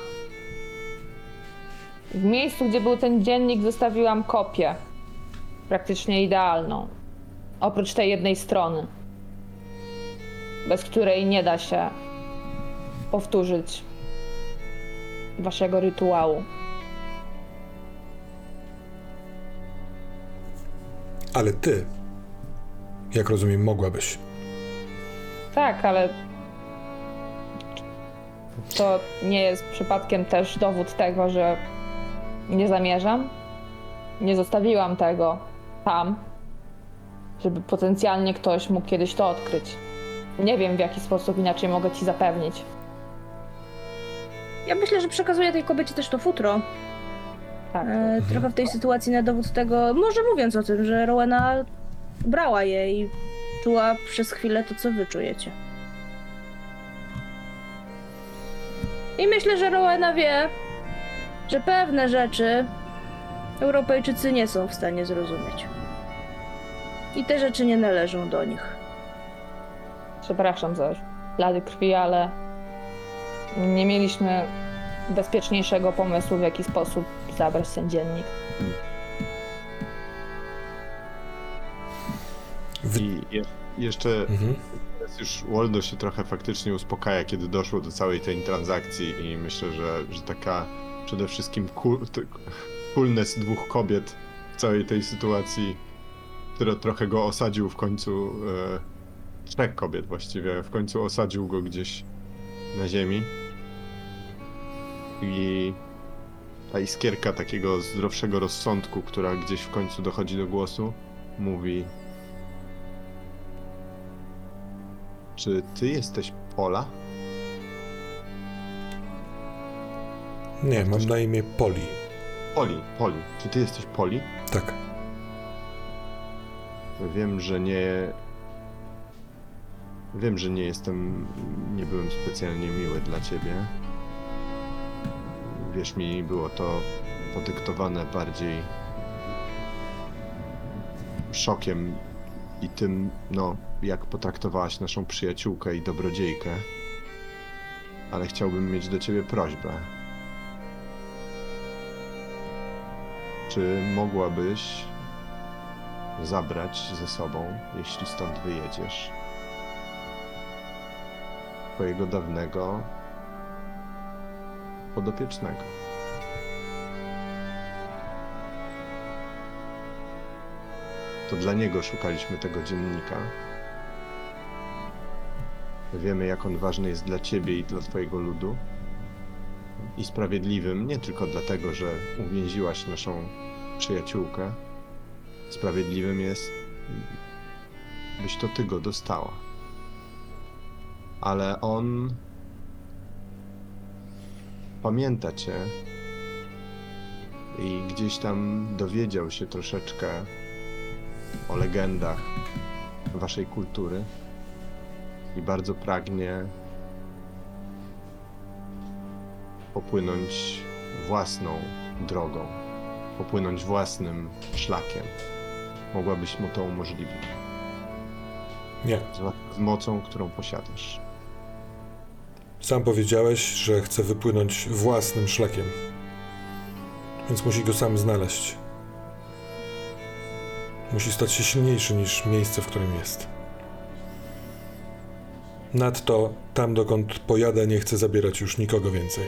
W miejscu, gdzie był ten dziennik, zostawiłam kopię. Praktycznie idealną. Oprócz tej jednej strony, bez której nie da się powtórzyć waszego rytuału. Ale ty, jak rozumiem, mogłabyś. Tak, ale to nie jest przypadkiem też dowód tego, że nie zamierzam. Nie zostawiłam tego tam, żeby potencjalnie ktoś mógł kiedyś to odkryć. Nie wiem, w jaki sposób inaczej mogę ci zapewnić. Ja myślę, że przekazuję tej kobiecie też to futro. Tak. E, trochę w tej sytuacji na dowód tego, może mówiąc o tym, że Rowena brała je i czuła przez chwilę to, co wy czujecie. I myślę, że Rowena wie, że pewne rzeczy Europejczycy nie są w stanie zrozumieć. I te rzeczy nie należą do nich. Przepraszam za lady krwi, ale nie mieliśmy bezpieczniejszego pomysłu, w jaki sposób zabrać ten dziennik. I je, jeszcze Mhm. Teraz już Waldo się trochę faktycznie uspokaja, kiedy doszło do całej tej transakcji i myślę, że, że taka przede wszystkim cool, coolness dwóch kobiet w całej tej sytuacji, która trochę go osadził w końcu, e, trzech kobiet właściwie, w końcu osadził go gdzieś na ziemi. I ta iskierka takiego zdrowszego rozsądku, która gdzieś w końcu dochodzi do głosu, mówi Czy ty jesteś Pola? Nie, mam na imię Poli. Poli, Poli. Czy ty jesteś Poli? Tak. Wiem, że nie. Wiem, że nie jestem. Nie byłem specjalnie miły dla ciebie. Wiesz mi, było to podyktowane bardziej szokiem i tym, no, jak potraktowałaś naszą przyjaciółkę i dobrodziejkę. Ale chciałbym mieć do ciebie prośbę. Czy mogłabyś zabrać ze sobą, jeśli stąd wyjedziesz, twojego dawnego podopiecznego? To dla niego szukaliśmy tego dziennika. Wiemy, jak on ważny jest dla ciebie i dla twojego ludu. I sprawiedliwym nie tylko dlatego, że uwięziłaś naszą przyjaciółkę. Sprawiedliwym jest, byś to ty go dostała. Ale on pamięta cię i gdzieś tam dowiedział się troszeczkę o legendach waszej kultury i bardzo pragnie popłynąć własną drogą, popłynąć własnym szlakiem. Mogłabyś mu to umożliwić. Nie. Z, z mocą, którą posiadasz. Sam powiedziałeś, że chce wypłynąć własnym szlakiem. Więc musi go sam znaleźć. Musi stać się silniejszy niż miejsce, w którym jest. Nadto tam, dokąd pojadę, nie chcę zabierać już nikogo więcej.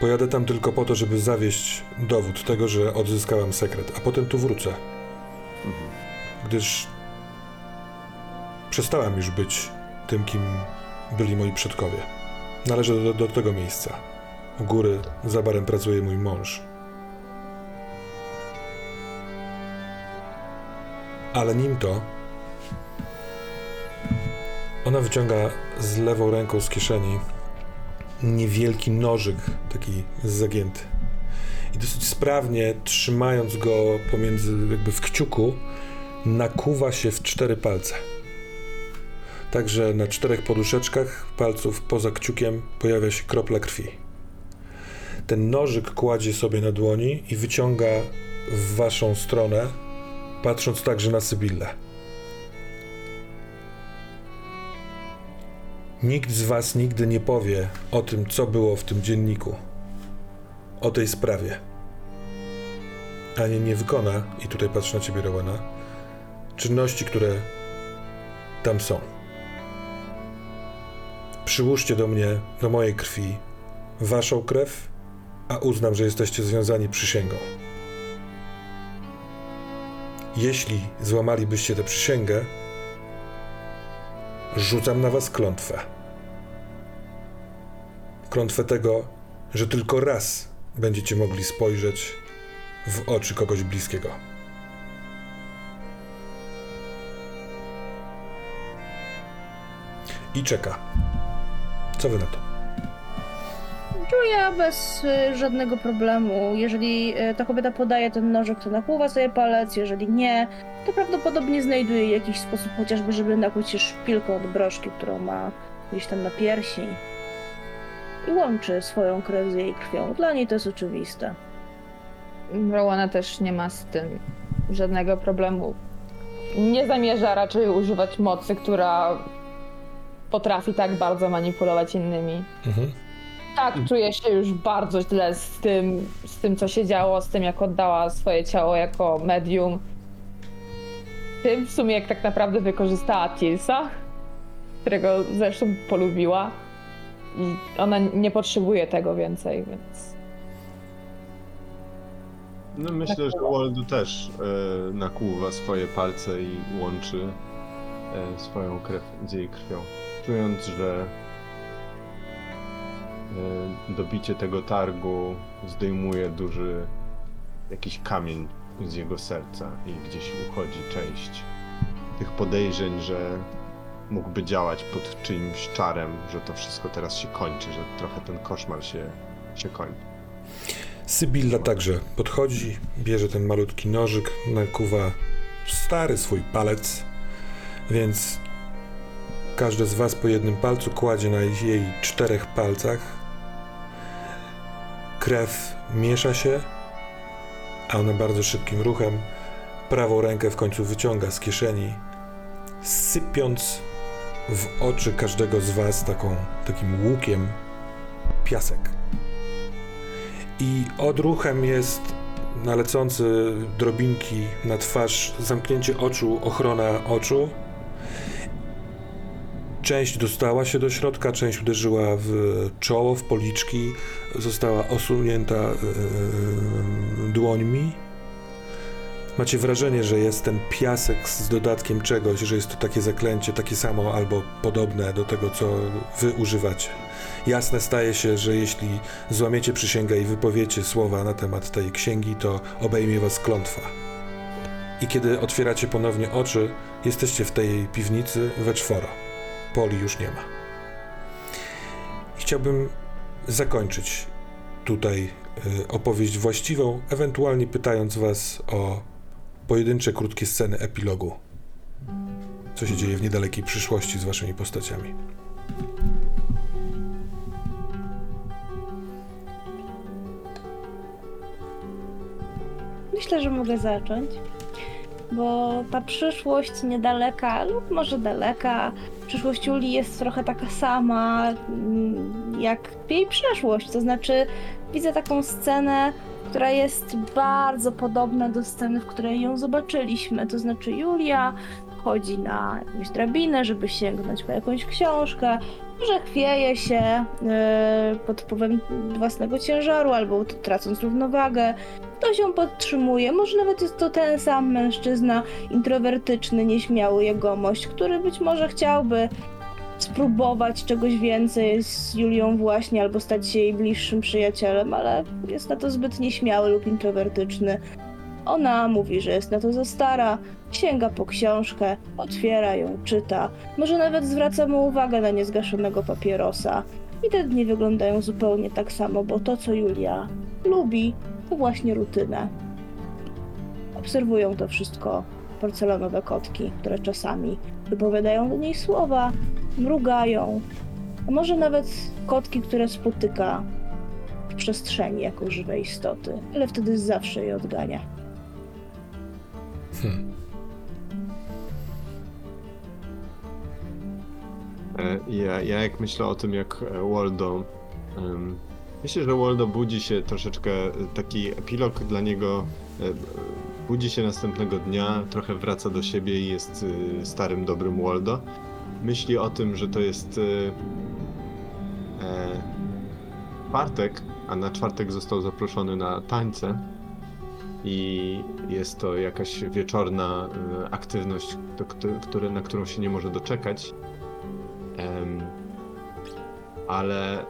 Pojadę tam tylko po to, żeby zawieść dowód tego, że odzyskałam sekret, a potem tu wrócę. Gdyż przestałam już być tym, kim byli moi przodkowie. Należę do, do tego miejsca. U góry za barem pracuje mój mąż. Ale nim to. Ona wyciąga z lewą ręką z kieszeni niewielki nożyk, taki zagięty. I dosyć sprawnie, trzymając go pomiędzy, jakby w kciuku, nakuwa się w cztery palce. Także na czterech poduszeczkach palców poza kciukiem pojawia się kropla krwi. Ten nożyk kładzie sobie na dłoni i wyciąga w waszą stronę, patrząc także na Sybillę. Nikt z was nigdy nie powie o tym, co było w tym dzienniku, o tej sprawie. Ani nie wykona, i tutaj patrzę na ciebie, Rowena, czynności, które tam są. Przyłóżcie do mnie, do mojej krwi, waszą krew, a uznam, że jesteście związani przysięgą. Jeśli złamalibyście tę przysięgę, rzucam na was klątwę. Klątwę tego, że tylko raz będziecie mogli spojrzeć w oczy kogoś bliskiego. I czeka. Co wy na to? Czuję bez y, żadnego problemu. Jeżeli y, ta kobieta podaje ten nożyk, to nakłuwa sobie palec, jeżeli nie, to prawdopodobnie znajduje jakiś sposób chociażby, żeby nakłuć się szpilką od broszki, którą ma gdzieś tam na piersi. I łączy swoją krew z jej krwią. Dla niej to jest oczywiste. Rowana też nie ma z tym żadnego problemu. Nie zamierza raczej używać mocy, która potrafi tak bardzo manipulować innymi. Mhm. Tak, czuję się już bardzo źle z tym, z tym, co się działo, z tym, jak oddała swoje ciało jako medium. Tym w sumie, jak tak naprawdę wykorzystała Tilsa. którego zresztą polubiła. I ona nie potrzebuje tego więcej, więc. No myślę, że Waldo też e, nakłuwa swoje palce i łączy e, swoją krew z jej krwią. Że e, dobicie tego targu zdejmuje duży jakiś kamień z jego serca i gdzieś uchodzi część tych podejrzeń, że mógłby działać pod czyimś czarem, że to wszystko teraz się kończy, że trochę ten koszmar się, się kończy. Sybilla także podchodzi, bierze ten malutki nożyk, nakuwa stary swój palec, więc każde z was po jednym palcu kładzie na jej czterech palcach. Krew miesza się, a ona bardzo szybkim ruchem prawą rękę w końcu wyciąga z kieszeni, sypiąc w oczy każdego z was taką, takim łukiem piasek i odruchem jest na lecące drobinki na twarz, zamknięcie oczu, ochrona oczu. Część dostała się do środka, część uderzyła w czoło, w policzki, została osunięta yy, dłońmi. Macie wrażenie, że jest ten piasek z dodatkiem czegoś, że jest to takie zaklęcie, takie samo albo podobne do tego, co wy używacie. Jasne staje się, że jeśli złamiecie przysięgę i wypowiecie słowa na temat tej księgi, to obejmie was klątwa. I kiedy otwieracie ponownie oczy, jesteście w tej piwnicy we czworo. Poli już nie ma. Chciałbym zakończyć tutaj y, opowieść właściwą, ewentualnie pytając was o pojedyncze krótkie sceny epilogu. Co się dzieje w niedalekiej przyszłości z waszymi postaciami. Myślę, że mogę zacząć, bo ta przyszłość niedaleka, lub może daleka, przyszłość Julii jest trochę taka sama mm, jak jej przeszłość. To znaczy, widzę taką scenę, która jest bardzo podobna do sceny, w której ją zobaczyliśmy. To znaczy, Julia chodzi na jakąś drabinę, żeby sięgnąć po jakąś książkę, może chwieje się yy, pod wpływem własnego ciężaru albo tracąc równowagę. Ktoś ją podtrzymuje, może nawet jest to ten sam mężczyzna, introwertyczny, nieśmiały jegomość, który być może chciałby spróbować czegoś więcej z Julią właśnie, albo stać się jej bliższym przyjacielem, ale jest na to zbyt nieśmiały lub introwertyczny. Ona mówi, że jest na to za stara, sięga po książkę, otwiera ją, czyta, może nawet zwraca mu uwagę na niezgaszonego papierosa. I te dni wyglądają zupełnie tak samo, bo to, co Julia lubi, to właśnie rutynę. Obserwują to wszystko porcelanowe kotki, które czasami wypowiadają do niej słowa, mrugają, a może nawet kotki, które spotyka w przestrzeni jako żywe istoty, ale wtedy zawsze je odgania. Hmm. E, Ja, ja jak myślę o tym, jak e, Waldo. myślę, że Waldo budzi się troszeczkę, e, taki epilog dla niego. Budzi się następnego dnia, trochę wraca do siebie i jest starym, dobrym Waldo. Myśli o tym, że to jest czwartek, a na czwartek został zaproszony na tańce. I jest to jakaś wieczorna e, aktywność, na którą się nie może doczekać. Ale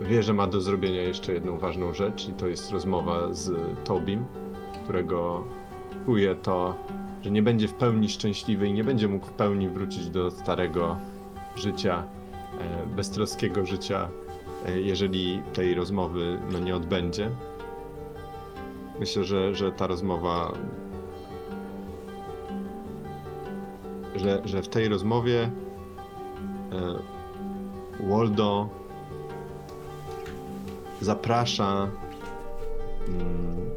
wie, że ma do zrobienia jeszcze jedną ważną rzecz i to jest rozmowa z Tobim, którego czuje to, że nie będzie w pełni szczęśliwy i nie będzie mógł w pełni wrócić do starego życia, e, beztroskiego życia, e, jeżeli tej rozmowy no, nie odbędzie. Myślę, że, że ta rozmowa że, że w tej rozmowie e, Waldo zaprasza mm,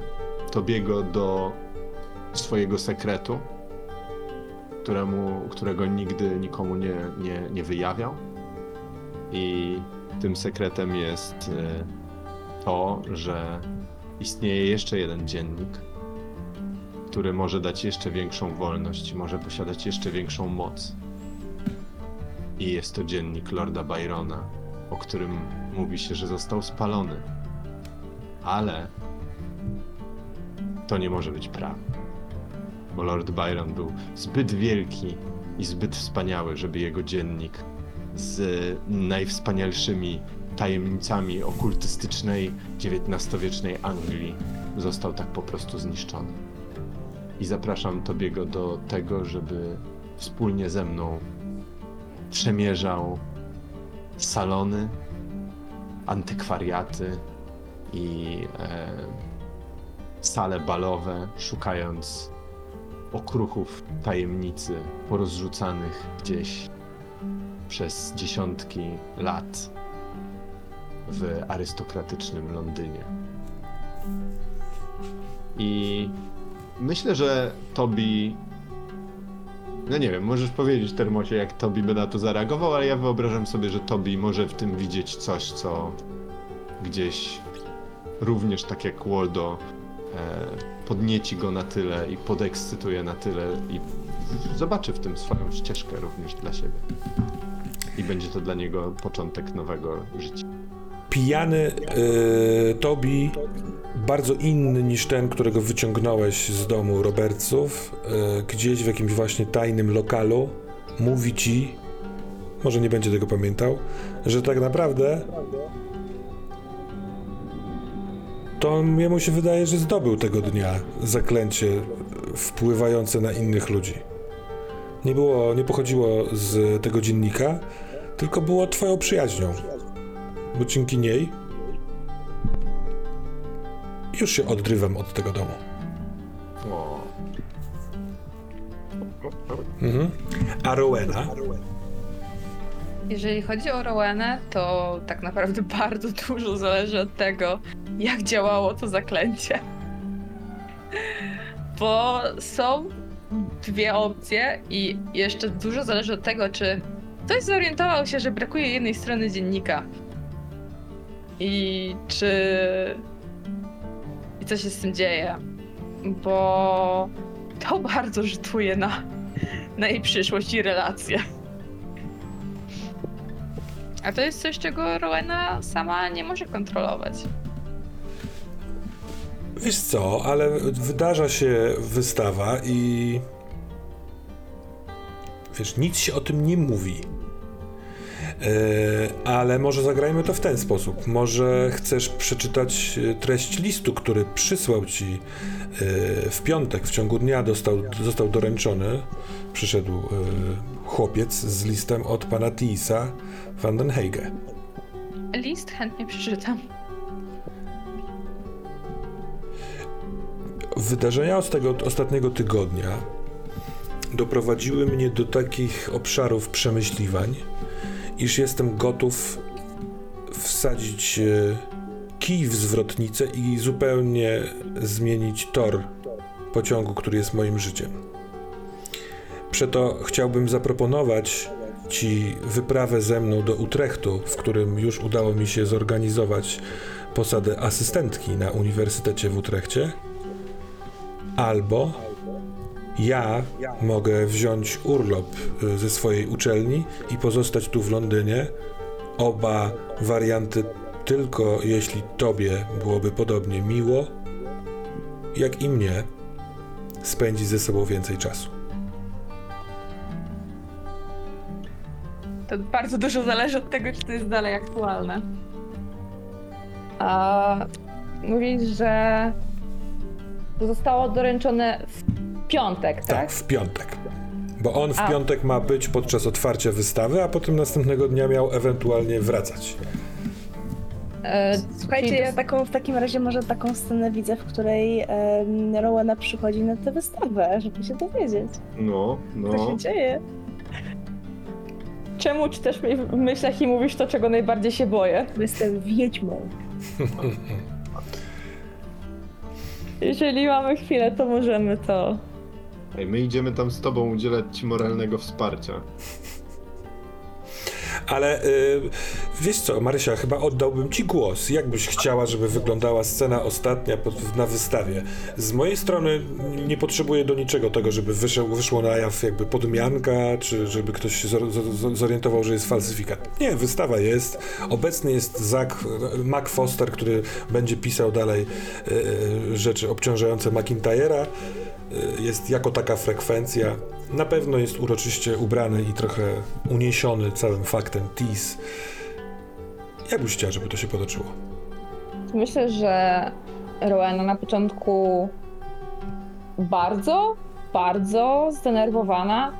Tobiego do swojego sekretu, któremu, którego nigdy nikomu nie, nie, nie wyjawiał. I tym sekretem jest e, to, że istnieje jeszcze jeden dziennik, który może dać jeszcze większą wolność, może posiadać jeszcze większą moc. I jest to dziennik Lorda Byrona, o którym mówi się, że został spalony. Ale to nie może być prawda. Bo Lord Byron był zbyt wielki i zbyt wspaniały, żeby jego dziennik z najwspanialszymi tajemnicami okultystycznej XIX-wiecznej Anglii został tak po prostu zniszczony. I zapraszam Tobiego do tego, żeby wspólnie ze mną przemierzał salony, antykwariaty i e, sale balowe, szukając okruchów tajemnicy porozrzucanych gdzieś przez dziesiątki lat w arystokratycznym Londynie. I myślę, że Tobi. No nie wiem, możesz powiedzieć Termosie, jak Tobi by na to zareagował, ale ja wyobrażam sobie, że Tobi może w tym widzieć coś, co gdzieś również tak jak Waldo e, podnieci go na tyle i podekscytuje na tyle i zobaczy w tym swoją ścieżkę również dla siebie. I będzie to dla niego początek nowego życia. Pijany y, Tobi, bardzo inny niż ten, którego wyciągnąłeś z domu Robertsów, y, gdzieś w jakimś właśnie tajnym lokalu, mówi ci, może nie będzie tego pamiętał, że tak naprawdę to jemu się wydaje, że zdobył tego dnia zaklęcie wpływające na innych ludzi. Nie było, nie pochodziło z tego dziennika, tylko było twoją przyjaźnią bo dzięki niej już się odrywam od tego domu. Mhm. A Rowena? Jeżeli chodzi o Rowanę, to tak naprawdę [LAUGHS] bardzo dużo zależy od tego, jak działało to zaklęcie. [LAUGHS] Bo są dwie opcje i jeszcze dużo zależy od tego, czy ktoś zorientował się, że brakuje jednej strony dziennika. I czy. I co się z tym dzieje? Bo to [LAUGHS] bardzo rzutuje na, na jej przyszłość i relacje. A to jest coś, czego Rowena sama nie może kontrolować. Wiesz co, ale wydarza się wystawa i wiesz, nic się o tym nie mówi. E, ale może zagrajmy to w ten sposób. Może chcesz przeczytać e, treść listu, który przysłał ci e, w piątek, w ciągu dnia dostał, został doręczony. Przyszedł chłopiec z listem od pana Tisa van den Heige. List chętnie przeczytam. Wydarzenia z tego ostatniego tygodnia doprowadziły mnie do takich obszarów przemyśliwań, iż jestem gotów wsadzić e, kij w zwrotnicę i zupełnie zmienić tor pociągu, który jest moim życiem. Przeto chciałbym zaproponować Ci wyprawę ze mną do Utrechtu, w którym już udało mi się zorganizować posadę asystentki na Uniwersytecie w Utrechcie. Albo ja mogę wziąć urlop y, ze swojej uczelni i pozostać tu w Londynie. Oba warianty tylko jeśli tobie byłoby podobnie miło, jak i mnie, spędzić ze sobą więcej czasu. To bardzo dużo zależy od tego, czy to jest dalej aktualne. A mówisz, że zostało doręczone w piątek, tak? Tak, w piątek. Bo on w A. piątek ma być podczas otwarcia wystawy, a potem następnego dnia miał ewentualnie wracać. E, Słuchajcie, ja taką, w takim razie może taką scenę widzę, w której um, Rowena przychodzi na tę wystawę, żeby się dowiedzieć, no, co no. się dzieje. Czemu czytasz mi w myślach i mówisz to, czego najbardziej się boję? Bo Jestem wiedźmą. Jeżeli mamy chwilę, to możemy to. Ej, my idziemy tam z tobą udzielać ci moralnego wsparcia. Ale y, wiesz co, Marysia, chyba oddałbym ci głos. Jak byś chciała, żeby wyglądała scena ostatnia pod, na wystawie? Z mojej strony nie potrzebuję do niczego tego, żeby wyszło, wyszło na jaw jakby podmianka, czy żeby ktoś się zor, zor, zorientował, że jest falsyfikat. Nie, wystawa jest. Obecny jest Zach, Mac Foster, który będzie pisał dalej y, y, rzeczy obciążające McIntyre'a. Y, Jest jako taka frekwencja. Na pewno jest uroczyście ubrany i trochę uniesiony całym faktem tease. Jak byś chciała, żeby to się potoczyło? Myślę, że Rowena na początku bardzo, bardzo zdenerwowana,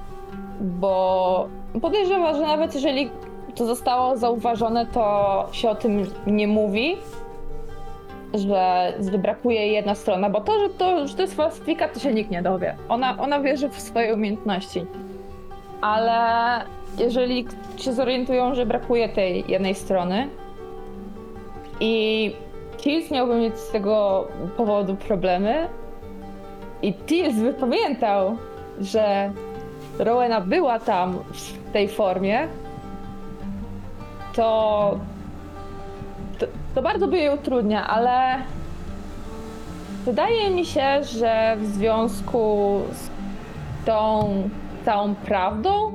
bo podejrzewa, że nawet jeżeli to zostało zauważone, to się o tym nie mówi, że brakuje jedna strona, bo to, że to, że to jest falsyfikat, to się nikt nie dowie. Ona, ona wierzy w swoje umiejętności. Ale jeżeli się zorientują, że brakuje tej jednej strony, i Tills miałby mieć z tego powodu problemy. I Tills by pamiętał, że Rowena była tam w tej formie. To, to, to bardzo by jej utrudnia, ale wydaje mi się, że w związku z tą całą prawdą,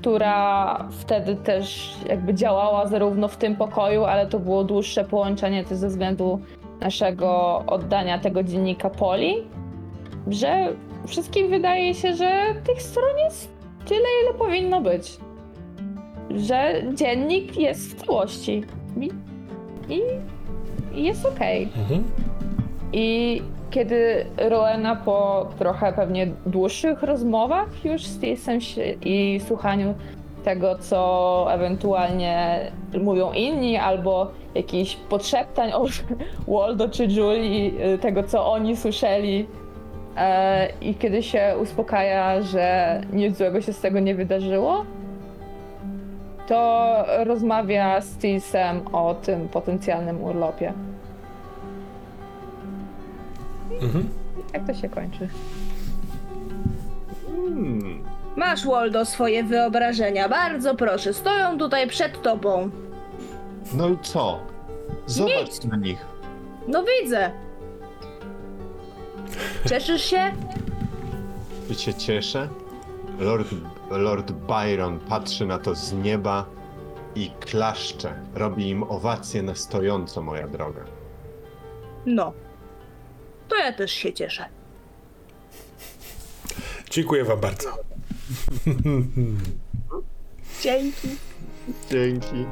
która wtedy też jakby działała zarówno w tym pokoju, ale to było dłuższe połączenie też ze względu naszego oddania tego dziennika Poli, że wszystkim wydaje się, że tych stron jest tyle, ile powinno być. Że dziennik jest w całości. I, i, jest okej. Mhm. I kiedy Rowena po trochę pewnie dłuższych rozmowach już z Tillsem się- i słuchaniu tego, co ewentualnie mówią inni, albo jakichś podszeptań od [LAUGHS] Waldo czy Julie, y, tego, co oni słyszeli, e, i kiedy się uspokaja, że nic złego się z tego nie wydarzyło, to rozmawia z Tillsem o tym potencjalnym urlopie. Mhm. Jak to się kończy? Hmm. Masz, Waldo, swoje wyobrażenia. Bardzo proszę, stoją tutaj przed tobą. No i co? Zobacz Nic. na nich. No widzę. Cieszysz się? I się cieszę. Lord, Lord Byron patrzy na to z nieba i klaszcze. Robi im owację na stojąco, moja droga. No. To ja też się cieszę. Dziękuję wam bardzo. Dzięki. Dzięki.